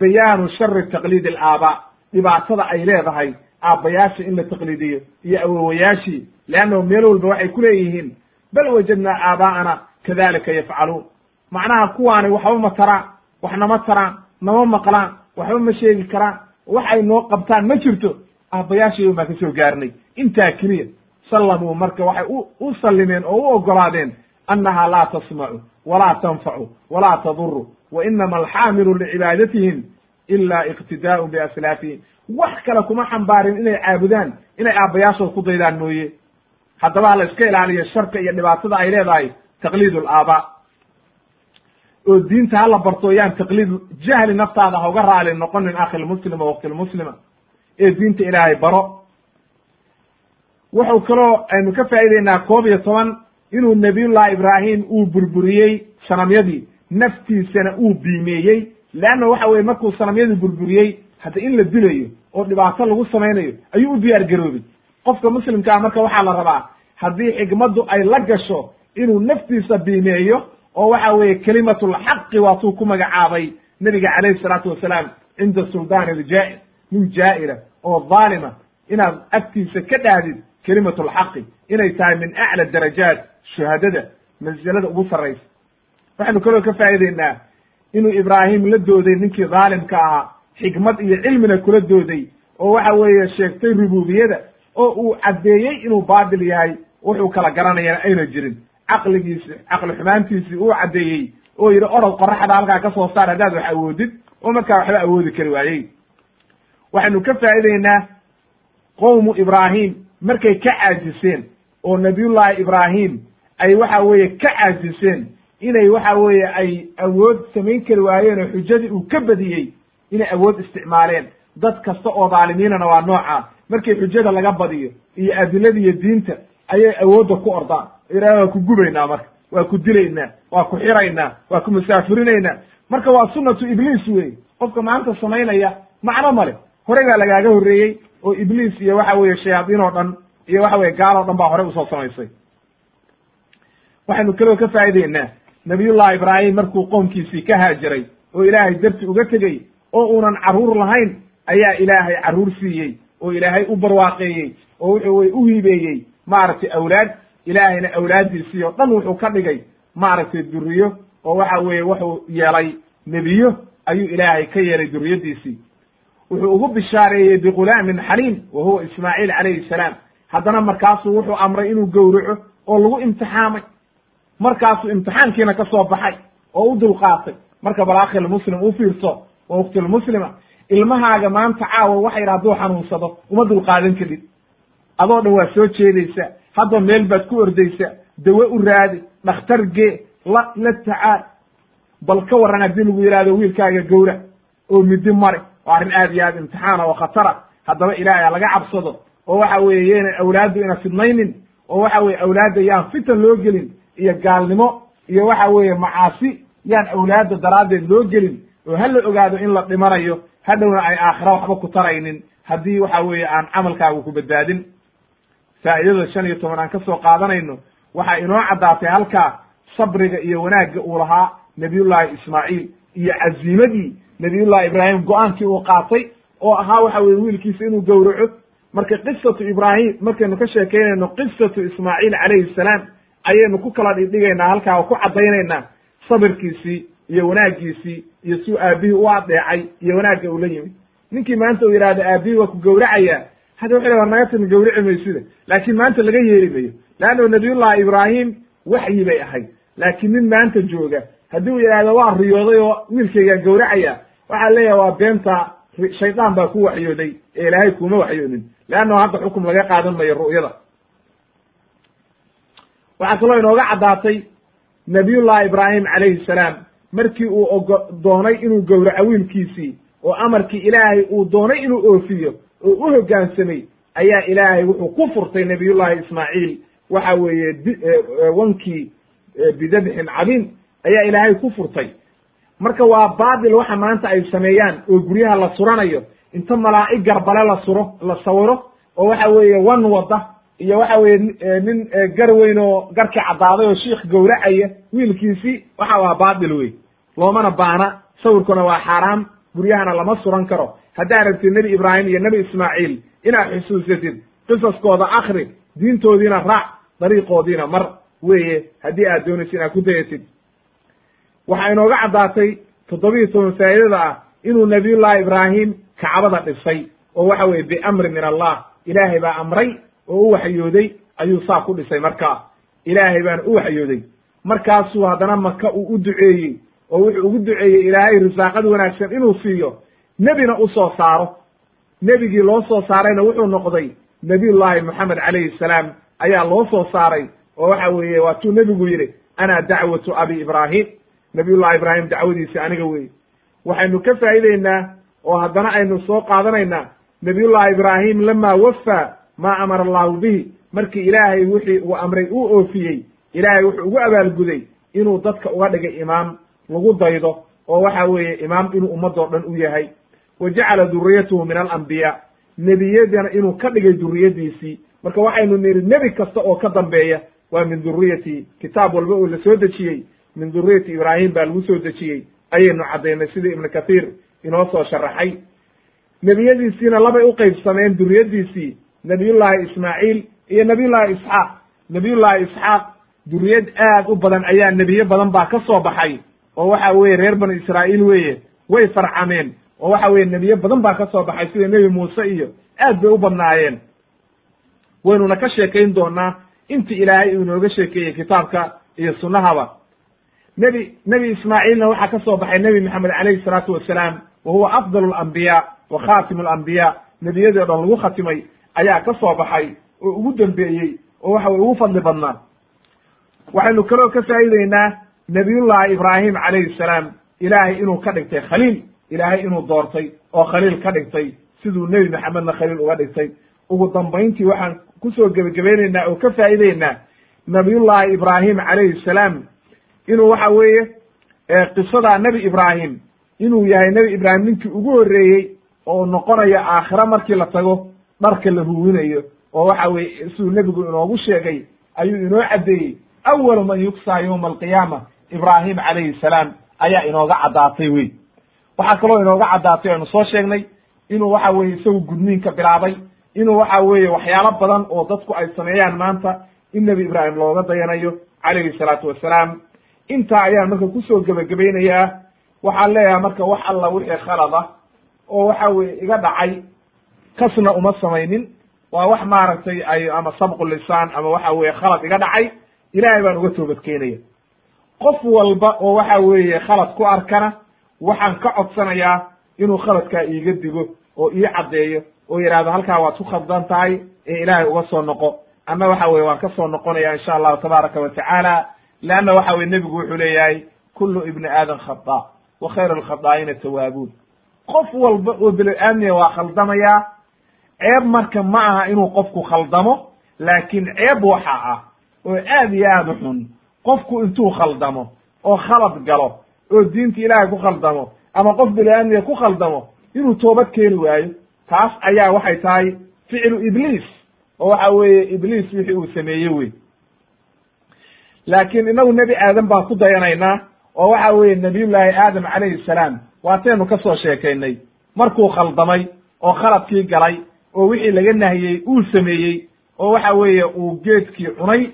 bayaanu shari taqliid alaabaa dhibaatada ay leedahay aabbayaasha in la taqliidiyo iyo awowayaashii leannahu meel walba waxay ku leeyihiin bal wajadnaa aabaa'ana kadalika yafcaluun. Macnaha kuwaani waxba ma taraan waxna ma taraan nama maqlaan waxba ma sheegi karaan. Waxay noo qabtaan ma jirto. Aabbayaashii baan ka soo gaarnay. Intaa keliya sallamuu marka waxay u u sallimeen oo u ogolaadeen annaha laa tasmacu walaa tanfacu walaa taduru wa inama alxaamilu licibaadatihm ila iqtidaa'un biaslaafihim wax kale kuma xambaarin inay caabudaan inay aabbayaashood ku daydaan mooye. Haddaba ha la iska ilaaliyo sharka iyo dhibaatada ay leedahay taqliid alaabaa oo diinta hala barto yaan taqliid jahli naftaada ha uga raali noqonin akhi lmuslima wakti lmuslima ee diinta ilaahay baro. Wuxuu kaloo aynu ka faa'ideynaa koob iyo toban inuu nabiyullahi ibraahim uu burburiyey sanamyadii naftiisana uu biimeeyey. Leanna waxa weye markuu sanamyadii burburiyey hadda in la dilayo oo dhibaato lagu samaynayo ayuu u diyaar garoobay. Qofka muslimkaa marka waxaa la rabaa haddii xigmaddu ay la gasho inuu naftiisa biimeeyo oo waxa weeye kelimatulxaqi waatuu ku magacaabay nebiga calayhi salaatu wasalaam cinda suldaani iljaa'ir nin jaa'ira oo dhaalima inaad agtiisa ka dhahdid kelimatulxaqi inay tahay min acla darajaat shuhadada mansilada ugu sarraysa. Waxaynu kaloo ka faa'ideynaa inuu ibraahim la dooday ninkii dhaalimka ahaa xikmad iyo cilmina kula dooday oo waxa weeye sheegtay rububiyada oo uu caddeeyey inuu baatil yahay wuxuu kala garanayana ayna jirin caqligiisi caqli xumaantiisii uu caddeeyey oo yidhi orod qoraxda halkaa ka soo saar haddaad wax awoodid oo markaa waxba awoodi kari waayey. Waxaynu ka faa'ideynaa qowmu ibraahim markay ka caajiseen oo nabiyullahi ibraahim ay waxa weeye ka caajiseen inay waxa weeye ay awood samayn kari waayeen oo xujadii uu ka badiyey inay awood isticmaaleen. Dad kasta oo dhaalimiinana waa nooca. Markii xujada laga badiyo iyo adilada iyo diinta ayay awoodda ku ordaan iraha waa ku gubaynaa marka waa ku dilaynaa waa ku xiraynaa waa ku musaafirinaynaa marka waa sunnatu ibliis wey qofka maanta samaynaya macno male horey baa lagaaga horreeyey oo ibliis iyo waxa weeye shayaadiin oo dhan iyo waxa weye gaal oo dhan baa horey u soo samaysay. Waxaynu kaloo ka faa'ideynaa nabiyullahi ibraahim markuu qoomkiisii ka haajiray oo ilaahay darti uga tegey oo uunan carruur lahayn ayaa ilaahay carruur siiyey oo ilaahay u barwaaqeeyey oo wuxuu wey u hibeeyey maaragtay awlaad ilaahayna awlaaddiisii oo dhan wuxuu ka dhigay maaragtay duriyo oo waxa weeye wuxuu yeelay nebiyo ayuu ilaahay ka yeelay duriyaddiisii wuxuu ugu bishaareeyey bighulaamin xaliim wa huwa ismaaciil calayhi salaam. Haddana markaasuu wuxuu amray inuu gowraco oo lagu imtixaamay. Markaasuu imtixaankiina ka soo baxay oo u dulqaatay. Marka bal akhil muslim u fiirso wa ukhtilmuslima ilmahaaga maanta caawa waxa yidhi hadduu xanuunsado uma dulqaadan kadid adoo dhan waa soo jeedaysa hadda meel baad ku ordaysa dawe u raadi dhakhtar gee la la tacaal. Bal ka warran haddii lagu yidhahdo wiilkaaga gowra oo midi mari waa arrin aad iyo aad imtixaana oo khatara haddaba ilaahay laga cabsado oo waxa weeye yeenan awlaaddu ina fidnaynin oo waxa weye awlaadda yaan fitan loo gelin iyo gaalnimo iyo waxa weeye macaasi yaan awlaadda daraaddeed loo gelin. Oo ha la ogaado in la dhimanayo hadhowna ay aakhira waxba ku taraynin haddii waxa weeye aan camalkaagu ku badbaadin faa'idada shan iyo toban aan ka soo qaadanayno waxaa inoo caddaatay halkaa sabriga iyo wanaagga uu lahaa nabiyullahi ismaaciil iyo caziimadii nabiyullahi ibraahim go'aankii uu qaatay oo ahaa waxa weye wiilkiisa inuu gowraco. Marka qisatu ibraahim markaynu ka sheekeynayno qisatu ismaaciil calayhi salaam ayaynu ku kala dhigdhigaynaa halkaa oo ku caddaynaynaa sabirkiisii iyo wanaaggiisii iyo suu aabihii u adeecay iyo wanaagga uu la yimid. Ninkii maanta uu yidhahdo aabihii waa ku gowracayaa hadda wuxu war naga timi gawrici maysida laakiin maanta laga yeeli mayo. Leanno nabiyullahi ibraahim waxyi bay ahayd. Laakiin nin maanta jooga haddii uu yidhahdo waa riyooday oo wiilkaygaan gawracaya waxaa leeyahay waa beenta shaydaan baa ku waxyooday ee ilaahay kuma waxyoonin. Leanno hadda xukum laga qaadan mayo ru'yada. Waxaa kaloo inooga caddaatay nabiyullahi ibraahim calayhi salaam markii uu ogo doonay inuu gowraco wiilkiisii oo amarkii ilaahay uu doonay inuu oofiyo oo u hoggaansamay ayaa ilaahay wuxuu ku furtay nabiyullahi ismaaciil. Waxa weeye d wankii bidabxin cadiim ayaa ilaahay ku furtay. Marka waa baatil waxa maanta ay sameeyaan oo guryaha la suranayo. Inta malaa'ig garbale la suro la sawiro oo waxa weeye wan wada iyo waxa weye nin gar weyn oo garkii caddaaday oo shiikh gowracaya wiilkiisii waxa waa baatil wey loomana baana sawirkuna waa xaaraam guryahana lama suran karo haddaad rabtid nebi ibraahim iyo nebi ismaaciil inaad xusuusatid qisaskooda akri diintoodiina raac dariiqoodiina mar weeye haddii aad doonaysid inaad ku dayatid. Waxaa inooga caddaatay toddobiiyo toban faa'idada ah inuu nabiyullahi ibraahim kacbada dhisay oo waxa weye biamri min allah ilaahay baa amray oo u waxyooday ayuu saa ku dhisay markaa ilaahay baana u waxyooday. Markaasuu haddana maka uu u duceeyey oo wuxuu ugu duceeyey ilaahay risaaqad wanaagsan inuu siiyo nebina u soo saaro. Nebigii loo soo saarayna wuxuu noqday nabiyullahi moxamed calayhi salaam. Ayaa loo soo saaray oo waxa weeye waatuu nebigu yidhi ana dacwatu abi ibraahim. Nabiyullahi ibraahim dacwadiisi aniga weye waxaynu ka faa'ideynaa oo haddana aynu soo qaadanaynaa nabiyullahi ibraahim lama wafa maa amara allahu bihi. Markii ilaahay wixii uu amray uu oofiyey ilaahay wuxuu ugu abaalguday inuu dadka uga dhigay imaam lagu daydo oo waxa weeye imaam inuu ummadoo dhan u yahay wa jacala duriyatahu min alambiyaa nebiyadana inuu ka dhigay duriyadiisii marka waxaynu nidhi nebi kasta oo ka dambeeya waa min duriyati kitaab walba oo la soo dejiyey min duriyati ibraahim baa lagu soo dejiyey ayaynu caddaynay sidii ibnu kathiir inoo soo sharaxay nebiyadiisiina labay u qaybsameen duriyadiisii nabiyullahi ismaaciil iyo nabiyullahi isxaaq nabiyullahi isxaaq duriyad aad u badan ayaa nebiye badan baa ka soo baxay oo waxa weeye reer banu israa'iil weeye way farcameen oo waxa weye nebiye badan baa ka soo baxay sida nebi muuse iyo aad bay u badnaayeen. Waynuna ka sheekayn doonaa intii ilaahay uu inooga sheekeeyey kitaabka iyo sunnahaba. Nebi nebi ismaaciilna waxaa ka soo baxay nebi maxamed calayhi salaatu wasalaam wa huwa afdal alambiyaa wa khatimu alambiyaa nebiyadii o dhan lagu khatimay ayaa ka soo baxay oo ugu dambeeyey oo waxa weye ugu fadli badnaa. Waxaynu kaloo ka faa'ideynaa nabiyullahi ibraahim calayhi salaam ilaahay inuu ka dhigtay khaliil ilaahay inuu doortay oo khaliil ka dhigtay siduu nebi maxamedna khaliil uga dhigtay. Ugu dambayntii waxaan ku soo gebagabaynaynaa oo ka faa'ideynaa nabiyullahi ibraahim calayhi salaam inuu waxa weeye qisadaa nebi ibraahim inuu yahay nebi ibraahim ninkii ugu horreeyey oo noqonayo aakhira markii la tago dharka la huwinayo oo waxa weye siduu nebigu inoogu sheegay ayuu inoo caddeeyey awalu man yuksaa yowma alqiyaama ibraahim calayhi salaam ayaa inooga caddaatay wey waxaa kaloo inooga caddaatay aynu soo sheegnay inuu waxa weye isagu gudniinka bilaabay inuu waxa weeye waxyaalo badan oo dadku ay sameeyaan maanta in nebi ibraahim looga dayanayo calayhi salaatu wassalaam. Intaa ayaan marka ku soo gebagabaynayaa waxaan leeyahay marka wax alla wixii khalad ah oo waxa weye iga dhacay kasna uma samaynin. Waa wax maaragtay ay ama sabqu lisaan ama waxa weye khalad iga dhacay ilaahay baan uga toobadkeenaya. Qof walba oo waxa weeye khalad ku arkana waxaan ka codsanayaa inuu khaladkaa iiga digo oo ii caddeeyo oo yidhahdo halkaa waad ku khaldan tahay ee ilaahay uga soo noqo. Anna waxa weye waan ka soo noqonaya insha allahu tabaaraka wa tacaala leanna waxa weye nebigu wuxuu leeyahay kullu ibni aadam khata wa khayru alkhadaa'ina tawaabuun. Qof walba oo belo-aadmiya waa khaldamayaa ceeb marka ma aha inuu qofku khaldamo laakiin ceeb waxa ah oo aad iyo aad u xun. Qofku intuu khaldamo oo khalad galo oo diinta ilaahay ku khaldamo ama qof bini-aadmiga ku khaldamo inuu toobad keeni waayo. Taas ayaa waxay tahay ficlu ibliis oo waxa weeye ibliis wixii uu sameeye wey laakiin inagu nebi aadam baan ku dayanaynaa oo waxa weeye nabiyullaahi aadam calayhi salaam waataynu ka soo sheekaynay. Markuu khaldamay oo khaladkii galay oo wixii laga nahiyey uu sameeyey oo waxa weeye uu geedkii cunay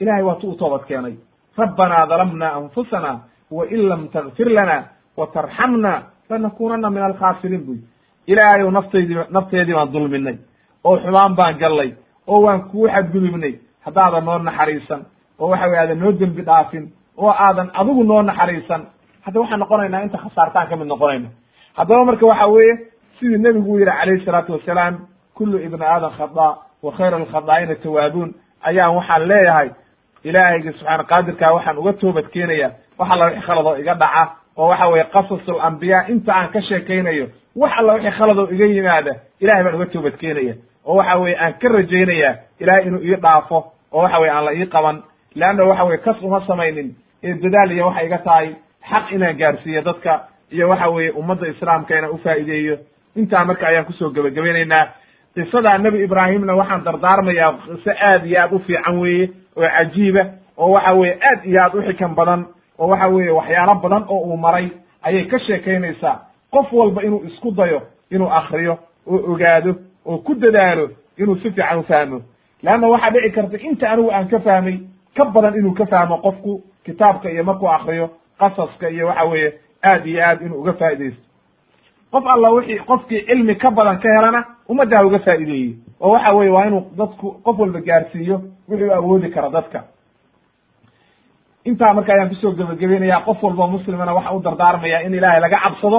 ilahay waa tu u toobad keenay. Rabbanaa dalamna anfusana wa in lam takfir lana wa tarxamna lanakunana min alkhaasiriin buy ilaahayow naftaydii nafteedii baan dulminay oo xumaan baan gallay oo waan kuu xadgudubnay. Haddaadan noo naxariisan oo waxa weye aadan noo dembi dhaafin oo aadan adigu noo naxariisan hadda waxaan noqonaynaa inta khasaartaan ka mid noqonayna. Haddaba marka waxa weeye sidii nebigu u yidhi calayhi salaatu wasalaam kullu ibni aadam khada wa khayru alkhadaa'ina tawaabuun. Ayaan waxaan leeyahay ilaahayga subxaana qaadirkaa waxaan uga toobad keenaya wax alla wixii khaladoo iga dhaca oo waxa weye qasasul ambiyaa inta aan ka sheekaynayo wax alla wixii khaladoo iga yimaada ilahay baan uga toobad keenaya. Oo waxa weye aan ka rajaynaya ilahay inuu ii dhaafo oo waxa weye aan la ii qaban. Leanna waxa weye kas uma samaynin ee dadaal iyo waxay iga tahay xaq inaan gaarsiiyo dadka iyo waxa weeye ummadda islaamka inaan ufaa'ideeyo intaa marka ayaan ku soo gebagabaynaynaa qisadaa nebi ibraahimna waxaan dardaarmayaa qiso aad iyo aad u fiican weeye oo cajiiba oo waxa weye aad iyo aad u xikan badan oo waxa weeye waxyaalo badan oo uu maray ayay ka sheekaynaysaa. Qof walba inuu isku dayo inuu akriyo oo ogaado oo ku dadaalo inuu si fiican u fahmo. Leanna waxaa dhici karta inta anigu aan ka fahmay ka badan inuu ka fahmo qofku kitaabka iyo markuu akriyo qasaska iyo waxa weeye aad iyo aad inuu uga faa'idaysto qof alla wixii qofkii cilmi ka badan ka helana ummadda ha uga faa'ideeyey oo waxa weye waa inuu dadku qof walba gaarsiiyo wuxuu awoodi kara dadka intaa marka ayaan ku soo gebagabeynaya qof walba muslimana waxaan u dardaarmaya in ilaahay laga cabsado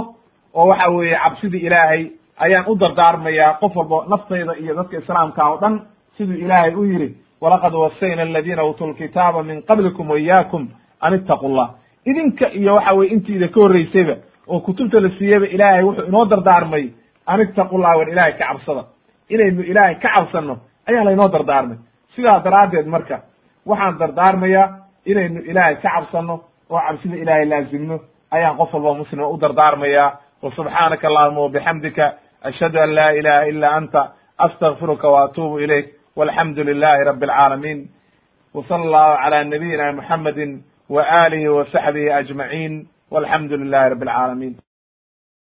oo waxa weeye cabsidii ilaahay ayaan u dardaarmayaa qof walba naftayda iyo dadka islaamka oo dhan siduu ilaahay u yidhi walaqad wasayna aladiina uutuu lkitaaba min qablikum waiyaakum an ittaqu llah idinka iyo waxa weye intiida ka horreysayba oo kutubta la siiyeyba ilaahay wuxuu inoo dardaarmay an ittaqu llah war ilaahay ka cabsada. Inaynu ilaahay ka cabsanno ayaa laynoo dardaarmay. Sidaa daraaddeed marka waxaan dardaarmayaa inaynu ilaahay ka cabsanno oo cabsida ilaahay laazimno ayaan qof walba muslima u dardaarmayaa wa subxaanaka allahuma wabixamdika ashhadu an laa ilaha ila anta astakfiruka wa atuubu ilayk walxamdu lilahi rabi alcaalamiin w sala allahu cala nabiyina muxamedi wa alihi wa saxbihi ajmaciin walxamdu lilahi rabi alcaalamiin